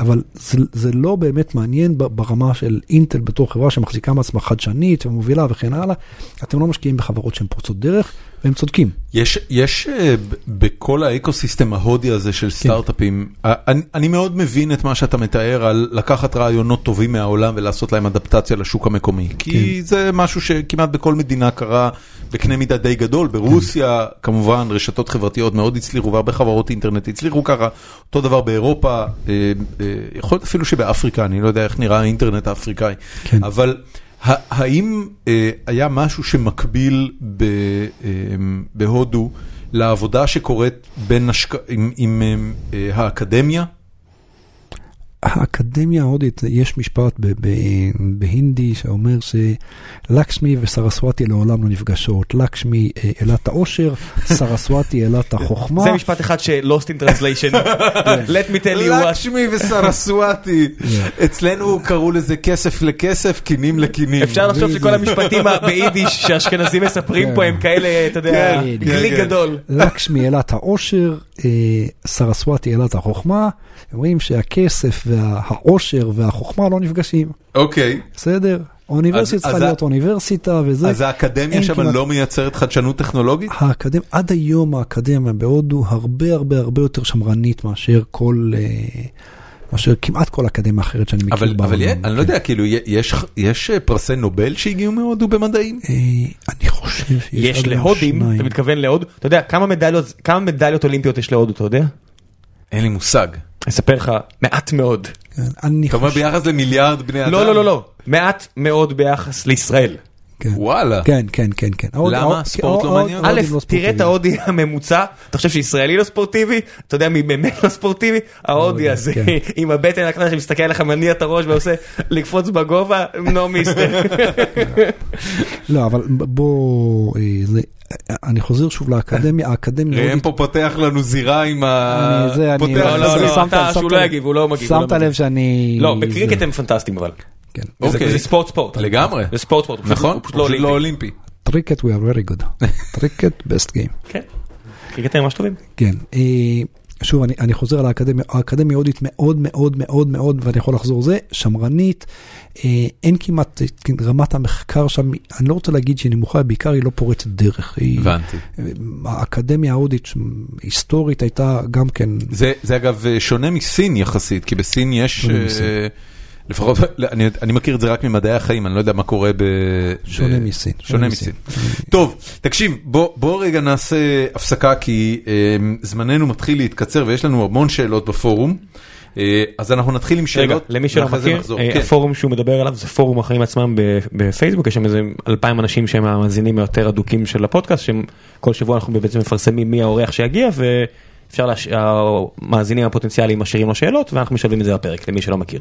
אבל זה, זה לא באמת מעניין ברמה של אינטל בתור חברה שמחזיקה מעצמה חדשנית ומובילה וכן הלאה, אתם לא משקיעים בחברות שהן פורצות דרך, והם צודקים. יש, יש אה, בכל האקוסיסטם ההודי הזה של סטארט-אפים, אה, אני, אני מאוד מבין את מה שאתה מתאר על לקחת רעיונות טובים מהעולם ולעשות להם אדפטציה לשוק המקומי. כי זה משהו שכמעט בכל מדינה קרה בקנה מידה די גדול. ברוסיה, כמובן, רשתות חברתיות מאוד הצליחו והרבה חברות אינטרנט הצליחו ככה. אותו דבר באירופה, אה, יכול להיות אפילו שבאפריקה, אני לא יודע איך נראה האינטרנט האפריקאי. כן. אבל האם אה, היה משהו שמקביל אה, בהודו לעבודה שקורית. עם, אה, האקדמיה? האקדמיה ההודית, יש משפט ב- ב- בהינדי שאומר שלקשמי וסרסווטי לעולם לא נפגשות. לקשמי אה, אלת העושר, סרסווטי אלת החוכמה. זה משפט אחד ש-Lost in translation, let me tell you what. לקשמי וסרסואטי. אצלנו קראו לזה כסף לכסף, קינים לקינים. אפשר לחשוב שכל המשפטים ביידיש שהאשכנזים מספרים פה הם כאלה, אתה יודע, כן, כן, כן. גדול. לקשמי אלת העושר, אה, סרסווטי אלת החוכמה. אומרים שהכסף והעושר והחוכמה לא נפגשים. אוקיי, בסדר? האוניברסיטה צריכה להיות אוניברסיטה וזה. אז האקדמיה שם כמעט- לא מייצרת חדשנות טכנולוגית? האקדמיה, עד היום האקדמיה בהודו הרבה הרבה הרבה יותר שמרנית מאשר כל, אה, מאשר כמעט כל אקדמיה אחרת שאני מכיר אבל, בעולם. אבל יה- אני לא כן. יודע, כאילו, יש, יש אה, פרסי נובל שהגיעו מהודו במדעים? אה, אני חושב שיש יש להודים, שניים. אתה מתכוון להוד, אתה יודע כמה מדליות, כמה מדליות אולימפיות יש להודו, אתה יודע? אין לי מושג. אספר לך, מעט מאוד. כן, אני אתה אומר חושב, ביחס למיליארד בני אדם? לא, לא, לא, לא, מעט מאוד ביחס לישראל. כן. וואלה. כן, כן, כן, כן. למה? ספורט לא מעניין? א', לא תראה את. ההודי הממוצע, אתה חושב שישראלי לא ספורטיבי? אתה יודע מי באמת לא ספורטיבי? ההודי הזה, כן. עם הבטן הקטנה שמסתכל עליך, מניע את הראש ועושה לקפוץ בגובה, נו מיסטר. לא, אבל בוא, אה, זה- אני חוזר שוב לאקדמיה, האקדמיה ראם פה פותח לנו זירה עם ה... אני- זה, אני- פותח לא, לא, אני לא, שהוא לא. יגיב, הוא לא מגיב. לא שמת. לב שאני... לא, בקריקט הם פנטסטיים אבל. כן. זה- אוקיי. זה ספורט ספורט. לגמרי. זה ספורט ספורט. נכון? הוא פשוט לא לא אולימפי. Cricket we are very good. Cricket best game. כן. קריקטרים ממש טובים. כן. שוב, אני, אני חוזר על האקדמיה, האקדמיה ההודית מאוד מאוד מאוד מאוד, ואני יכול לחזור זה, שמרנית, אה, אין כמעט, אה, רמת המחקר שם, אני לא רוצה להגיד שהיא נמוכה, בעיקר היא לא פורצת דרך. היא, הבנתי. אה, האקדמיה ההודית, היסטורית, הייתה גם כן, זה, זה אגב אה, שונה מסין יחסית, כי בסין יש, אה. לפחות, אני, אני מכיר את זה רק ממדעי החיים, אני לא יודע מה קורה ב... שונה מסין. שונה מסין. טוב, תקשיב, בוא, בוא רגע נעשה הפסקה, כי אה, זמננו מתחיל להתקצר ויש לנו המון שאלות בפורום. אה, אז אנחנו נתחיל עם רגע, שאלות, למי שלא מכיר. אה, כן. הפורום שהוא מדבר עליו זה פורום החיים עצמם בפייסבוק, יש שם איזה אלפיים אנשים שהם המאזינים היותר אדוקים של הפודקאסט, שכל שבוע אנחנו בעצם מפרסמים מי האורח שיגיע, ואפשר, להש- המאזינים הפוטנציאליים משאירים לו שאלות, ואנחנו משלבים את זה בפרק, למי שלא מכיר.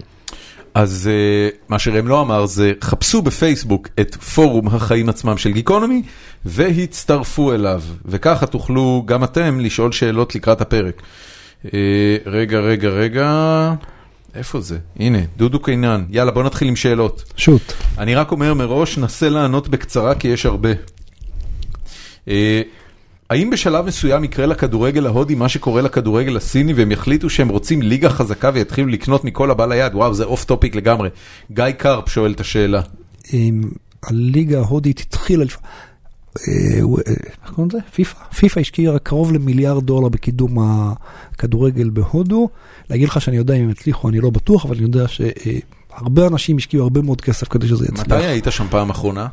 אז uh, מה שראם לא אמר זה חפשו בפייסבוק את פורום החיים עצמם של גיקונומי והצטרפו אליו וככה תוכלו גם אתם לשאול שאלות לקראת הפרק. אה, רגע רגע רגע איפה זה הנה דודו קינן יאללה בוא נתחיל עם שאלות. Shoot. אני רק אומר מראש נסה לענות בקצרה כי יש הרבה. האם בשלב מסוים יקרה לכדורגל ההודי מה שקורה לכדורגל הסיני והם יחליטו שהם רוצים ליגה חזקה ויתחילו לקנות מכל הבא ליד? וואו זה off topic לגמרי. גיא קרפ שואל את השאלה. הליגה ההודית התחילה, אה, אה, איך קוראים לזה? פיפא. פיפא השקיעה קרוב למיליארד דולר בקידום הכדורגל בהודו. להגיד לך שאני יודע אם הם הצליחו, אני לא בטוח, אבל אני יודע שהרבה אנשים השקיעו הרבה מאוד כסף כדי שזה יצליח. מתי היית שם פעם אחרונה?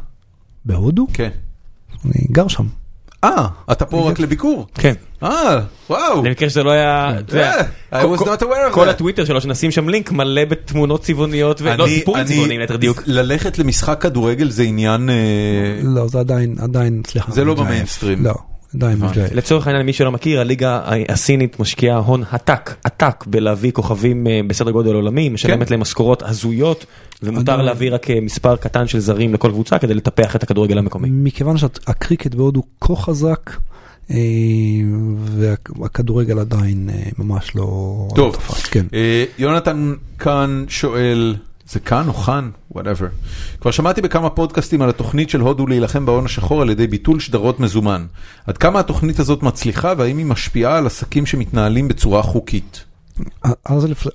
בהודו? כן. אני גר שם. אה, אתה פה רק לביקור? כן. אה, וואו. למקרה שזה לא היה, Yeah, I was כל- not aware of כל that. הטוויטר שלו שנשים שם לינק מלא בתמונות צבעוניות ולא אני- סיפורים אני- צבעוניים ליתר דיוק. ללכת למשחק כדורגל זה עניין... אה, לא, זה עדיין, עדיין, סליחה. זה לא. במיינסטרים. לא. לצורך העניין מי שלא מכיר הליגה הסינית משקיעה הון עתק עתק בלהביא כוכבים אה, בסדר גודל עולמי משלמת כן. להם משכורות הזויות ומותר. להביא רק אה, מספר קטן של זרים לכל קבוצה כדי לטפח את הכדורגל המקומי. מכיוון שהקריקט בהודו כה חזק, אה, והכדורגל עדיין ממש לא טוב. לא. כן. יונתן כאן שואל, זה כאן או כאן? Whatever. כבר שמעתי בכמה פודקאסטים על התוכנית של הודו להילחם בהון השחור על ידי ביטול שטרות מזומן. עד כמה התוכנית הזאת מצליחה והאם היא משפיעה על עסקים שמתנהלים בצורה חוקית?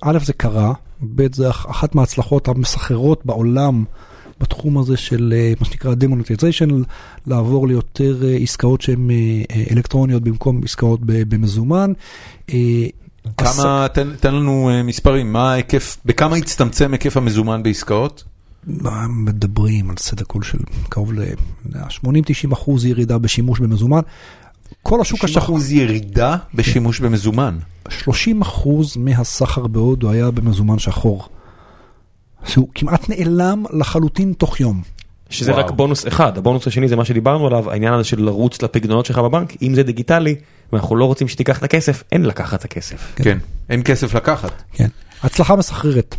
א', זה קרה, ב' זה אח- אחת מההצלחות המסחררות בעולם בתחום הזה של אה, מה שנקרא demonetization, לעבור ליותר אה, עסקאות שהן אה, אלקטרוניות במקום עסקאות במזומן. כמה, תן, תן לנו אה, מספרים, מה ההיקף, בכמה הצטמצם היקף המזומן בעסקאות? מדברים על סדר גודל של קרוב ל-80-90 אחוז ירידה בשימוש במזומן. כל השוק 60 השחור, אחוז ירידה בשימוש במזומן. 30 אחוז מהסחר בהודו היה במזומן שחור. שהוא כמעט נעלם לחלוטין תוך יום. שזה וואו. רק בונוס אחד הבונוס השני זה מה שדיברנו עליו העניין הזה של לרוץ לפקדונות שלך בבנק אם זה דיגיטלי ואנחנו לא רוצים שתיקח את הכסף אין לקחת את הכסף. כן, אין כסף לקחת. כן. הצלחה מסחררת.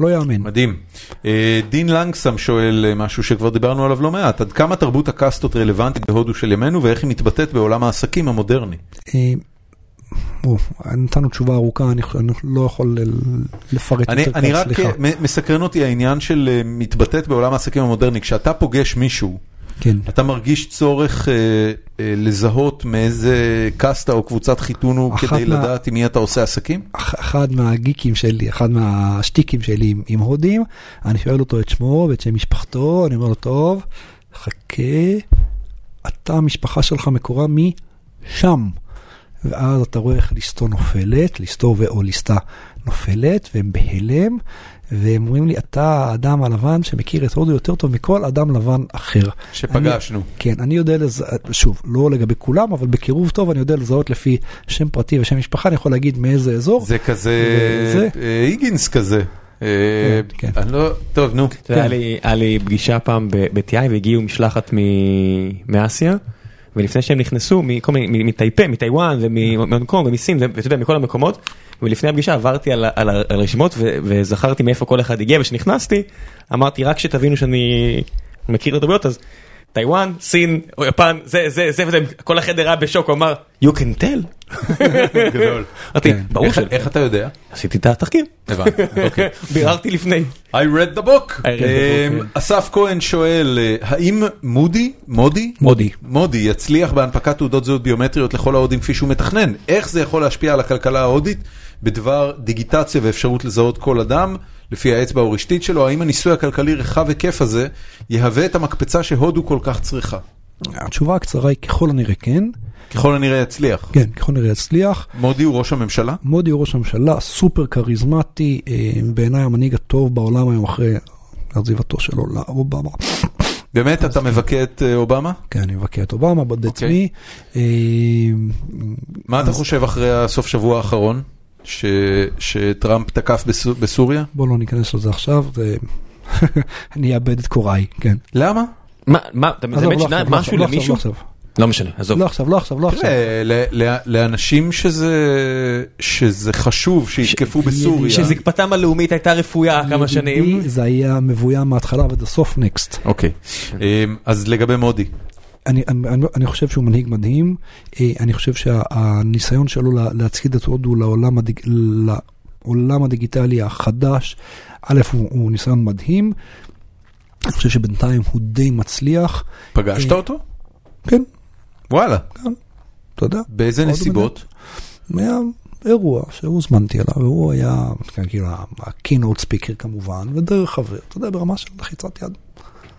לא יאמן. מדהים. אה, דין לנגסם שואל אה, משהו שכבר דיברנו עליו לא מעט, עד כמה תרבות הקאסטות רלוונטית בהודו של ימינו ואיך היא מתבטאת בעולם העסקים המודרני? אה, נתנו תשובה ארוכה, אני אני לא יכול לפרט אני, יותר אני כאן, רק סליחה. אה, מ- מסקרן אותי העניין של מתבטאת בעולם העסקים המודרני, כשאתה פוגש מישהו, כן. אתה מרגיש צורך אה, אה, לזהות מאיזה קאסטה או קבוצת חיתון הוא כדי מה- לדעת עם מי אתה עושה עסקים? אח- אחד מהגיקים שלי, אחד מהשטיקים שלי עם, עם הודים, אני שואל אותו את שמו ואת שם משפחתו, אני אומר לו, טוב, חכה, אתה, המשפחה שלך מקורה משם. ואז אתה רואה איך ליסטו נופלת, ליסטו ו- או ליסטה נופלת, והם בהלם, והם אומרים לי, אתה האדם הלבן שמכיר את הודו יותר טוב מכל אדם לבן אחר. שפגשנו. אני, כן, אני יודע לזהות, שוב, לא לגבי כולם, אבל בקירוב טוב אני יודע לזהות לפי שם פרטי ושם משפחה, אני יכול להגיד מאיזה אזור. זה כזה, זה- אה, היגינס כזה. אה, כן, אני לא, טוב נו. יודע, היה לי- פגישה פעם ב-TI והגיעו משלחת מ- מאסיה ולפני שהם נכנסו מכל מיני, מ- מטייפה, מטיוואן ומהונג קונג ומסין ואתה יודע מכל המקומות ולפני הפגישה עברתי על על הרשימות ו- וזכרתי מאיפה כל אחד הגיע וכשנכנסתי אמרתי רק שתבינו שאני מכיר את התרבויות אז טיוואן, סין או יפן זה זה זה וזה כל החדר היה בשוק הוא אמר you can tell גדול. אמרתי, כן. ברור איך- שלא. איך אתה יודע? עשיתי את התחקיר. הבנתי, אוקיי. ביררתי לפני. I read the book. I read the book, אמ, כן. אסף כהן שואל, אה, האם מודי, מודי? מודי. מודי יצליח בהנפקת תעודות זהות ביומטריות לכל ההודים כפי שהוא מתכנן? איך זה יכול להשפיע על הכלכלה ההודית בדבר דיגיטציה ואפשרות לזהות כל אדם לפי האצבע הרשתית שלו? האם הניסוי הכלכלי רחב היקף הזה יהווה את המקפצה שהודו כל כך צריכה? התשובה הקצרה היא ככל הנראה כן, ככל הנראה יצליח. כן, ככל הנראה יצליח. מודי הוא ראש הממשלה? מודי הוא ראש הממשלה, סופר כריזמטי, אה, בעיניי המנהיג הטוב בעולם היום אחרי עזיבתו שלו לאובמה. באמת, אתה מבכה את אה, אובמה? כן, אני מבקר את אובמה, בודד אוקיי. אה, מה אתה חושב אחרי הסוף שבוע האחרון? ש- שטראמפ תקף בסו- בסוריה? בוא לא ניכנס לזה עכשיו, זה... אני אאבד את קוראי, כן. למה? מה, מה, אתה באמת לא שינה לא משהו עכשיו, לא למישהו? עכשיו, לא משנה, עזוב. לא עכשיו, לא עכשיו, לא עכשיו. תראה, ל- ל- לאנשים שזה שזה חשוב שיתקפו בסוריה. שזקפתם הלאומית הייתה רפויה כמה שנים. זה היה מבוים מההתחלה ועד הסוף נקסט. אוקיי, אמ, אז לגבי מודי, אני, אני, אני חושב שהוא מנהיג מדהים, אה, אני חושב שהניסיון שלו לה- להצעיד את הודו לעולם, הדיג, לעולם הדיגיטלי החדש, א', הוא, הוא ניסיון מדהים, אני חושב שבינתיים הוא די מצליח, פגשת אה, אותו? כן, וואלה, אתה יודע, באיזה נסיבות? אירוע שהוזמנתי אליו, והוא היה כן, כאילו ה-keynote speaker כמובן, ודרך חבר, אתה יודע, ברמה של לחיצת יד.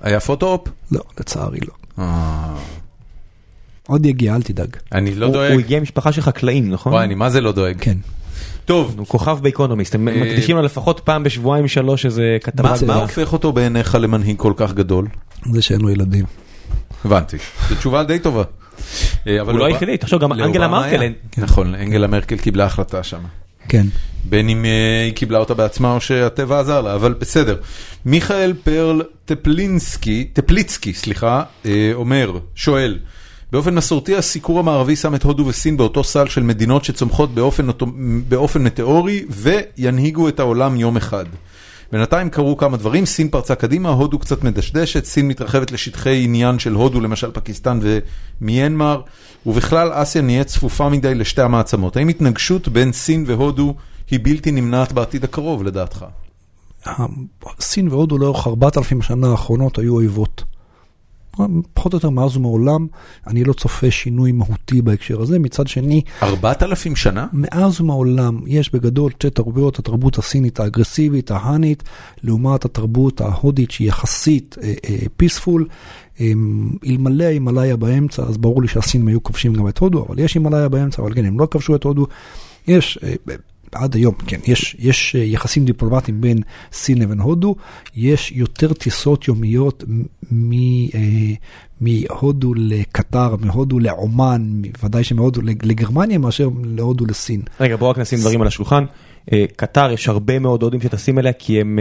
היה photo-op? לא, לצערי לא. אה, עוד יגיע, אל תדאג. אני לא הוא- הוא דואג. הגיע ממשפחה של חקלאים, נכון? וואי, אני מה זה לא דואג. כן. טוב, הוא כוכב באקונומיסט, הם אה, מקדישים לו לפחות פעם בשבועיים שלוש איזה כתבה. מה- הופך אותו בעיניך למנהיג כל כך גדול? זה שאין לו ילדים. הבנתי, זו תשובה די טובה. אה, אבל הוא לא היחידי, תחשוב גם אנגלה. מרקל. נכון, אנגלה מרקל קיבלה החלטה שם. כן. בין אם אה, היא קיבלה אותה בעצמה או שהטבע עזר לה, אבל בסדר. מיכאל פרל טפלינסקי, טפליצקי, סליחה, אה, אומר, שואל, באופן מסורתי הסיקור המערבי שם את הודו וסין באותו סל של מדינות שצומחות באופן, באופן מטאורי וינהיגו את העולם יום אחד. בינתיים קרו כמה דברים, סין פרצה קדימה, הודו קצת מדשדשת, סין מתרחבת לשטחי עניין של הודו, למשל פקיסטן ומיינמר, ובכלל אסיה נהיית צפופה מדי לשתי המעצמות. האם התנגשות בין סין והודו היא בלתי נמנעת בעתיד הקרוב לדעתך? סין והודו לאורך 4,000 השנה האחרונות היו אויבות. פחות או יותר מאז ומעולם, אני לא צופה שינוי מהותי בהקשר הזה. מצד שני, ארבעת אלפים שנה? מאז ומעולם יש בגדול שתי תרבויות, התרבות הסינית האגרסיבית, ההאנית, לעומת התרבות ההודית שהיא יחסית פיספול. אלמלא ההימאליה באמצע, אז ברור לי שהסינים היו כובשים גם את הודו, אבל יש הימאליה באמצע, אבל כן, הם לא כבשו את הודו. יש, אה, עד היום, כן, יש, יש אה, יחסים דיפלומטיים בין סין לבין הודו, יש יותר טיסות יומיות מ, אה, מהודו לקטר, מהודו לעומאן, ודאי שמהודו לגרמניה מאשר להודו לסין. רגע, בואו רק נשים דברים על השולחן. אה, קטר, יש הרבה מאוד הודים שטסים אליה, כי הם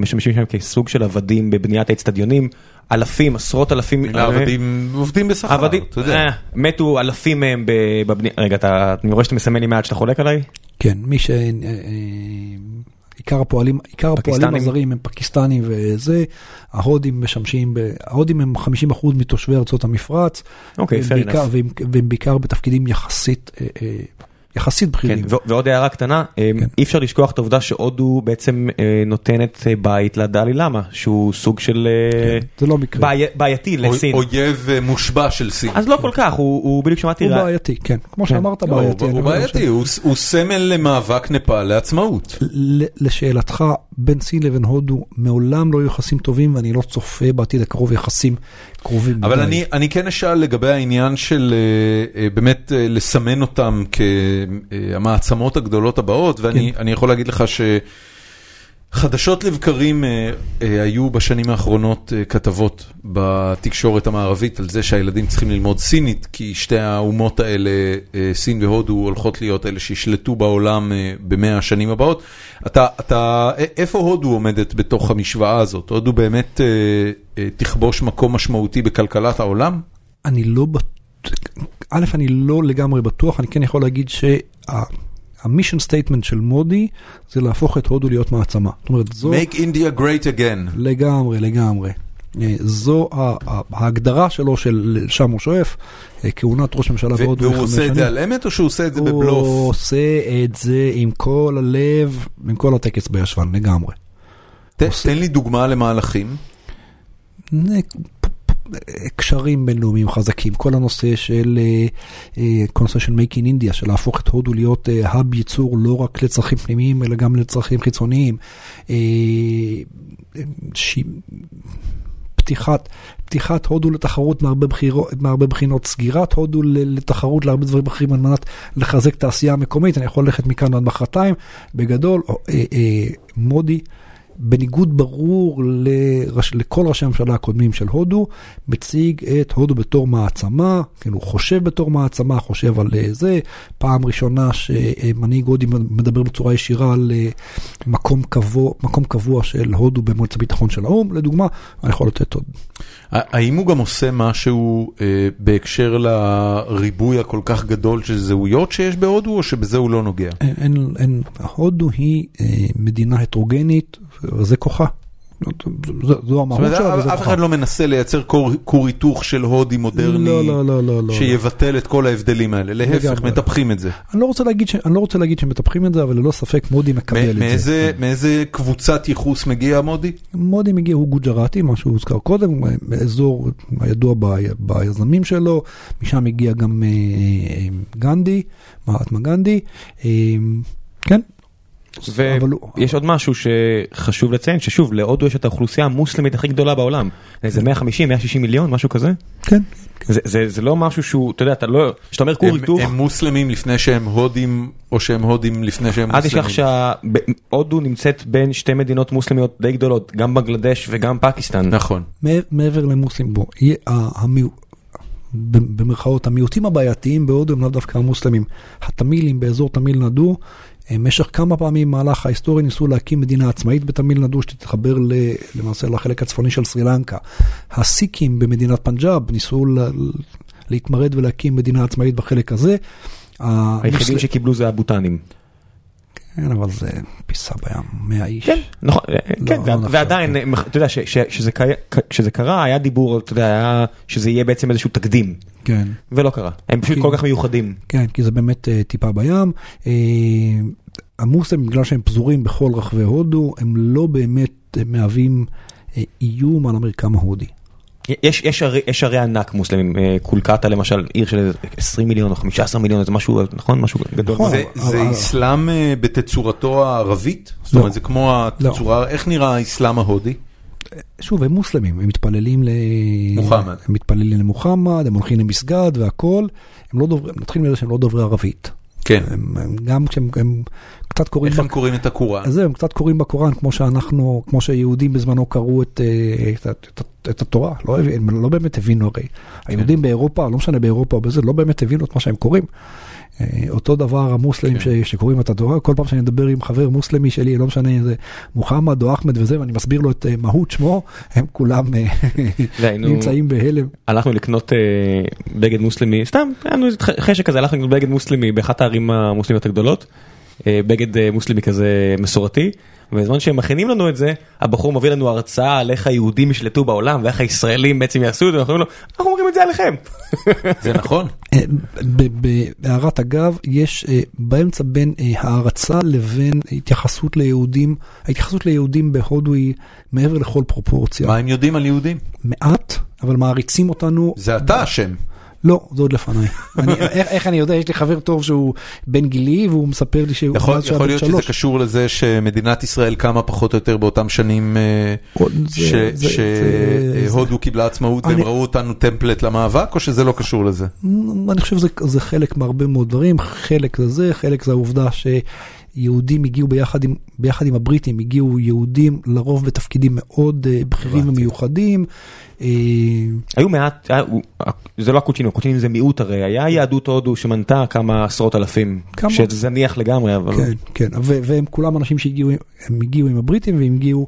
משמשים שם כסוג של עבדים בבניית האצטדיונים. אלפים, עשרות אלפים. העבדים עובדים בשכר, עבדים, אתה יודע. מתו אלפים מהם בבנייה. רגע, אתה, אני רואה שאתה מסמן לי מעט שאתה חולק עליי? כן, מי ש... אה, אה, עיקר הפועלים, עיקר הפועלים? הזרים הם פקיסטנים וזה, ההודים משמשים, ב... ההודים הם 50% מתושבי ארצות המפרץ, אוקיי, והם בעיקר. והם, והם בעיקר בתפקידים יחסית, אה, אה, יחסית כן, בכירים. ו- ועוד הערה קטנה, אה, כן. אי אפשר לשכוח את העובדה שהודו בעצם אה, נותנת אה, בית לדלי למה, שהוא סוג של אה, זה לא מקרה. בעי- בעייתי אוי- לסין. אויב מושבע של סין. אז לא כל כך, הוא הוא בדיוק שמעתי, הוא רע- בעייתי, כן, כמו שאמרת לא, הוא- בעייתי. הוא אומר בעייתי, ש- הוא הוא סמל למאבק נפאל לעצמאות. ל- לשאלתך, בין סין לבין הודו מעולם לא היו יחסים טובים ואני לא צופה בעתיד הקרוב יחסים קרובים. אבל. אני, אני כן אשאל לגבי העניין של אה, אה, באמת אה, לסמן אותם כהמעצמות הגדולות הבאות, ואני אני יכול להגיד לך שחדשות לבקרים אה, אה, היו בשנים האחרונות אה, כתבות בתקשורת המערבית על זה שהילדים צריכים ללמוד סינית, כי שתי האומות האלה, אה, סין והודו, הולכות להיות אלה שישלטו בעולם אה, במאה השנים הבאות. אתה, אתה, איפה הודו עומדת בתוך המשוואה הזאת? הודו באמת אה, אה, תכבוש מקום משמעותי בכלכלת העולם? אני לא בטוח, א', אני לא לגמרי בטוח, אני כן יכול להגיד שה mission statement של מודי זה להפוך את הודו להיות מעצמה. זאת אומרת, זו Make India great again. לגמרי, לגמרי. אה, זו ההגדרה שלו של שם הוא שואף, אה, כהונת ראש ממשלה בעוד והוא חמש עושה את זה שנים. על אמת או שהוא עושה את זה הוא בבלוף? עושה את זה עם כל הלב, עם כל הטקס בישבן לגמרי. תן לי דוגמה למהלכים. קשרים בינלאומיים חזקים, כל הנושא של, אה, אה, כל הנושא של Make in India, של להפוך את הודו להיות האב ייצור לא רק לצרכים פנימיים אלא גם לצרכים חיצוניים. אה, ש... פתיחת, פתיחת הודו לתחרות מהרבה, בחירות, מהרבה בחינות, סגירת הודו לתחרות להרבה דברים אחרים על מנת לחזק את העשייה המקומית, אני יכול ללכת מכאן עד מחרתיים, בגדול, אה, אה, מודי. בניגוד ברור לראש, לכל ראשי הממשלה הקודמים של הודו, מציג את הודו בתור מעצמה, כאילו הוא חושב בתור מעצמה, חושב על אה, זה, פעם ראשונה שמנהיג הודי מדבר בצורה ישירה על אה, מקום קבוע, מקום קבוע של הודו במועצת הביטחון של האו"ם, לדוגמה, אני יכול לתת עוד. האם הוא גם עושה משהו אה, בהקשר לריבוי הכל כך גדול של זהויות שיש בהודו, או שבזה הוא לא נוגע? אין, אין, הודו היא אה, מדינה הטרוגנית, וזה כוחה. זו, המהות שלה וזה אף כוחה. אחד לא מנסה לייצר כור היתוך של הודי מודרני, לא, לא, לא. שיבטל את כל ההבדלים האלה, להפך. מטפחים את זה. אני לא רוצה להגיד, שמטפחים את זה, אבל ללא ספק מודי מקבל את זה. מאיזה, מאיזה קבוצת ייחוס מגיע מודי? מודי מגיע, הוא גוג'ראטי, מה שהוזכר קודם, אזור הידוע. ביזמים שלו, משם הגיע גם אה, אה, גנדי, מהטמה גנדי, אה, כן. ויש עוד משהו שחשוב לציין, ששוב, להודו יש את האוכלוסייה המוסלמית הכי גדולה בעולם. איזה 150, 160 מיליון, משהו כזה. כן. זה- זה זה לא משהו שהוא, אתה יודע, אתה לא, כשאתה אומר כור היתוך, הם מוסלמים לפני שהם הודים, או שהם הודים לפני שהם אל מוסלמים? תשכח שהודו נמצאת בין שתי מדינות מוסלמיות די גדולות, גם בנגלדש וגם פקיסטן. נכון. מעבר- למוסלמים, בוא, במרכאות, המיעוטים הבעייתיים בהודו הם לאו דווקא המוסלמים. התמילים באזור תמיל נדו, אה, משך כמה פעמים במהלך ההיסטוריה ניסו להקים מדינה עצמאית בתמיל נדו שתתחבר למעשה לחלק הצפוני של סרי לנקה. הסיקים במדינת פנג'אב ניסו להתמרד ולהקים מדינה עצמאית בחלק הזה. היחידים שקיבלו זה הבוטנים. כן, אבל זה פיסה בים, 100 איש. כן, נכון, כן, לא וה- נחשב, ועדיין, כן. אתה יודע, ש- ש- שזה קרה- כשזה קרה היה דיבור, אתה יודע, היה שזה יהיה בעצם איזשהו תקדים, כן. ולא קרה. הם פשוט כן. כל כך מיוחדים. כן, כי זה באמת uh, טיפה בים. Uh, המוסלמים, בגלל שהם פזורים בכל רחבי הודו, הם לא באמת uh, מהווים איום על המרקם ההודי. יש, יש, ערי, יש ערי ענק מוסלמים, אה, קולקטה למשל, עיר של 20 מיליון או 15 מיליון, זה משהו, נכון? משהו גדול. נכון. זה, זה אבל- אסלאם אה, בתצורתו הערבית? זאת לא. אומרת, זה כמו התצורה, איך נראה האסלאם ההודי? שוב, הם מוסלמים, הם מתפללים ל... מוחמד. הם מתפללים למוחמד, הם הולכים למסגד והכל. הם לא דוברים, נתחיל מזה שהם לא דוברי ערבית. כן. הם, הם גם כשהם הם קצת קוראים... איך הם בק- קוראים את הקוראן? אז זהו, הם קצת קוראים בקוראן, כמו שאנחנו, כמו שהיהודים בזמנו קראו את, אה, את, את, את, את התורה, לא, הם לא באמת הבינו הרי. היהודים באירופה, לא משנה באירופה או בזה, לא באמת הבינו את מה שהם קוראים. אה, אותו דבר המוסלמים כן. ש, שקוראים את התורה, כל פעם שאני מדבר עם חבר מוסלמי שלי, לא משנה אם זה מוחמד או אחמד וזה, ואני מסביר לו את אה, מהות שמו, הם כולם אה, נמצאים בהלם. הלכנו לקנות בגד מוסלמי, סתם, היה לנו איזה חשק כזה, הלכנו לקנות בגד מוסלמי באחת הערים המוסלמיות הגדולות, בגד אה, מוסלמי כזה מסורתי, ובזמן שהם מכינים לנו את זה, הבחור מביא לנו הרצאה על איך היהודים ישלטו בעולם ואיך הישראלים בעצם יעשו את זה, ואנחנו אומרים לו, אנחנו אומרים את זה עליכם. זה נכון. אה, בהערת אגב, יש אה, באמצע בין אה, הערצה לבין התייחסות ליהודים, ההתייחסות ליהודים בהודו היא מעבר לכל פרופורציה. מה הם יודעים על יהודים? מעט, אבל מעריצים אותנו. זה אתה אשם. לא, זה עוד לפניי. אני- איך איך אני יודע, יש לי חבר טוב שהוא בן גילי והוא מספר לי שהוא יכול יכול להיות שזה. קשור לזה שמדינת ישראל קמה פחות או יותר באותם שנים אה, שהודו קיבלה עצמאות והם ראו אותנו טמפלט למאבק, או שזה לא קשור לזה? אני חושב שזה חלק מהרבה מאוד דברים, חלק זה זה, חלק זה העובדה שיהודים הגיעו ביחד עם, ביחד עם הבריטים, הגיעו יהודים לרוב בתפקידים מאוד אה, בכירים. ומיוחדים. אה, היו מעט, זה לא הקוצ'ינים, הקוצ'ינים זה מיעוט הרי, היה יהדות הודו שמנתה כמה עשרות אלפים, כמה? שזה זניח לגמרי, אבל כן, כן, והם כולם אנשים שהגיעו, הם הגיעו עם הבריטים והם הגיעו,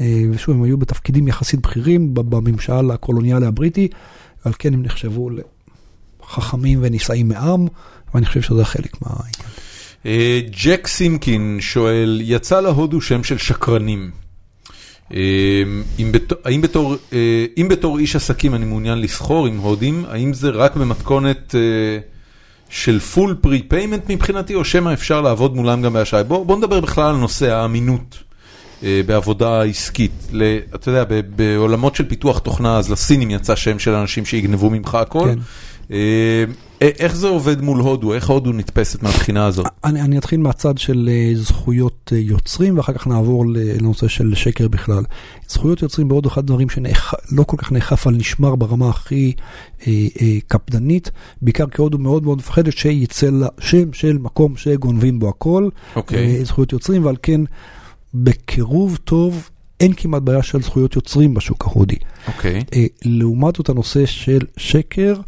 אה, ושוב, הם היו בתפקידים יחסית בכירים בממשל הקולוניאלי הבריטי, ועל כן הם נחשבו לחכמים ונישאים מעם, ואני חושב שזה חלק מהעניין. אה, ג'ק סימקין שואל, יצא להודו שם של שקרנים. אה, אה, אם בתור איש עסקים אני מעוניין לסחור עם הודים, האם זה רק במתכונת של full pre payment מבחינתי, או שמא אפשר לעבוד מולם גם באשראי? בוא נדבר בכלל על נושא האמינות בעבודה עסקית. אתה יודע, בעולמות של פיתוח תוכנה, אז לסינים יצא שם של אנשים שיגנבו ממך הכל. אה, איך זה עובד מול הודו? איך הודו נתפסת מהבחינה הזאת? אני, אני אתחיל מהצד של אה, זכויות אה, יוצרים ואחר כך נעבור לנושא של שקר בכלל. זכויות יוצרים בעוד אחד הדברים שלא כל כך נאכף על נשמר ברמה הכי אה, אה, קפדנית, בעיקר כי הודו מאוד מאוד מפחדת שיצא לה שם של מקום שגונבים בו הכל, אוקיי. אה, זכויות יוצרים, ועל כן בקירוב טוב אין כמעט בעיה של זכויות יוצרים בשוק ההודי. אוקיי. אה, לעומת זאת הנושא של שקר, אה,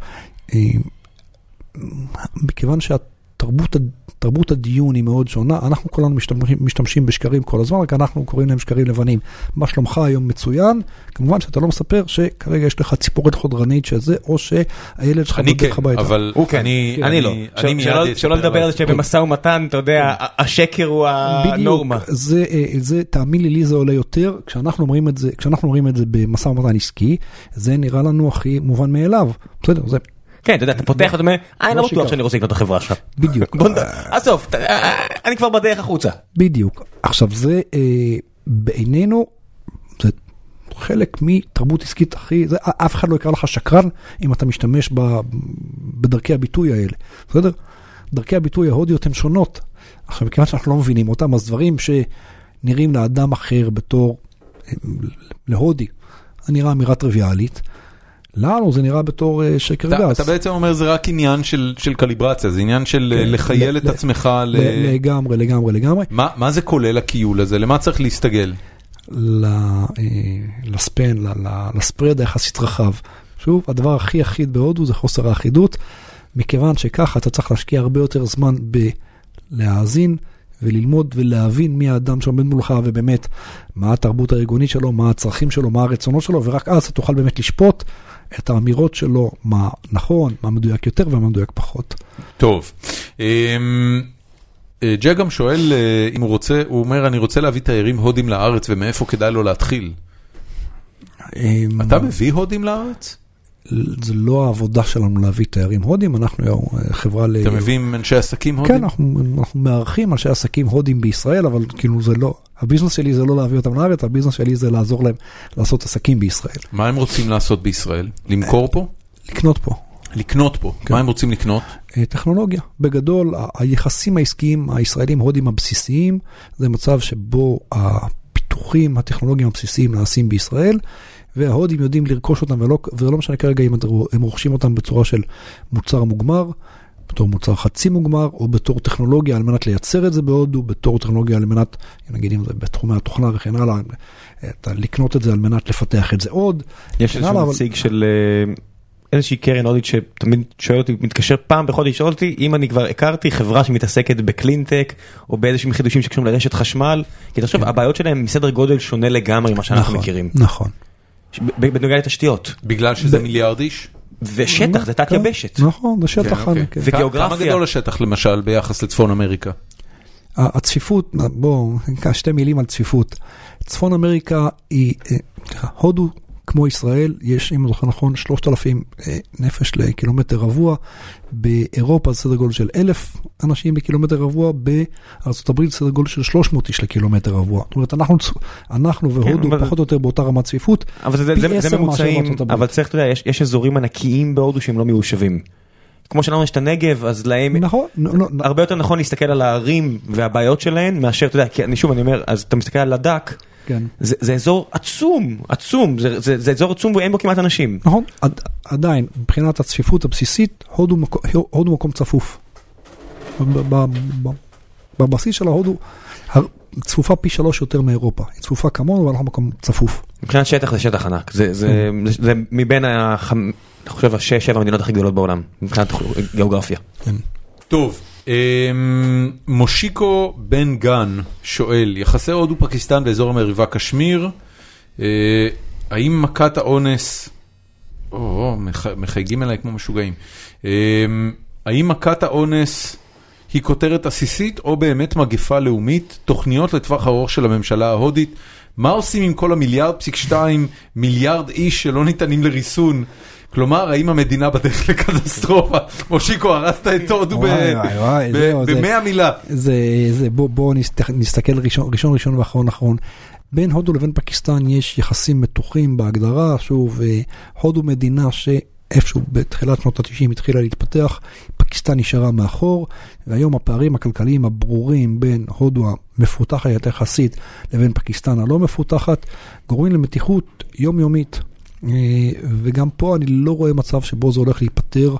מכיוון שהתרבות תרבות הדיון היא מאוד שונה, אנחנו כולנו משתמשים, משתמשים בשקרים כל הזמן, רק אנחנו קוראים להם שקרים לבנים. מה שלומך היום מצוין, כמובן שאתה לא מספר שכרגע יש לך ציפורת חודרנית שזה, או שהילד שלך אני כן, בדרך הביתה. אבל הוא כן, אני, אני לא. אני של- מיד שלא- לדבר על זה. שבמשא ומתן, אתה יודע, השקר הוא הנורמה. בדיוק, זה, אה, זה, תאמין לי, לי זה עולה יותר, כשאנחנו אומרים את זה, כשאנחנו אומרים את זה במשא ומתן עסקי, זה נראה לנו הכי מובן מאליו. בסדר, זה כן, אתה יודע, אתה פותח ואתה אומר, אה, אני לא בטוח. שאני רוצה לקנות את החברה שלך. בדיוק. נד- עזוב, אתה- אה, אני כבר בדרך החוצה. בדיוק. עכשיו זה אה, בעינינו, זה חלק מתרבות עסקית הכי, זה, אף אחד לא יקרא לך שקרן אם אתה משתמש ב, בדרכי הביטוי האלה, בסדר? דרכי הביטוי ההודיות הן שונות. עכשיו מכיוון שאנחנו לא מבינים אותם, אז דברים שנראים לאדם אחר בתור, אה, להודי, נראה אמירה טריוויאלית. לנו זה נראה בתור אה, שקר גס. אתה בעצם אומר זה רק עניין של, של קליברציה, זה עניין של כן, לחייל ל- את עצמך ל... לגמרי, לגמרי, לגמרי. מה, מה זה כולל הכיול הזה? למה צריך להסתגל? ל- אה, לספן, ל- ל- לספרד היחסית רחב. שוב, הדבר הכי אחיד בהודו זה חוסר האחידות, מכיוון שככה אתה צריך להשקיע הרבה יותר זמן בלהאזין וללמוד ולהבין מי האדם שעומד מולך ובאמת מה התרבות הארגונית שלו, מה הצרכים שלו, מה הרצונות שלו, ורק אז אתה תוכל באמת לשפוט את האמירות שלו, מה נכון, מה מדויק יותר ומה מדויק פחות. טוב. אמ, אה, ג'ק גם שואל אה, אם הוא רוצה, הוא אומר אני רוצה להביא תיירים הודים לארץ ומאיפה כדאי לו להתחיל. אמ, אתה מביא הודים לארץ? זה לא העבודה שלנו להביא תיירים הודים, אנחנו אה, חברה ל... אתם מביאים אנשי עסקים כן, הודים? אנחנו, אנחנו מארחים אנשי עסקים הודים בישראל, אבל כאילו זה לא, הביזנס שלי זה לא להביא אותם לארץ, הביזנס שלי זה לעזור להם לעשות עסקים בישראל. מה הם רוצים לעשות בישראל? למכור פה? לקנות פה. לקנות פה. כן. מה הם רוצים לקנות? אה, טכנולוגיה. בגדול, היחסים העסקיים הישראלים הודים הבסיסיים, זה מצב שבו הפיתוחים הטכנולוגיים הבסיסיים נעשים בישראל, וההודים יודעים לרכוש אותם, ולא, וזה לא משנה כרגע אם הם רוכשים אותם בצורה של מוצר מוגמר, בתור מוצר חצי מוגמר, או בתור טכנולוגיה על מנת לייצר את זה בהודו, בתור טכנולוגיה על מנת, נגיד אם זה בתחומי התוכנה וכן הלאה, אתה לקנות את זה על מנת לפתח את זה עוד. יש איזשהו נציג של אה, איזושהי קרן הודית שתמיד שואל אותי, מתקשר פעם בחודש, שואל אותי אם אני כבר הכרתי חברה שמתעסקת בקלינטק או באיזשהם חידושים שקשורים לרשת חשמל, כי תחשוב, הבעיות שלהם מסדר גודל שונה לגמרי ממה שאנחנו נכון, מכירים, נכון. ב- בנוגע לתשתיות, בגלל שזה מיליארד איש? ושטח זה תת כן, יבשת. נכון, זה שטח. כן, אוקיי. וגיאוגרפיה. כמה גדול השטח למשל ביחס לצפון אמריקה? הצפיפות, בואו, שתי מילים על צפיפות. צפון אמריקה היא, אה, הודו כמו ישראל, יש, אם אני זוכר נכון, 3,000 אה, נפש לקילומטר רבוע. באירופה זה סדר גודל של 1,000 אנשים לקילומטר רבוע, בארה"ב סדר גודל של 300 איש לקילומטר רבוע. זאת אומרת, אנחנו, אנחנו והודו אבל- פחות או יותר באותה רמת צפיפות. אבל זה, פי זה, זה ממוצעים, בארצות הברית. אבל צריך, אתה יודע, יש, יש אזורים ענקיים בהודו שהם לא מיושבים. כמו שלנו יש את הנגב, אז להם נכון, נו, נו, הרבה יותר נכון להסתכל על הערים והבעיות שלהן, מאשר, אתה יודע, כי אני שוב, אני אומר, אז אתה מסתכל על לדק, כן. זה, זה אזור עצום, עצום, זה, זה, זה אזור עצום ואין בו כמעט אנשים. נכון, עד, עדיין, מבחינת הצפיפות הבסיסית, הודו, מקו, הודו מקום צפוף. ב- ב- ב- בבסיס של ההודו, צפופה פי שלוש יותר מאירופה. היא צפופה כמונו, אבל אנחנו מקום צפוף. מבחינת שטח זה שטח ענק, זה, זה, זה, זה מבין. אני חושב, השש, שבע המדינות הכי גדולות בעולם, מבחינת גיאוגרפיה. טוב, אמ, מושיקו בן גן שואל, יחסי הודו-פקיסטן באזור המריבה קשמיר, אה, האם מכת האונס, או, או, מח- מחייגים אליי כמו משוגעים, אמ, האם מכת האונס היא כותרת עסיסית או באמת מגפה לאומית, תוכניות לטווח ארוך של הממשלה ההודית, מה עושים עם כל המיליארד פסיק שתיים מיליארד איש שלא ניתנים לריסון? כלומר, האם המדינה בדרך לקטסטרופה? מושיקו, הרסת את הודו במאה מילה. זה, זה, בוא, בוא נסת- נסתכל ראשון, ראשון ואחרון אחרון. בין הודו לבין פקיסטן יש יחסים מתוחים בהגדרה, שוב, אה, הודו מדינה שאיפשהו בתחילת שנות ה-90 התחילה להתפתח, פקיסטן נשארה מאחור, והיום הפערים הכלכליים הברורים בין הודו המפותחת יחסית לבין פקיסטן הלא מפותחת, גורמים למתיחות יומיומית. אה, וגם פה אני לא רואה מצב שבו זה הולך להיפתר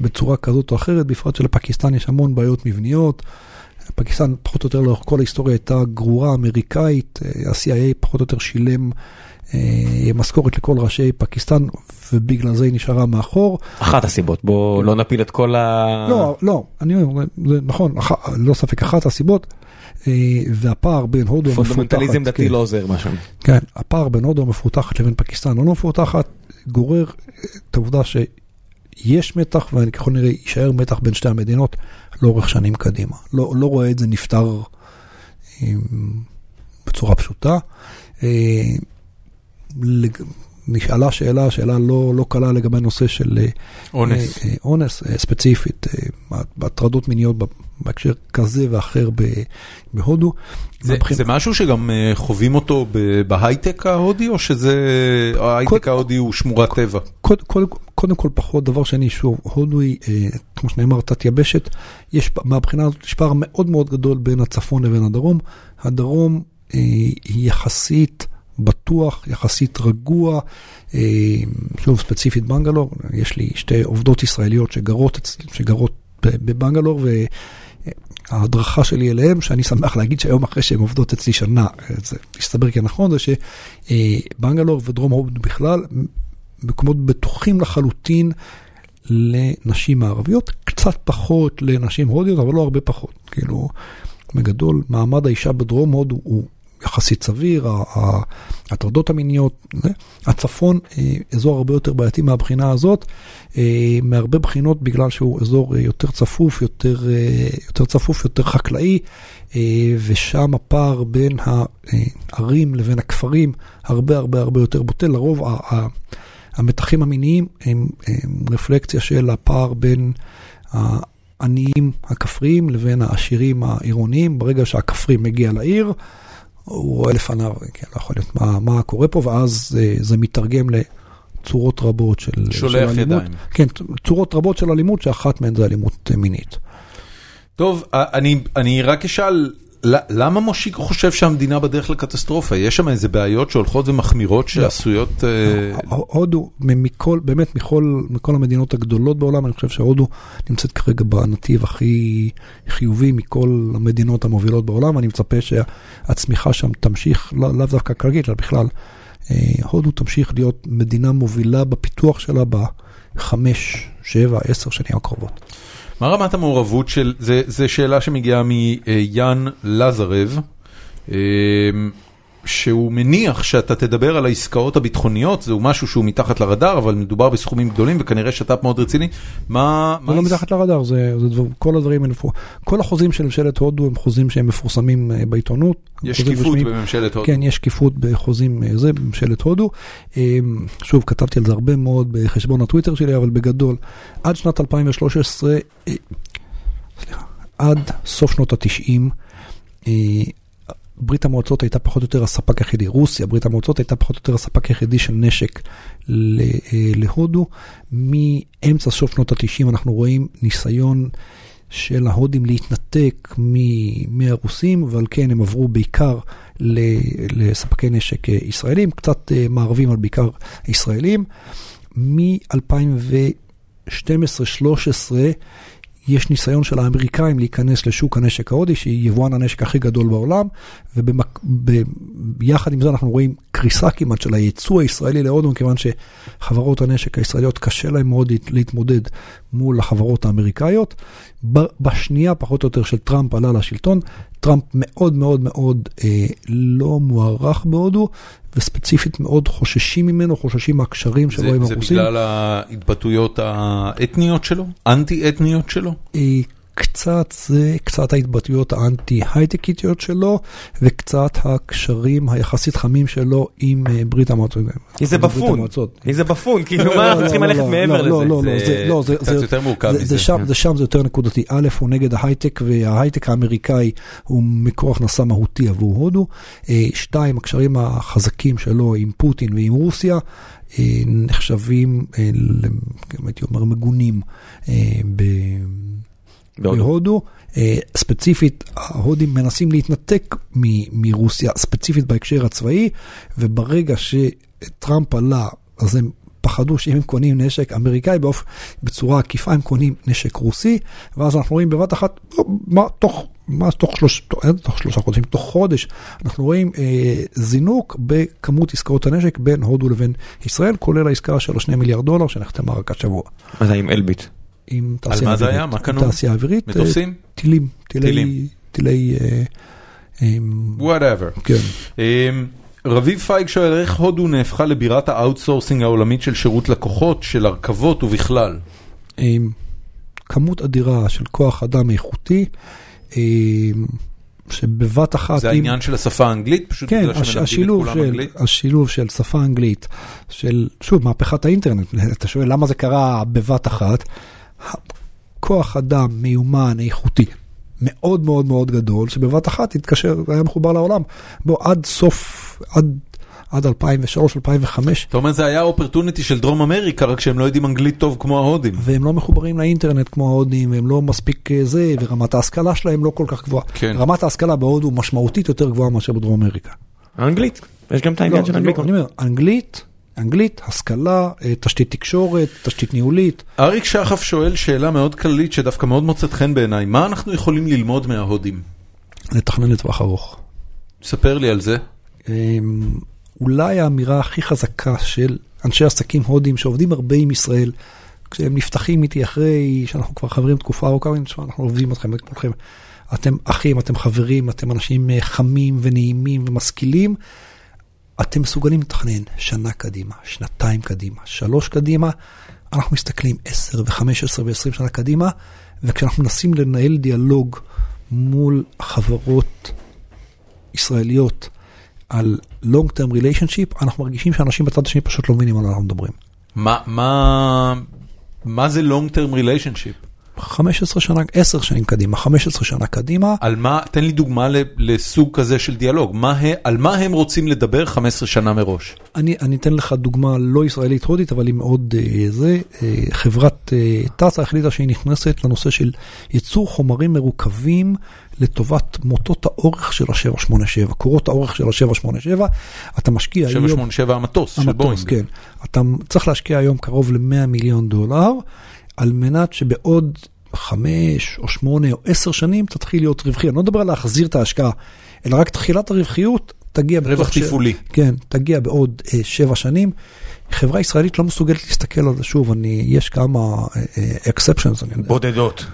בצורה כזאת או אחרת, בפרט שלפקיסטן יש המון בעיות מבניות. פקיסטן פחות או יותר לאורך כל ההיסטוריה הייתה גרורה אמריקאית, אה, ה-CIA פחות או יותר שילם אה, משכורת לכל ראשי פקיסטן ובגלל זה היא נשארה מאחור. אחת הסיבות, בוא לא נפיל את כל ה... לא, לא, אני אומר, זה נכון, אח, ללא ספק אחת הסיבות. אה, והפער בין הודו המפותחת, פונדמנטליזם דתי כן, לא עוזר שם. כן, הפער בין הודו המפותחת לבין פקיסטן הלא מפותחת גורר אה, את העובדה שיש מתח וככל נראה יישאר מתח בין שתי המדינות לאורך שנים קדימה. לא, לא רואה את זה נפתר אה, בצורה פשוטה. נשאלה שאלה, שאלה לא, לא קלה לגבי הנושא של אה, אונס. אה, אה, אונס אה, ספציפית, אה, הטרדות מיניות בהקשר כזה ואחר ב- בהודו. זה, מבחינ- זה משהו שגם אה, חווים אותו בהייטק ההודי, או שזה, ההייטק כל- ההודי הוא שמורת טבע? קוד, קוד, קודם כל פחות, דבר שני, שוב, הודו היא, אה, כמו שנאמר, תת יבשת, יש, מהבחינה הזאת יש פער מאוד מאוד גדול בין הצפון לבין הדרום. הדרום אה, היא יחסית בטוח, יחסית רגוע, אה, שוב, ספציפית בנגלור, יש לי שתי עובדות ישראליות שגרות, שגרות בבנגלור, ו... ההדרכה שלי אליהם, שאני שמח להגיד שהיום אחרי שהן עובדות אצלי שנה, זה מסתבר כנכון, זה שבנגלור ודרום הודו בכלל, מקומות בטוחים לחלוטין לנשים מערביות, קצת פחות לנשים הודיות, אבל לא הרבה פחות. כאילו, בגדול, מעמד האישה בדרום הודו הוא יחסית סביר, ההטרדות המיניות, זה. הצפון, אה, אזור הרבה יותר בעייתי מהבחינה הזאת, אה, מהרבה בחינות בגלל שהוא אזור אה, יותר צפוף, יותר, יותר צפוף, יותר חקלאי, ושם הפער בין הערים לבין הכפרים הרבה הרבה הרבה יותר בוטה. לרוב המתחים המיניים הם, הם רפלקציה של הפער בין העניים הכפריים לבין העשירים העירוניים. ברגע שהכפרי מגיע לעיר, הוא רואה לפניו, כן, לא יכול להיות מה, מה קורה פה, ואז אה, זה מתרגם לצורות רבות של, שולח של אלימות. ידיים. כן, צורות רבות של אלימות, שאחת מהן זה אלימות אה, מינית. טוב, אה, אני, אני רק אשאל, למה מושיקו חושב שהמדינה בדרך לקטסטרופה? יש שם איזה בעיות שהולכות ומחמירות שעשויות... אה, הודו, באמת מכל, מכל המדינות הגדולות בעולם, אני חושב שהודו נמצאת כרגע בנתיב הכי חיובי מכל המדינות המובילות בעולם, אני מצפה שהצמיחה שם תמשיך, לא- לאו דווקא כרגיל, אלא בכלל, אה, הודו תמשיך להיות מדינה מובילה בפיתוח שלה בחמש, שבע, עשר שנים הקרובות. מה רמת המעורבות של, זה שאלה שמגיעה מיאן לזרב, אה, שהוא מניח שאתה תדבר על העסקאות הביטחוניות, זהו משהו שהוא מתחת לרדאר, אבל מדובר בסכומים גדולים וכנראה שת"פ מאוד רציני. מה... זה לא מתחת לרדאר, זה, זה דבר, כל הדברים האלה, כל החוזים של ממשלת הודו הם חוזים שהם מפורסמים אה, בעיתונות. יש שקיפות רשמיים. בממשלת הודו. כן, יש שקיפות בחוזים אה, זה, בממשלת הודו. אה, שוב, כתבתי על זה הרבה מאוד בחשבון הטוויטר שלי, אבל בגדול, עד שנת 2013, אה, סליחה, עד סוף שנות ה-90, ברית המועצות הייתה פחות או יותר הספק היחידי, רוסיה, ברית המועצות הייתה פחות או יותר הספק היחידי של נשק אה, להודו. מאמצע סוף שנות ה-90 אנחנו רואים ניסיון של ההודים להתנתק מהרוסים, ועל כן הם עברו בעיקר לספקי נשק אה, ישראלים, קצת אה, מערבים אבל בעיקר ישראלים. מ-2012-2013 יש ניסיון של האמריקאים להיכנס לשוק הנשק ההודי, שהיא יבואן הנשק הכי גדול בעולם, וביחד עם זה אנחנו רואים קריסה כמעט של הייצוא הישראלי להודו, מכיוון שחברות הנשק הישראליות קשה להן מאוד להת- להתמודד מול החברות האמריקאיות. בשנייה פחות או יותר של טראמפ עלה לשלטון, טראמפ מאוד מאוד מאוד אה, לא מוערך בהודו, וספציפית מאוד חוששים ממנו, חוששים מהקשרים שלו זה, עם זה הרוסים. בגלל ההתבטאויות האתניות שלו? אנטי-אתניות שלו? אה, קצת זה, קצת ההתבטאויות האנטי-הייטקיטיות שלו, וקצת הקשרים היחסית חמים שלו עם אה, ברית המועצות. מי זה ברית בפון? המועצות. מי זה בפון? כאילו לא, מה, אנחנו לא, צריכים לא, ללכת מעבר לזה. לא, זה זה- לא, זה- קצת זה- יותר מורכב זה- מזה. זה שם- זה שם זה יותר נקודתי. א', הוא נגד ההייטק, וההייטק האמריקאי הוא מקור הכנסה מהותי עבור הודו. אה, שתיים, הקשרים החזקים שלו עם פוטין ועם רוסיה. אה, נחשבים, הייתי אומר, מגונים ב- בהודו. בהודו. אה, ספציפית, ההודים מנסים להתנתק מ- מרוסיה, ספציפית בהקשר הצבאי, וברגע שטראמפ עלה, אז הם פחדו שאם הם קונים נשק אמריקאי באופ... בצורה עקיפה, הם קונים נשק רוסי, ואז אנחנו רואים בבת אחת, לא, מה, תוך, מה, תוך, שלוש, תוך, אין, תוך שלושה חודשים, תוך חודש, אנחנו רואים אה, זינוק בכמות עסקאות הנשק בין הודו לבין ישראל, כולל העסקה של השני מיליארד דולר שנחתמה רק השבוע. מה זה עם אלביט? עם תעשייה מה זה אווירית. היה? מה קנו? תעשייה אווירית. אה, מטוסים? טילים. טילי... טילים. טילי... אה, Whatever. כן. אמ, רביב פייג שואל איך הודו נהפכה לבירת ה outsourcing העולמית של שירות לקוחות, של הייטק ובכלל. כמות אדירה של כוח אדם איכותי, שבבת אחת... זה העניין של השפה האנגלית? פשוט כן, בגלל שמלמדים את כולם של, אנגלית? השילוב של שפה אנגלית, של, שוב, מהפכת האינטרנט, אתה שואל למה זה קרה בבת אחת, כוח אדם מיומן, איכותי, מאוד מאוד מאוד גדול, שבבת אחת התקשר, היה מחובר לעולם. בוא, עד סוף, עד, עד 2003-2005, אתה אומר זה היה אופרטוניטי של דרום אמריקה, רק שהם לא יודעים אנגלית טוב כמו ההודים. והם לא מחוברים לאינטרנט כמו ההודים, הם לא מספיק אה, זה, ורמת ההשכלה שלהם לא כל כך גבוהה. כן. רמת ההשכלה בהודו משמעותית יותר גבוהה מאשר בדרום אמריקה. אנגלית. יש גם את העניין לא, של לא, אנגלית. אני אומר, אנגלית, אנגלית, השכלה, אה, תשתית תקשורת, תשתית ניהולית. אריק שחף שואל שאלה מאוד כללית שדווקא מאוד מוצאת חן בעיניי, מה אנחנו יכולים ללמוד מההודים? לתכנן לטווח ארוך. ספר לי על זה. אמ, אולי האמירה הכי חזקה של אנשי עסקים הודים שעובדים הרבה עם ישראל, כשהם נפתחים איתי אחרי שאנחנו כבר חברים תקופה ארוכה, אומרים, "תשמע, אנחנו עובדים אתכם. אתם אחים, אתם חברים, אתם אנשים אה, חמים ונעימים ומשכילים. אתם מסוגלים לתכנן שנה קדימה, שנתיים קדימה, שלוש קדימה. אנחנו מסתכלים 10 ו-15 ו-20 שנה קדימה, וכשאנחנו מנסים לנהל דיאלוג מול חברות ישראליות על long term relationship, אנחנו מרגישים שאנשים בצד השני פשוט לא מבינים על מה אנחנו מדברים. מה, מה, מה זה long term relationship? 15 שנה, 10 שנים קדימה, 15 שנה קדימה, על מה, תן לי דוגמה לסוג כזה של דיאלוג, מה, על מה הם רוצים לדבר 15 שנה מראש? אני, אני אתן לך דוגמה לא ישראלית הודית, אבל היא מאוד אה, זה, אה, חברת אה, טאסה החליטה שהיא נכנסת לנושא של ייצור חומרים מרוכבים לטובת מוטות האורך של ה-787, קורות האורך של ה-787, אתה משקיע היום... 787 המטוס של המטוס, בואינג. כן. אתה צריך להשקיע היום קרוב ל-100 מיליון דולר, על מנת שבעוד חמש או שמונה או עשר שנים תתחיל להיות רווחי. אני לא מדבר על להחזיר את ההשקעה, אלא רק תחילת הרווחיות תגיע רווח בתוך ש- תפעולי. כן, תגיע בעוד אה, שבע שנים. חברה ישראלית לא מסוגלת להסתכל על זה שוב, אני, יש כמה אקספשנס. בודדות.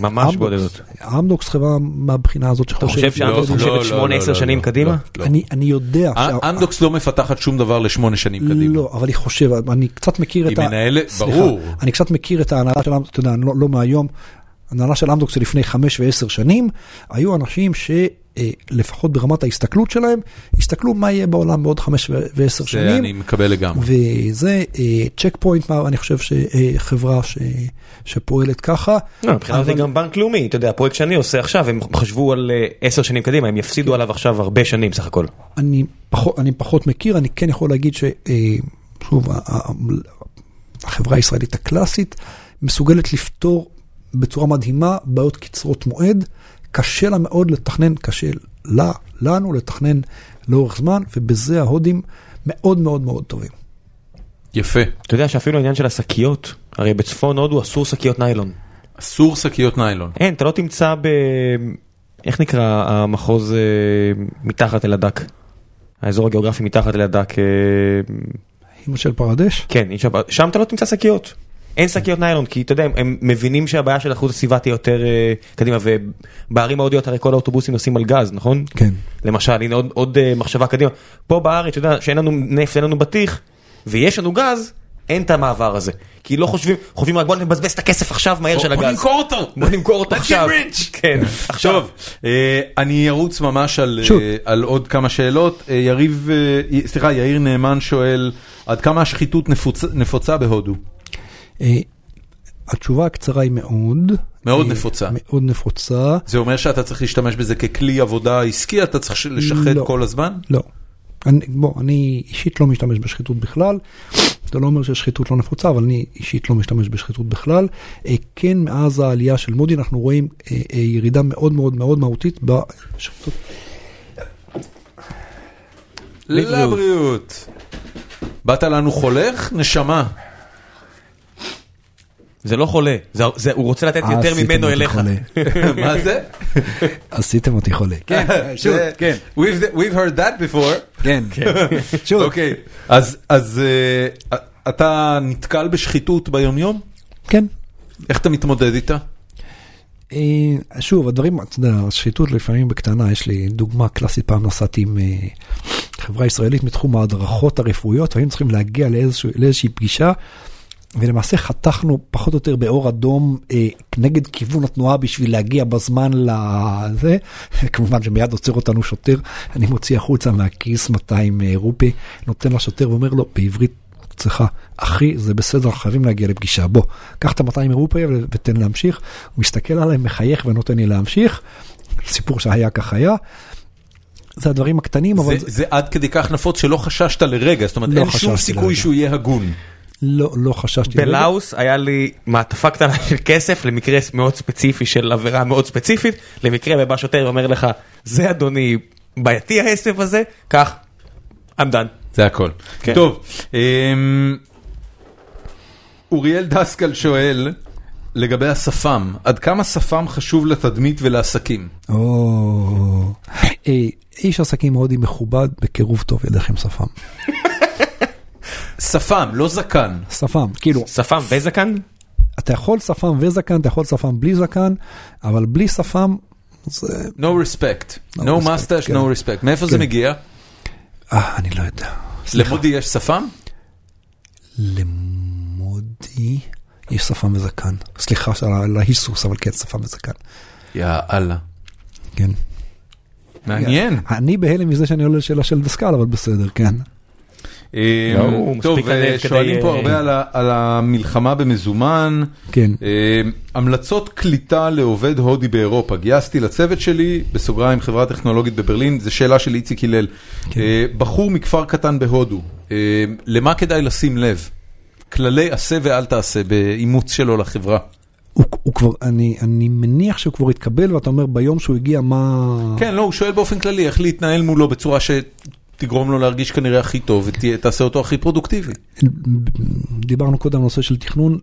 ממש בודדות. אמדוקס חברה מהבחינה הזאת אתה שחושבת... חושב שאמדוקס לא, חושבת לא, 8-10 לא, שנים לא, קדימה? לא, לא. אני, אני יודע... שה- אמדוקס לא מפתחת שום דבר לשמונה שנים קדימה. לא, אבל היא חושבת, אני קצת מכיר היא את ה... מנהלת- סליחה, ברור. אני קצת מכיר את ההנהלה של אמדוקס, אתה יודע, לא, לא מהיום, ההנהלה של אמדוקס של לפני חמש ועשר שנים, היו אנשים שלפחות ברמת ההסתכלות שלהם, הסתכלו מה יהיה בעולם בעוד חמש ו- ועשר זה שנים. אני מקבל לגמרי. וזה צ'ק פוינט, אני חושב שחברה ש, שפועלת ככה. לא, מבחינת זה גם בנק לאומי, אתה יודע, הפרויקט שאני עושה עכשיו, הם חשבו על 10 שנים קדימה, הם יפסידו עליו עכשיו הרבה שנים סך הכל. אני פחות, אני פחות מכיר, אני כן יכול להגיד ששוב, החברה הישראלית הקלאסית מסוגלת לפתור בצורה מדהימה בעיות קצרות מועד. קשה לה מאוד לתכנן, קשה לה, לנו לתכנן לאורך זמן, ובזה ההודים מאוד מאוד מאוד טובים. יפה. אתה יודע שאפילו העניין של השקיות, הרי בצפון הודו אסור שקיות ניילון. אסור שקיות ניילון. אין, אתה לא תמצא ב... איך נקרא המחוז אה, מתחת אל הדק? האזור הגיאוגרפי מתחת אל הדק, אה, אמא של פרדש? כן, שם- שם אתה לא תמצא שקיות. אין שקיות ניילון, כי אתה יודע, הם- מבינים שהבעיה של איכות הסביבה תהיה יותר אה, קדימה, ובערים ההודיות הרי כל האוטובוסים נוסעים על גז, נכון? כן. למשל, הנה עוד, עוד אה, מחשבה קדימה. פה בארץ, אתה יודע, שאין לנו נפט, אין לנו בטיח, ויש לנו גז, אין את המעבר הזה. כי לא חושבים, חושבים רק בוא נבזבז את הכסף עכשיו מהר של הגז. בוא נמכור אותו! בוא נמכור אותו Let's get עכשיו. rich! כן, עכשיו. טוב, אה, אני ארוץ ממש על, עוד כמה שאלות. יריב, סליחה, יאיר נאמן שואל, עד כמה השחיתות נפוצ, נפוצה בהודו? אה, התשובה הקצרה היא מאוד. מאוד אה, נפוצה. מאוד נפוצה. זה אומר שאתה צריך להשתמש בזה ככלי עבודה עסקי, אתה צריך לשחד לא. כל הזמן? לא. אני, בוא, אני אישית לא משתמש בשחיתות בכלל. זה לא אומר ששחיתות לא נפוצה, אבל אני אישית לא משתמש בשחיתות בכלל. אה, כן, מאז העלייה של מודי אנחנו רואים ירידה מאוד מאוד מאוד מהותית בשחיתות. לבריאות. באת לנו חולך? נשמה. זה לא חולה, זה- זה- הוא רוצה לתת אה, יותר ממנו אליך. מה זה? עשיתם אותי חולה. כן, שוט, זה- כן, We've we've heard that before. כן. שוט. אוקיי, אז אז אה, אתה נתקל בשחיתות ביומיום? כן. איך אתה מתמודד איתה? אה, שוב, הדברים, אתה יודע, השחיתות לפעמים בקטנה, יש לי דוגמה קלאסית, פעם נסעתי עם אה, חברה ישראלית מתחום ההדרכות הרפואיות, והיינו צריכים להגיע לאיזושהי פגישה, ולמעשה חתכנו פחות או יותר באור אדום אה, נגד כיוון התנועה בשביל להגיע בזמן לזה. כמובן שמיד עוצר אותנו שוטר, אני מוציא החוצה מהכיס 200 אה, רופי, נותן לשוטר ואומר לו בעברית, אצלך, אחי, זה בסדר, חייבים להגיע לפגישה, בוא, קח את ה-200 רופי ותן להמשיך. הוא מסתכל עליי, מחייך ונותן לי להמשיך. סיפור שהיה כך היה. זה הדברים הקטנים, אבל זה- זה עד כדי כך נפוץ שלא חששת לרגע, זאת אומרת לא אין שום סיכוי לרגע. שהוא יהיה הגון. לא, לא חששתי. בלאוס היה לי מעטפה קטנה של כסף למקרה מאוד ספציפי של עבירה מאוד ספציפית, למקרה ובא שוטר ואומר לך, זה אדוני בעייתי העסק הזה, קח, I'm done. זה הכל. כן. טוב, אמ, אוריאל דסקל שואל לגבי השפם, עד כמה שפם חשוב לתדמית ולעסקים? או, אה, איש עסקים הודי מכובד בקירוב טוב ילך עם שפם. שפם, לא זקן. שפם, כאילו, שפם וזקן? אתה יכול שפם וזקן, אתה יכול שפם בלי זקן, אבל בלי שפם זה... No respect. No mustache, כן. no respect. מאיפה זה כן. מגיע? אה, אני לא יודע. למודי יש שפם? למודי יש שפם וזקן. סליחה על ההיסוס, אבל כן, שפם וזקן. יא אללה. כן. מעניין. אני בהלם מזה שאני עולה לשאלה של דסקל, אבל בסדר, כן. הוא טוב, כדי, שואלים פה אה, הרבה על המלחמה במזומן. כן. המלצות קליטה לעובד הודי באירופה. גייסתי לצוות שלי, בסוגריים חברה טכנולוגית בברלין, זו שאלה של איציק הלל. כן. אה, בחור מכפר קטן בהודו, אה, למה כדאי לשים לב? כללי עשה ואל תעשה באימוץ שלו לחברה. הוא, הוא כבר, אני, אני מניח שהוא כבר התקבל, ואתה אומר ביום שהוא הגיע, מה... כן, לא, הוא שואל באופן כללי איך להתנהל מולו בצורה שתגרום לו להרגיש כנראה הכי טוב ותעשה אותו הכי פרודוקטיבי. דיברנו קודם על נושא של תכנון,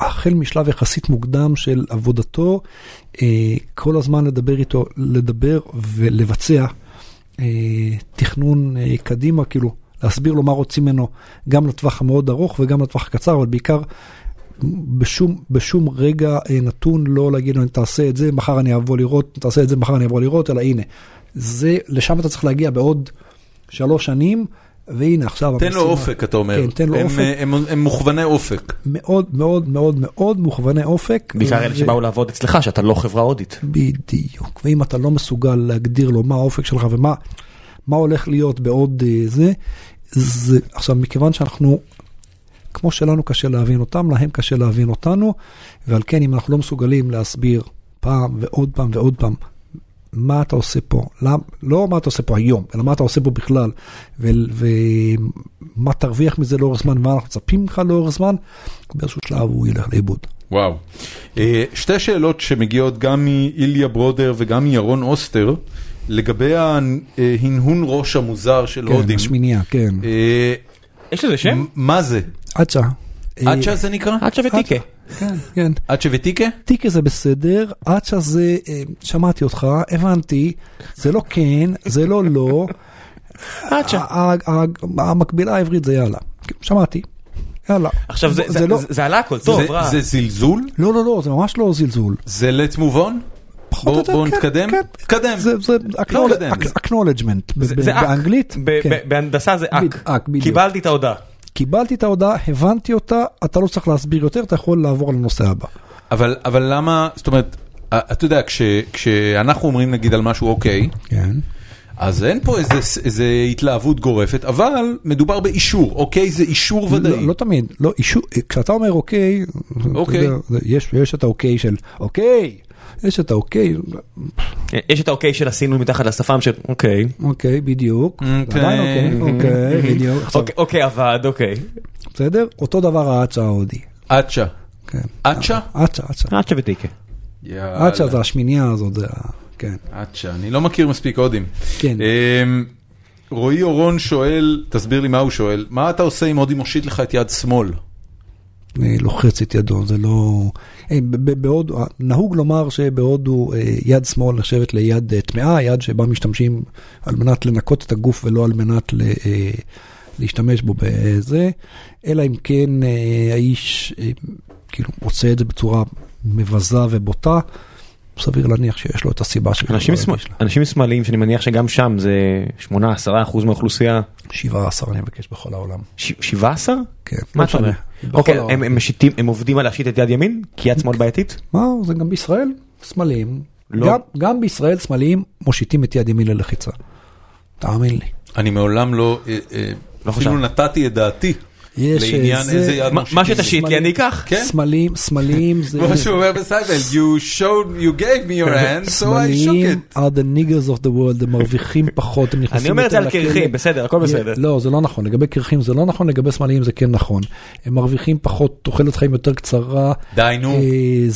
החל משלב יחסית מוקדם של עבודתו, אה, כל הזמן לדבר איתו, לדבר ולבצע אה, תכנון אה, קדימה, כאילו להסביר לו מה רוצים ממנו, גם לטווח המאוד ארוך וגם לטווח הקצר, אבל בעיקר בשום, בשום רגע נתון לא להגיד לו תעשה את זה, מחר אני אבוא לראות, תעשה את זה, מחר אני אבוא לראות, אלא הנה, זה, לשם אתה צריך להגיע בעוד שלוש שנים. והנה עכשיו תן לו המשימה- אופק, אתה אומר. כן, תן לו הם, אופק. אה, הם, הם מוכווני אופק. מאוד מאוד מאוד מאוד מוכווני אופק. בעיקר אלה שבאו לעבוד אצלך, שאתה לא חברה הודית. בדיוק. ואם אתה לא מסוגל להגדיר לו מה האופק שלך ומה מה הולך להיות בעוד אה, זה, זה, עכשיו מכיוון שאנחנו, כמו שלנו קשה להבין אותם, להם קשה להבין אותנו, ועל כן אם אנחנו לא מסוגלים להסביר פעם ועוד פעם ועוד פעם. מה אתה עושה פה, למ, לא מה אתה עושה פה היום, אלא מה אתה עושה פה בכלל, ו- ומה תרוויח מזה לאורך זמן, ומה אנחנו מצפים ממך לאורך זמן, באיזשהו שלב הוא ילך לאיבוד. וואו. אה, שתי שאלות שמגיעות גם מאיליה ברודר וגם מירון אוסטר, לגבי ההנהון ראש המוזר של כן, הודים. השמינייה, כן. אה, יש לזה שם? מה זה? עדשה. עדשה זה נקרא? עד שווה תיקה. כן, כן. עדשה ותיקה? טיקה זה בסדר, עדשה זה, אה, שמעתי אותך, הבנתי, זה לא כן, זה לא לא. עדשה. ה- ה- ה- המקבילה העברית זה יאללה. שמעתי. יאללה. עכשיו זה- זה זה- לא- זה- זה עלה הכל, טוב, זה- רע. זה זלזול? לא, לא, לא, זה ממש לא זלזול. זה let's move on? פחות בוא- או יותר, בוא כן, נתקדם? כן. תקדם. זה זה לא נתקדם. acknowledgement. ב- זה ב- זה אק. באנגלית. ב- כן. בהנדסה זה אק. אק, בדיוק. קיבלתי את ההודעה. קיבלתי את ההודעה, הבנתי אותה, אתה לא צריך להסביר יותר, אתה יכול לעבור לנושא הבא. אבל, אבל למה, זאת אומרת, אה, אתה יודע, כש, כשאנחנו אומרים נגיד על משהו אוקיי, כן. אז אין פה איזה, איזה התלהבות גורפת, אבל מדובר באישור, אוקיי זה אישור ודאי. לא, לא תמיד, לא, אישור, כשאתה אומר אוקיי, אתה אוקיי. יודע, זה- יש, יש את האוקיי של אוקיי, יש את האוקיי, יש את האוקיי של עשינו מתחת לשפם של אוקיי. אוקיי, בדיוק, אוקיי. אוקיי, אוקיי, בדיוק, אוקיי, אוקיי עבד, אוקיי. בסדר? אותו דבר האצ'ה ההודי, אצ'ה. כן. אצ'ה? אצ'ה, אצ'ה, עד ותיקה. יאללה. אצ'ה זה השמינייה הזאת, זה ה... כן, אצ'ה, אני לא מכיר מספיק הודים. כן. אמ, רועי אורון שואל, תסביר לי מה הוא שואל, מה אתה עושה אם הודי מושיט לך את יד שמאל? אה, לוחץ את ידו, זה לא... אה, ב- ב- בהודו, אה, נהוג לומר שבהודו אה, יד שמאל נחשבת ליד אה, טמאה, יד שבה משתמשים על מנת לנקות את הגוף ולא על מנת ל- להשתמש בו בזה, אלא אם כן האיש כאילו עושה את זה בצורה מבזה ובוטה, סביר להניח שיש לו את הסיבה שלו. אנשים לא שמאל-. אנשים שמאליים שאני מניח שגם שם זה 8-10 אחוז מהאוכלוסייה. 17 אני מבקש בכל העולם. ש- 17? כן. מה לא אתה אומר? אוקיי. הם- הם משיתים, הם עובדים על להשית את יד ימין? כי יד שמאל בעייתית? מה, זה גם בישראל, שמאליים. לא. גם, גם בישראל שמאליים מושיטים את יד ימין ללחיצה. תאמין לי. אני מעולם לא, אה, אה, לא אפילו. נתתי את דעתי לעניין איזה- איזה יד מה- מושיטים. מה שתשיט לי אני אקח. כן. שמאליים, שמאליים זה... כמו שהוא אומר בסיינפלד, you showed, you gave me your hand, so I shook it. are the niggers of the world, הם מרוויחים פחות, הם נכנסים אני אומר את זה על יותר לכלא. קרחים, בסדר, הכל בסדר. לא, זה לא נכון, לגבי קרחים זה לא נכון, לגבי שמאליים זה כן נכון. הם מרוויחים פחות, תוחלת חיים יותר קצרה. די נו, אה,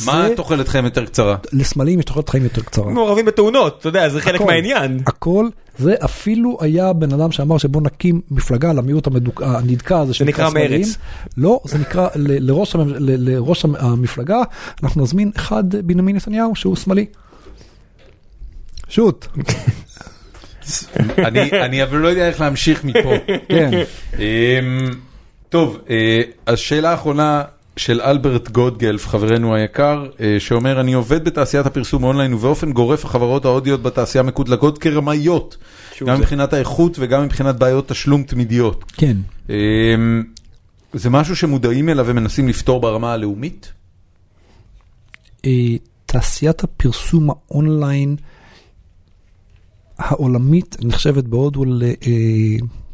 מה תוחלת חיים יותר קצרה? לשמאליים יש תוחלת חיים יותר קצרה. מעורבים בתאונות, אתה יודע, זה חלק מהעניין. הכל, זה אפילו היה בן אדם שאמר שבוא נקים מפלגה למיעוט המדוכא- הנדכא הזה נקרא שמאליים. מרצ. לא, זה נקרא ל- לראש המ- ל- לראש המ- המפלגה, אנחנו נזמין אחד בנימין נתניהו שהוא שמאלי. שוט, אני אני אבל לא יודע איך להמשיך מפה. כן. אמ, טוב, אה, אז שאלה אחרונה של אלברט גודגלף, חברנו היקר, אה, שאומר, אני עובד בתעשיית הפרסום אונליין ובאופן גורף החברות ההודיות בתעשייה מקודלקות כרמאיות, גם זה. מבחינת האיכות וגם מבחינת בעיות תשלום תמידיות. כן. אמ, זה משהו שמודעים אליו ומנסים לפתור ברמה הלאומית? אה, תעשיית הפרסום האונליין העולמית נחשבת בהודו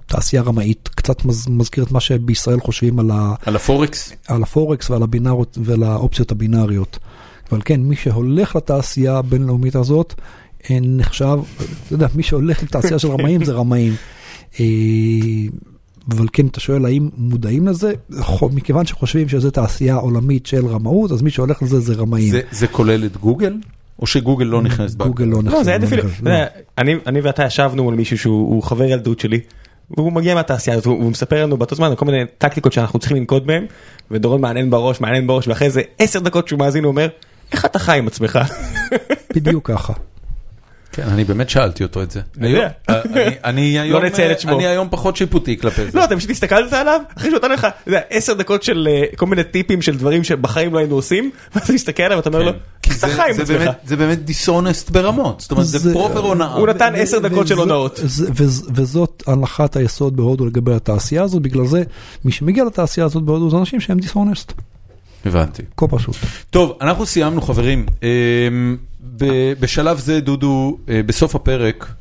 לתעשייה רמאית, קצת מז- מזכיר את מה שבישראל חושבים על, ה, על הפורקס? על הפורקס ועל, הבינארות, ועל האופציות הבינאריות. אבל כן, מי שהולך לתעשייה הבינלאומית הזאת אה, נחשב, אתה יודע, מי שהולך לתעשייה של רמאים זה רמאים. אה, אבל כן, אתה שואל האם מודעים לזה? מכיוון שחושבים שזו תעשייה עולמית של רמאות, אז מי שהולך לזה זה רמאים. זה- זה כולל את גוגל? או שגוגל לא נכנסת? גוגל לא נכנס. לא, זה היה אפילו, נכנס, אני אני ואתה ישבנו מול מישהו שהוא הוא חבר ילדות שלי. והוא מגיע מהתעשייה הזאת, הוא מספר לנו באותו זמן על כל מיני טקטיקות שאנחנו צריכים לנקוט בהם, ודורון מעניין בראש, מעניין בראש, ואחרי זה עשר דקות שהוא מאזין הוא אומר, איך אתה חי עם עצמך? בדיוק ככה. כן, אני באמת שאלתי אותו את זה. אני יודע. היום- אני- אני היום- נציין את שמו. אני היום פחות שיפוטי כלפי זה. לא, אתה פשוט הסתכלת עליו, אחרי שהוא נתן לך, אתה יודע, עשר דקות של אה, כל מיני טיפים של דברים שבחיים לא היינו עושים, ואז אתה מסתכל עליו ואתה אומר לו, כי איך אתה זה- חי עם זה עצמך? זה באמת דיסונסט ברמות, זאת אומרת זה פרופר הונאה. הוא נתן עשר דקות של הונאות. וזאת הנחת היסוד בהודו לגבי התעשייה הזאת, בגלל זה מי שמגיע לתעשייה הזאת בהודו זה אנשים שהם דיסהונסט, הבנתי. כה פשוט. טוב, אנחנו סיימנו חברים. בשלב זה דודו, אה, בסוף הפרק,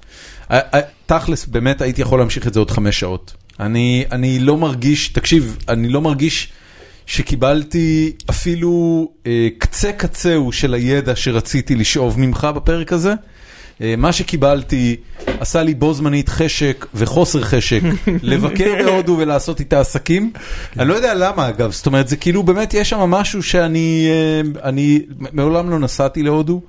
תכלס באמת הייתי יכול להמשיך את זה עוד חמש שעות. אני אני לא מרגיש, תקשיב, אני לא מרגיש שקיבלתי אפילו אה, קצה קצהו של הידע שרציתי לשאוב ממך בפרק הזה. אה, מה שקיבלתי עשה לי בו זמנית חשק וחוסר חשק לבקר בהודו ולעשות איתה עסקים. אני לא יודע למה אגב, זאת אומרת זה כאילו באמת יש שם משהו שאני אה, אני מעולם לא נסעתי להודו.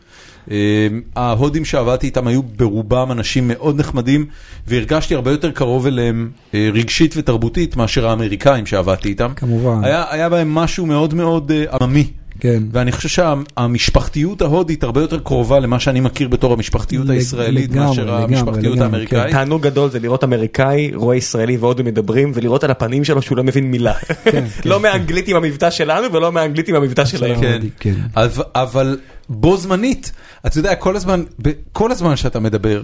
אה, ההודים שעבדתי איתם היו ברובם אנשים מאוד נחמדים והרגשתי הרבה יותר קרוב אליהם אה, רגשית ותרבותית מאשר האמריקאים שעבדתי איתם. כמובן. היה, היה בהם משהו מאוד מאוד אה, עממי. כן. ואני חושב שהמשפחתיות ההודית הרבה יותר קרובה למה שאני מכיר בתור המשפחתיות לג- הישראלית לגמרי, מאשר לגמרי, המשפחתיות לגמרי, האמריקאית. תענוג גדול זה לראות אמריקאי רואה ישראלי והודו מדברים ולראות על הפנים שלו שהוא לא מבין מילה. כן, לא מהאנגלית עם המבטא שלנו ולא מהאנגלית עם המבטא שלהם. כן, כן. אבל- אבל בו זמנית, אתה יודע, כל הזמן, כל הזמן שאתה מדבר,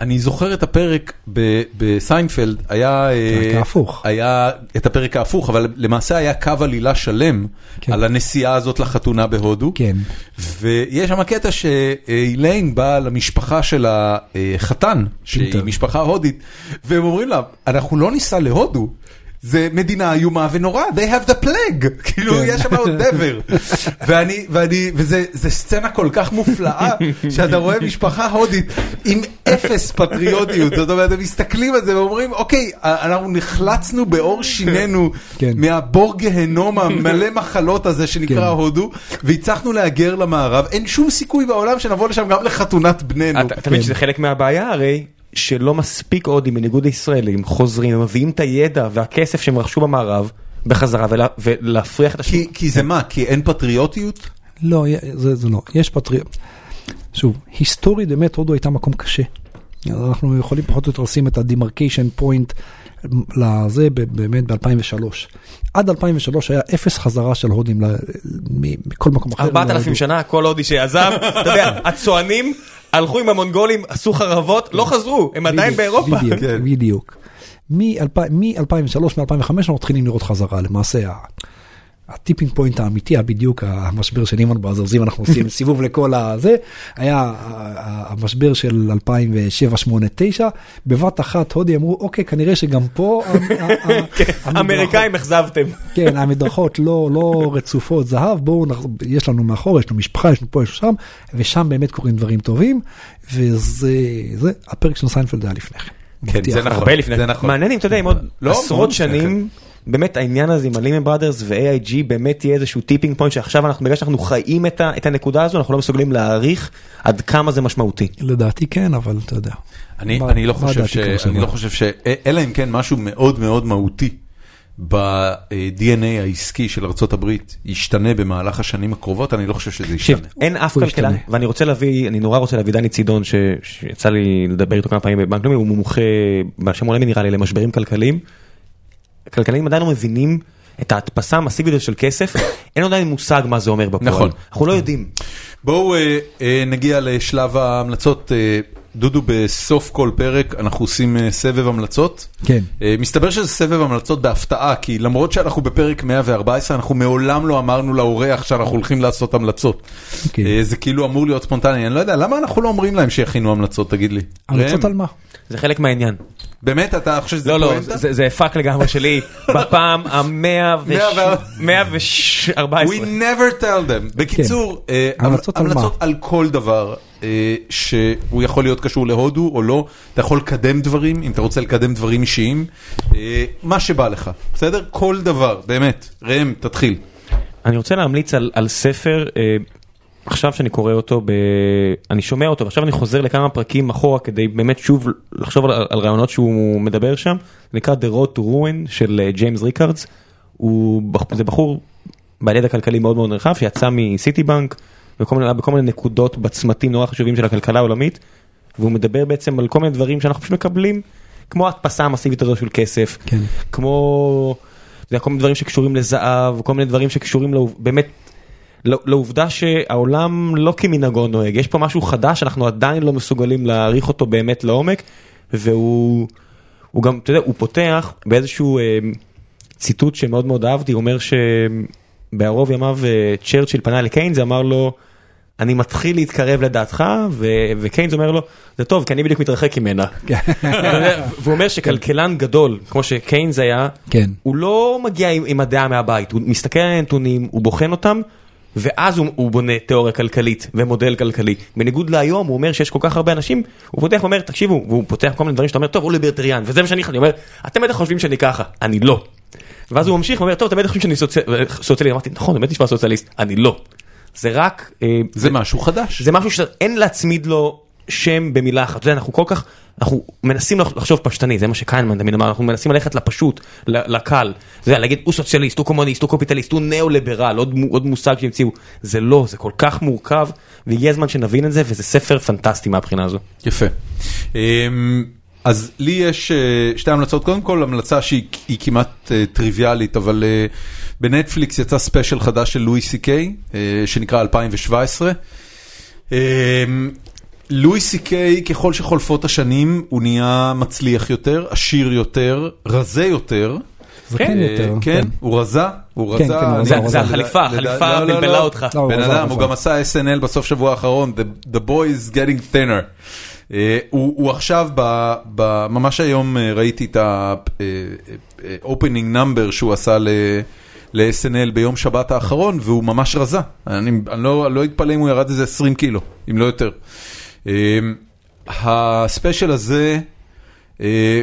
אני זוכר את הפרק ב- בסיינפלד, היה... אה, הפרק ההפוך. היה את הפרק ההפוך, אבל למעשה היה קו עלילה שלם כן. על הנסיעה הזאת לחתונה בהודו. כן. ויש שם קטע שאיליין באה למשפחה של החתן, שהיא פינטר. משפחה הודית, והם אומרים לה, אנחנו לא ניסע להודו. זה מדינה איומה ונוראה, they have the plague, כאילו כן. יש שם עוד דבר. ואני, ואני, וזה זה סצנה כל כך מופלאה, שאתה רואה משפחה הודית עם אפס פטריוטיות, זאת אומרת, הם מסתכלים על זה ואומרים, אוקיי, אנחנו נחלצנו בעור שינינו כן. מהבור גהנום המלא מחלות הזה שנקרא כן. הודו, והצלחנו להגר למערב, אין שום סיכוי בעולם שנבוא לשם גם לחתונת בנינו. אתה אתה מבין שזה חלק מהבעיה הרי שלא מספיק הודים בניגוד לישראלים חוזרים הם מביאים את הידע והכסף שהם רכשו במערב בחזרה ולה- ולהפריח את השוק. כי, כי זה מה? כי אין פטריוטיות? לא, זה, זה לא, יש פטריוט. שוב, היסטורית באמת הודו הייתה מקום קשה. אנחנו יכולים פחות או יותר לשים את ה demarcation point לזה ב- באמת ב-2003. עד 2003 היה אפס חזרה של הודים מכל מקום אחר. 4,000 להודו. שנה כל הודי שעזב, אתה יודע, הצוענים הלכו עם המונגולים, עשו חרבות, לא חזרו, הם עדיין באירופה. בדיוק, כן. בדיוק. מ-2003, מ-2005 אנחנו מתחילים לראות חזרה, למעשה ה tipping point האמיתי בדיוק המשבר של Lehman Brothers, אם אנחנו עושים סיבוב לכל הזה, היה המשבר של 2007, 8, 9, בבת אחת הודי אמרו, אוקיי, כנראה שגם פה, המדרכות- אמריקאים אכזבתם. כן, המדרכות לא, לא רצופות זהב, בואו, יש לנו מאחור, יש לנו משפחה, יש לנו פה, יש לנו שם, ושם באמת קורים דברים טובים, וזה, זה, הפרק של סיינפלד היה לפני כן. כן. זה נכון. הרבה לפני, זה נכון. מעניין אם אתה יודע, אם עוד לא, עשרות לפני שנים, באמת העניין הזה עם ה Lehman Brothers ו-AIG באמת יהיה איזשהו tipping point שעכשיו אנחנו, בגלל שאנחנו חיים את ה- את הנקודה הזו, אנחנו לא מסוגלים להעריך עד כמה זה משמעותי. לדעתי כן, אבל אתה יודע. אני, מה- אני לא חושב ש... כמו אני? לא חושב ש... אלא אם כן משהו מאוד מאוד מהותי ב-DNA העסקי של ארה"ב ישתנה במהלך השנים הקרובות, אני לא חושב שזה ישתנה. אין אף כלכלן, ישתנה. ואני רוצה להביא, אני נורא רוצה להביא דני צידון, ש- שיצא לי לדבר איתו כמה פעמים בבנק לאומי, הוא מומחה, בשם עולמי נראה לי, למשברים כלכליים. הכלכלנים עדיין לא מבינים את ההדפסה המסיבית של כסף, אין עדיין מושג מה זה אומר בפועל. נכון. אנחנו לא יודעים. בואו אה, אה, נגיע לשלב ההמלצות. אה, דודו, בסוף כל פרק אנחנו עושים סבב המלצות. כן. מסתבר שזה סבב המלצות בהפתעה, כי למרות שאנחנו בפרק 114, אנחנו מעולם לא אמרנו לאורח שאנחנו הולכים לעשות המלצות. אה, זה כאילו אמור להיות ספונטני, אני לא יודע, למה אנחנו לא אומרים להם שיכינו המלצות, תגיד לי? המלצות על מה? זה חלק מהעניין. באמת, אתה חושב שזה לא, לא, פואנטה? זה- זה פאק לגמרי שלי, בפעם המאה מאה ו-14. We never tell them. בקיצור, אה, המלצות על מה? המלצות על כל דבר אה, שהוא יכול להיות קשור להודו או לא. אתה יכול לקדם דברים, אם אתה רוצה לקדם דברים אישיים, אה, מה שבא לך, בסדר? כל דבר, באמת. ראם, תתחיל. אני רוצה להמליץ על, על ספר, אה, עכשיו שאני קורא אותו, ב... אני שומע אותו, ועכשיו אני חוזר לכמה פרקים אחורה כדי באמת שוב לחשוב על, על רעיונות שהוא מדבר שם, זה נקרא The Road to Ruin של אה, ג'יימס ריקארדס, הוא, זה בחור בעל ידע כלכלי מאוד מאוד רחב שיצא מסיטי בנק, בכל מיני, מיני נקודות בצמתים נורא חשובים של הכלכלה העולמית, והוא מדבר בעצם על כל מיני דברים שאנחנו פשוט מקבלים, כמו ההדפסה המסיבית הזו של כסף, כן. כמו זה כל מיני דברים שקשורים לזהב, כל מיני דברים שקשורים לעוב- באמת לא- לעובדה שהעולם לא כמנהגו נוהג, יש פה משהו חדש, אנחנו עדיין לא מסוגלים להעריך אותו באמת לעומק, והוא הוא גם, אתה יודע, הוא פותח באיזשהו אה, ציטוט שמאוד מאוד אהבתי, הוא אומר שבערוב ימיו אה, צ'רצ'יל פנה לקיינס, אמר לו, אני מתחיל להתקרב לדעתך, ו- וקיינס אומר לו, זה טוב, כי אני בדיוק מתרחק ממנה. והוא אומר שכלכלן גדול, כמו שקיינס היה, כן. הוא לא מגיע עם, עם הדעה מהבית, הוא מסתכל על הנתונים, הוא בוחן אותם, ואז הוא, הוא בונה תיאוריה כלכלית ומודל כלכלי. בניגוד להיום, הוא אומר שיש כל כך הרבה אנשים, הוא פותח ואומר, תקשיבו, והוא פותח כל מיני דברים שאתה אומר, טוב, הוא ליברטריאן, וזה מה שאני אני אומר, אתם בטח חושבים שאני ככה, אני לא. ואז הוא ממשיך ואומר, טוב, אתם בטח חושבים שאני סוצ... סוציאליסט, אמרתי, נכון, באמת נשמע סוציאליסט, אני לא. זה רק, אה, זה משהו חדש. זה משהו שאין להצמיד לו שם במילה אחת, אתה יודע, אנחנו כל כך, אנחנו מנסים לח- לחשוב פשטני, זה מה שקיינמן תמיד אמר, אנחנו מנסים ללכת לפשוט, לקל, זה יודע, להגיד הוא סוציאליסט, הוא קומוניסט, הוא קפיטליסט, הוא ניאו-ליברל, עוד, עוד מושג שהמציאו, זה לא, זה כל כך מורכב, והגיע הזמן שנבין את זה, וזה ספר פנטסטי מהבחינה הזו. יפה. אמ, אז לי יש אה, שתי המלצות, קודם כל המלצה שהיא היא כמעט אה, טריוויאלית, אבל אה, בנטפליקס יצא ספיישל חדש של לואי סי קיי, שנקרא 2017. לואי סי קיי, ככל שחולפות השנים, הוא נהיה מצליח יותר, עשיר יותר, רזה יותר. זה כן אה, יותר. כן, הוא רזה, הוא כן, רזה. כן, רזה, זה- הוא זה רזה. החליפה, לדע- החליפה לא, לא, לא. בלבלה אותך. בן אדם, הוא. גם עשה SNL בסוף שבוע האחרון, The- The boy is getting thinner. אה, הוא עכשיו, ממש היום אה, ראיתי את ה-opening number שהוא עשה ל- ל-SNL ביום שבת האחרון, והוא ממש רזה. אני אני לא לא אתפלא אם הוא ירד איזה 20 קילו, אם לא יותר. אה, הספיישל הזה, אה,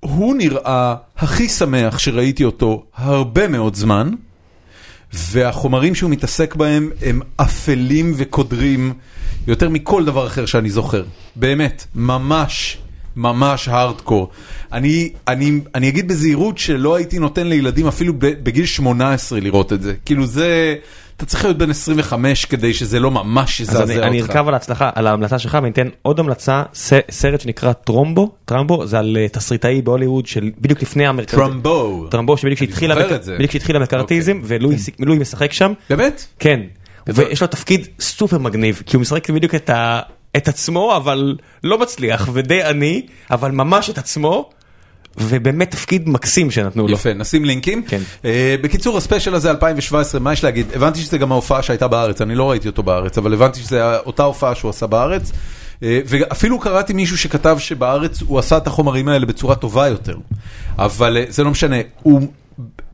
הוא נראה הכי שמח שראיתי אותו הרבה מאוד זמן. והחומרים שהוא מתעסק בהם הם אפלים וקודרים יותר מכל דבר אחר שאני זוכר. באמת, ממש, ממש הארדקור. אני, אני, אני אגיד בזהירות שלא הייתי נותן לילדים אפילו בגיל 18 לראות את זה. כאילו זה, אתה צריך להיות בן 25 כדי שזה לא ממש אז יזעזע אותך. אני ארכב על ההצלחה, על ההמלצה שלך ואני אתן עוד המלצה, סרט שנקרא טרומבו, טרמבו, זה על אה, תסריטאי בהוליווד של בדיוק לפני המרכז... טרמבו. טרמבו שבדיוק אני שהתחיל זוכר המק- את זה. בדיוק שהתחיל המקארתיזם ולואי ס- לואי משחק שם, באמת? כן, ויש לו תפקיד סופר מגניב, כי הוא משחק בדיוק את עצמו אבל לא מצליח ודי עני, אבל ממש את עצמו, ובאמת תפקיד מקסים שנתנו לו. יפה, נשים לינקים. כן. אה, בקיצור, הספיישל הזה 2017, מה יש להגיד? הבנתי שזה גם ההופעה שהייתה בארץ, אני לא ראיתי אותו בארץ, אבל הבנתי שזה אותה הופעה שהוא עשה בארץ. אה, ואפילו קראתי מישהו שכתב שבארץ הוא עשה את החומרים האלה בצורה טובה יותר. אבל אה, זה לא משנה, הוא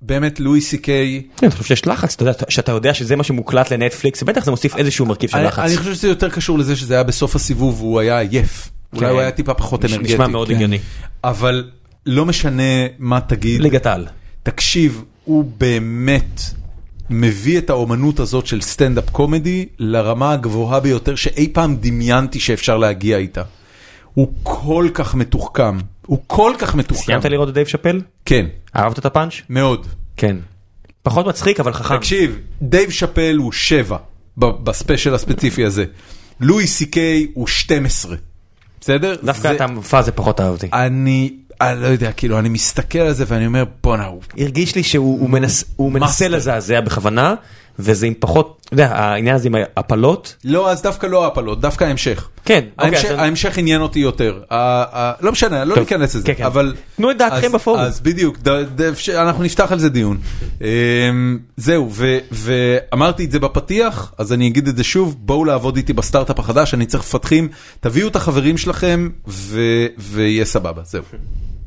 באמת לואי סי קיי. כן, אני חושב שיש לחץ, שאתה יודע שזה מה שמוקלט לנטפליקס, בטח זה מוסיף איזשהו מרכיב של לחץ. אני חושב שזה יותר קשור לזה שזה היה בסוף הסיבוב והוא היה עייף. אולי כן. הוא היה טיפה פחות אנרגטי. נשמע מאוד כן. הגיוני. אבל לא משנה מה תגיד. ליגת העל. תקשיב, הוא באמת מביא את האומנות הזאת של סטנדאפ קומדי לרמה הגבוהה ביותר שאי פעם דמיינתי שאפשר להגיע איתה. הוא כל כך מתוחכם, הוא כל כך מתוחכם. סיימת לראות את דייב שאפל? כן, אהבת את הפאנץ'? מאוד. כן. פחות מצחיק אבל חכם. תקשיב, דייב שאפל הוא שבע ב- בספיישל הספציפי הזה. לואי סי קיי הוא 12. בסדר? דווקא זה- את המופע הזה פחות אהבתי. אני, אני לא יודע, כאילו, אני מסתכל על זה ואני אומר, בואנה, הוא הרגיש לי שהוא הוא מנס- מנסה. לזעזע בכוונה, וזה עם פחות, אתה יודע, העניין הזה עם ההפלות. לא, אז דווקא לא ההפלות, דווקא ההמשך. כן, אוקיי, ההמשך, אז- ההמשך עניין אותי יותר. ה- ה- לא משנה, לא טוב, ניכנס לזה, כן, כן. אבל... תנו את דעתכם בפורום. אז בדיוק, ד- ד- אפשר- אנחנו נפתח על זה דיון. אמ, זהו, ו- ואמרתי את זה בפתיח, אז אני אגיד את זה שוב, בואו לעבוד איתי בסטארט-אפ החדש, אני צריך מפתחים, תביאו את החברים שלכם ו- ויהיה סבבה, זהו.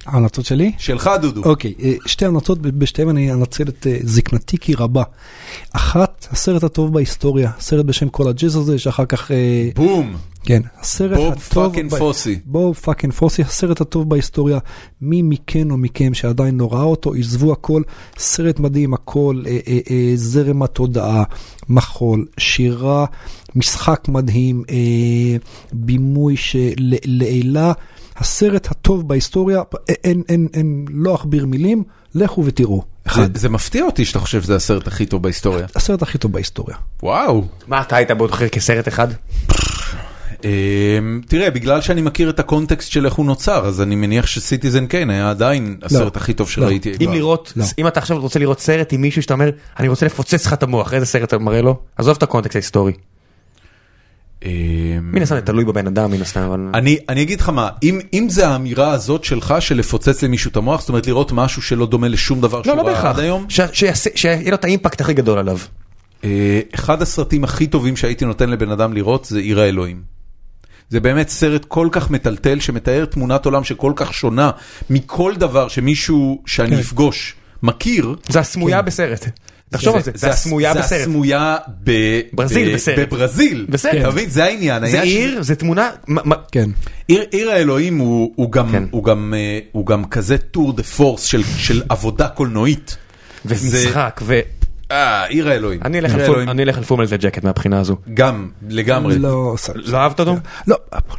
ההמלצות שלי? שלך דודו. אוקיי, אה, שתי המלצות, בשתיהן אני אנצל את אה, זקנתי כי רבה. אחת, הסרט הטוב בהיסטוריה, סרט בשם כל הג'אז הזה, שאחר כך... אה, בום, כן, הסרט בוב הטוב... fucking ב- פוסי. בוב fucking פוסי, הסרט הטוב בהיסטוריה. מי מכן או מכם שעדיין לא ראה אותו, עזבו הכל. סרט מדהים, הכל, אה, אה, אה, זרם התודעה, מחול, שירה, משחק מדהים, אה, בימוי שלעילה. הסרט הטוב בהיסטוריה, אין, אין, אין, לא אכביר מילים, לכו ותראו. זה- זה מפתיע אותי שאתה חושב שזה הסרט הכי טוב בהיסטוריה. הסרט הכי טוב בהיסטוריה. וואו. מה אתה היית בוחר כסרט אחד? אמ, תראה, בגלל שאני מכיר את הקונטקסט של איך הוא נוצר, אז אני מניח שסיטיזן קיין היה עדיין הסרט הכי טוב שראיתי. אי אם פעם. לראות, לא. אם אתה עכשיו רוצה לראות סרט עם מישהו שאתה אומר, אני רוצה לפוצץ לך את המוח, איזה סרט אתה מראה לו? עזוב את הקונטקסט ההיסטורי. אמ, מן הסתם זה תלוי בבן אדם מן הסתם, אבל... אני, אני אגיד לך מה, אם, אם זה האמירה הזאת שלך של לפוצץ למישהו את המוח, זאת אומרת לראות משהו שלא דומה לשום דבר לא, שהוא לא ראה בהכרח. עד היום, שיהיה לו את האימפקט הכי גדול עליו. אה, אחד הסרטים הכי טובים שהייתי נותן לבן אדם לראות זה עיר האלוהים. זה באמת סרט כל כך מטלטל שמתאר תמונת עולם שכל כך שונה מכל דבר שמישהו שאני כן. אפגוש מכיר. זה הסמויה בסרט. תחשוב על זה, זה הסמויה זה בסרט. הסמויה ב- בסרט. בברזיל. בסרט. אתה מבין? זה העניין. זה עיר, זה תמונה, כן. עיר, האלוהים הוא, גם, כן. אה, הוא גם כזה tour de force של, של עבודה קולנועית. ומשחק. אה, עיר האלוהים. אני אלך על. אני על Full Metal Jacket מהבחינה הזו. גם, לגמרי. לא, סרט. לא אהבת אותו? לא,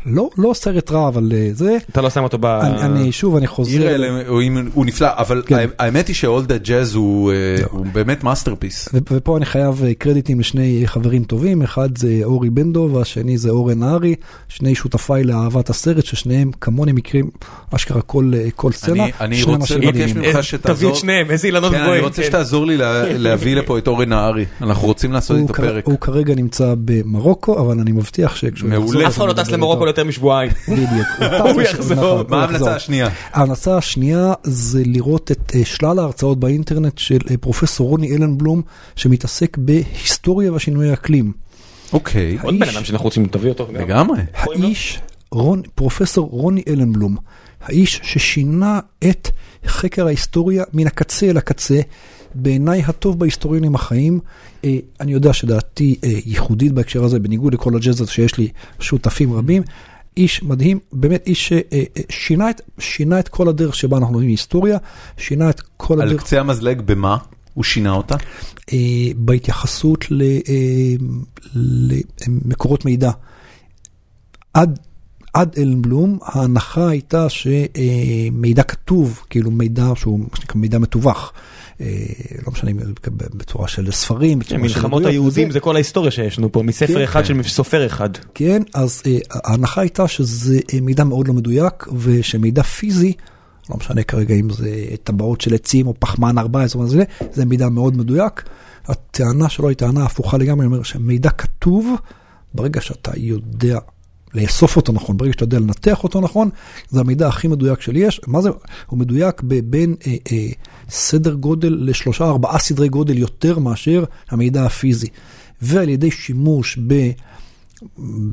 לא, לא סרט רע, אבל אה, זה, אתה לא שם אותו ב... אני, אני שוב, אני חוזר. עיר האלוהים הוא נפלא, אבל כן. האמת היא All That Jazz הוא, אה, הוא באמת masterpiece. ופה אני חייב אה, קרדיטים לשני חברים טובים, אחד זה אורי בנדו והשני זה אורן נהרי, שני שותפיי לאהבת הסרט, ששניהם כמוני מכירים אשכרה כל, כל סצנה. אני, אני רוצה לבקש. ממך שתעזור. תביא את שניהם, איזה אילנות כן, אני גבוהים. רוצה כן. שתעזור לי לה- להביא לפה את אורן נהרי, אנחנו רוצים לעשות איתו פרק. הוא כרגע נמצא במרוקו, אבל אני מבטיח שכשהוא מעולה. יחזור... אף אחד לא טס למרוקו. ליותר משבועיים. בדיוק. הוא יחזור. נכון, הוא מה ההמלצה יחזור. השנייה? ההמלצה השנייה זה לראות את אה, שלל ההרצאות באינטרנט של אה, פרופסור רוני אלנבלום, שמתעסק בהיסטוריה ושינוי האקלים. אוקיי, עוד בן אדם שאנחנו רוצים, תביא אותו. לגמרי. האיש, פרופסור רוני אלנבלום, האיש ששינה את חקר ההיסטוריה מן הקצה אל הקצה, בעיניי הטוב בהיסטוריונים החיים. אה, אני יודע שדעתי אה, ייחודית בהקשר הזה, בניגוד לכל הג'אז הזה שיש לי שותפים רבים. איש מדהים, באמת איש ששינה את, שינה את כל הדרך שבה אנחנו לומדים היסטוריה, שינה את כל על הדרך קצה המזלג במה? הוא שינה אותה? אה, בהתייחסות ל- אה, למקורות מידע. עד, עד אלנבלום ההנחה הייתה שמידע כתוב, כאילו מידע שהוא מידע מתווך, אה, לא משנה אם בצורה של ספרים, בצורה של מלחמות היהודים. זה כל ההיסטוריה שיש לנו פה, מספר כן, אחד. של סופר אחד. כן, אז אה, ההנחה הייתה שזה אה, מידע מאוד לא מדויק, ושמידע פיזי, לא משנה כרגע אם זה טבעות של עצים או פחמן 14 או מה זה, זה מידע מאוד מדויק. הטענה שלו היא טענה הפוכה לגמרי, היא אומרת שמידע כתוב, ברגע שאתה יודע לאסוף אותו נכון, ברגע שאתה יודע לנתח אותו נכון, זה המידע הכי מדויק שלי יש. מה זה? הוא מדויק בין אה, אה, סדר גודל לשלושה ארבעה סדרי גודל יותר מאשר המידע הפיזי. ועל ידי שימוש ב...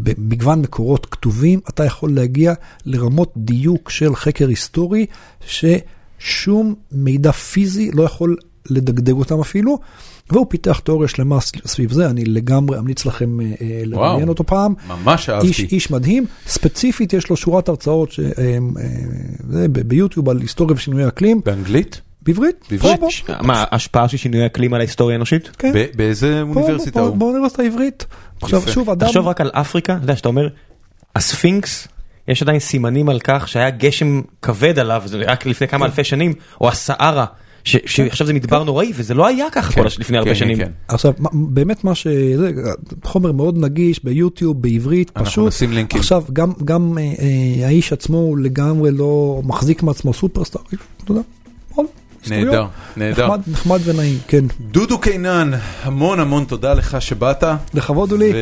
במגוון מקורות כתובים, אתה יכול להגיע לרמות דיוק של חקר היסטורי, ששום מידע פיזי לא יכול לדגדג אותם אפילו, והוא פיתח תיאוריה שלמה סביב זה, אני לגמרי אמליץ לכם אה, אה, לראיין אותו פעם. ממש איש, אהבתי. איש מדהים, ספציפית יש לו שורת הרצאות ש, אה, אה, ביוטיוב על היסטוריה ושינוי אקלים, באנגלית? בעברית, בעברית? מה, השפעה של שינוי אקלים על ההיסטוריה האנושית? כן, ב- באיזה אוניברסיטה הוא? באוניברסיטה העברית. עכשיו יפה. שוב, אדם, תחשוב רק על אפריקה, אתה יודע שאתה אומר, הספינקס, יש עדיין סימנים על כך שהיה גשם כבד עליו, זה רק לפני כמה אלפי שנים, או הסהרה, ש- שעכשיו זה מדבר נוראי, וזה לא היה ככה כל הש- לפני הרבה כן, שנים. כן. עכשיו, באמת מה ש... זה חומר מאוד נגיש ביוטיוב, בעברית, אנחנו פשוט. נשים לינקים. עכשיו, גם, גם אה, אה, האיש עצמו לגמרי לא מחזיק מעצמו סופרסטאר, נהדר, נהדר. נחמד, נחמד ונעים, כן. דודו קינן, המון המון תודה לך שבאת, לכבוד הוא לי.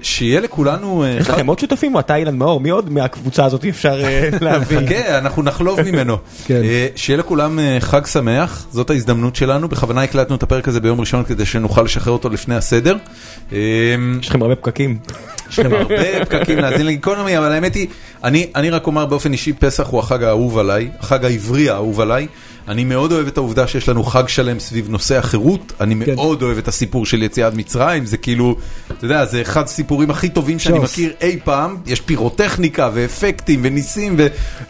ושיהיה לכולנו... אה, יש לכם עוד שותפים אתה אילן מאור? מי עוד מהקבוצה הזאת אפשר אה, להביא? חכה, אנחנו נחלוב ממנו. כן. אה, שיהיה לכולם חג שמח, זאת ההזדמנות שלנו. בכוונה הקלטנו את הפרק הזה ביום ראשון כדי שנוכל לשחרר אותו לפני הסדר. אה, יש לכם הרבה פקקים. יש לכם הרבה פקקים להאזין לגיקונומי, אבל האמת היא, אני, אני רק אומר באופן אישי, פסח הוא החג האהוב עליי, החג העברי האהוב עליי. אני מאוד אוהב את העובדה שיש לנו חג שלם סביב נושא החירות, אני כן. מאוד אוהב את הסיפור של יציאת מצרים, זה כאילו, אתה יודע, זה אחד הסיפורים הכי טובים שאני שוס. מכיר אי פעם, יש פירוטכניקה ואפקטים וניסים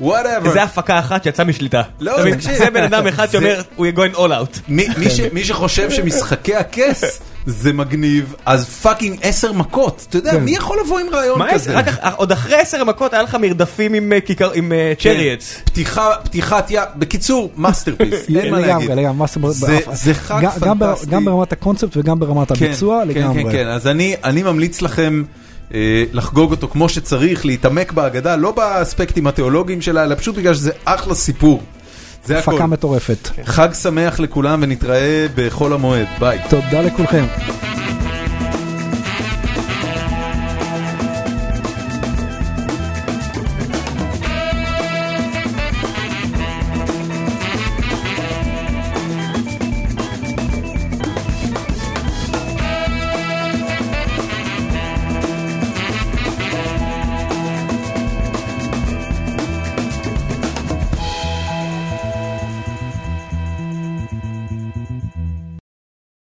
ו whatever. זה הפקה אחת שיצאה משליטה. לא? תקשיב. זה בן אדם אחד זה- שאומר, we are going all out. מי, מי, ש, מי שחושב שמשחקי הכס זה מגניב, אז fucking עשר מכות, אתה יודע, כן. מי יכול לבוא עם רעיון כזה? עשר? רק עוד אחרי עשר מכות היה לך מרדפים עם אה, עם chariots. כן. פתיחה, פתיחת ים, בקיצור, masterpiece, אין מה להגיד. לגמרי, לגמרי, זה- זה חג גם- גם פנטסטי. גם ברמת הקונספט וגם ברמת כן, הביצוע, כן, לגמרי. כן, כן, אז אני, אני ממליץ לכם אה, לחגוג אותו כמו שצריך, להתעמק בהגדה, לא באספקטים התיאולוגיים שלה, אלא פשוט בגלל שזה אחלה סיפור. זה הכל. הפקה מטורפת. חג שמח לכולם ונתראה בחול המועד, ביי. תודה לכולכם.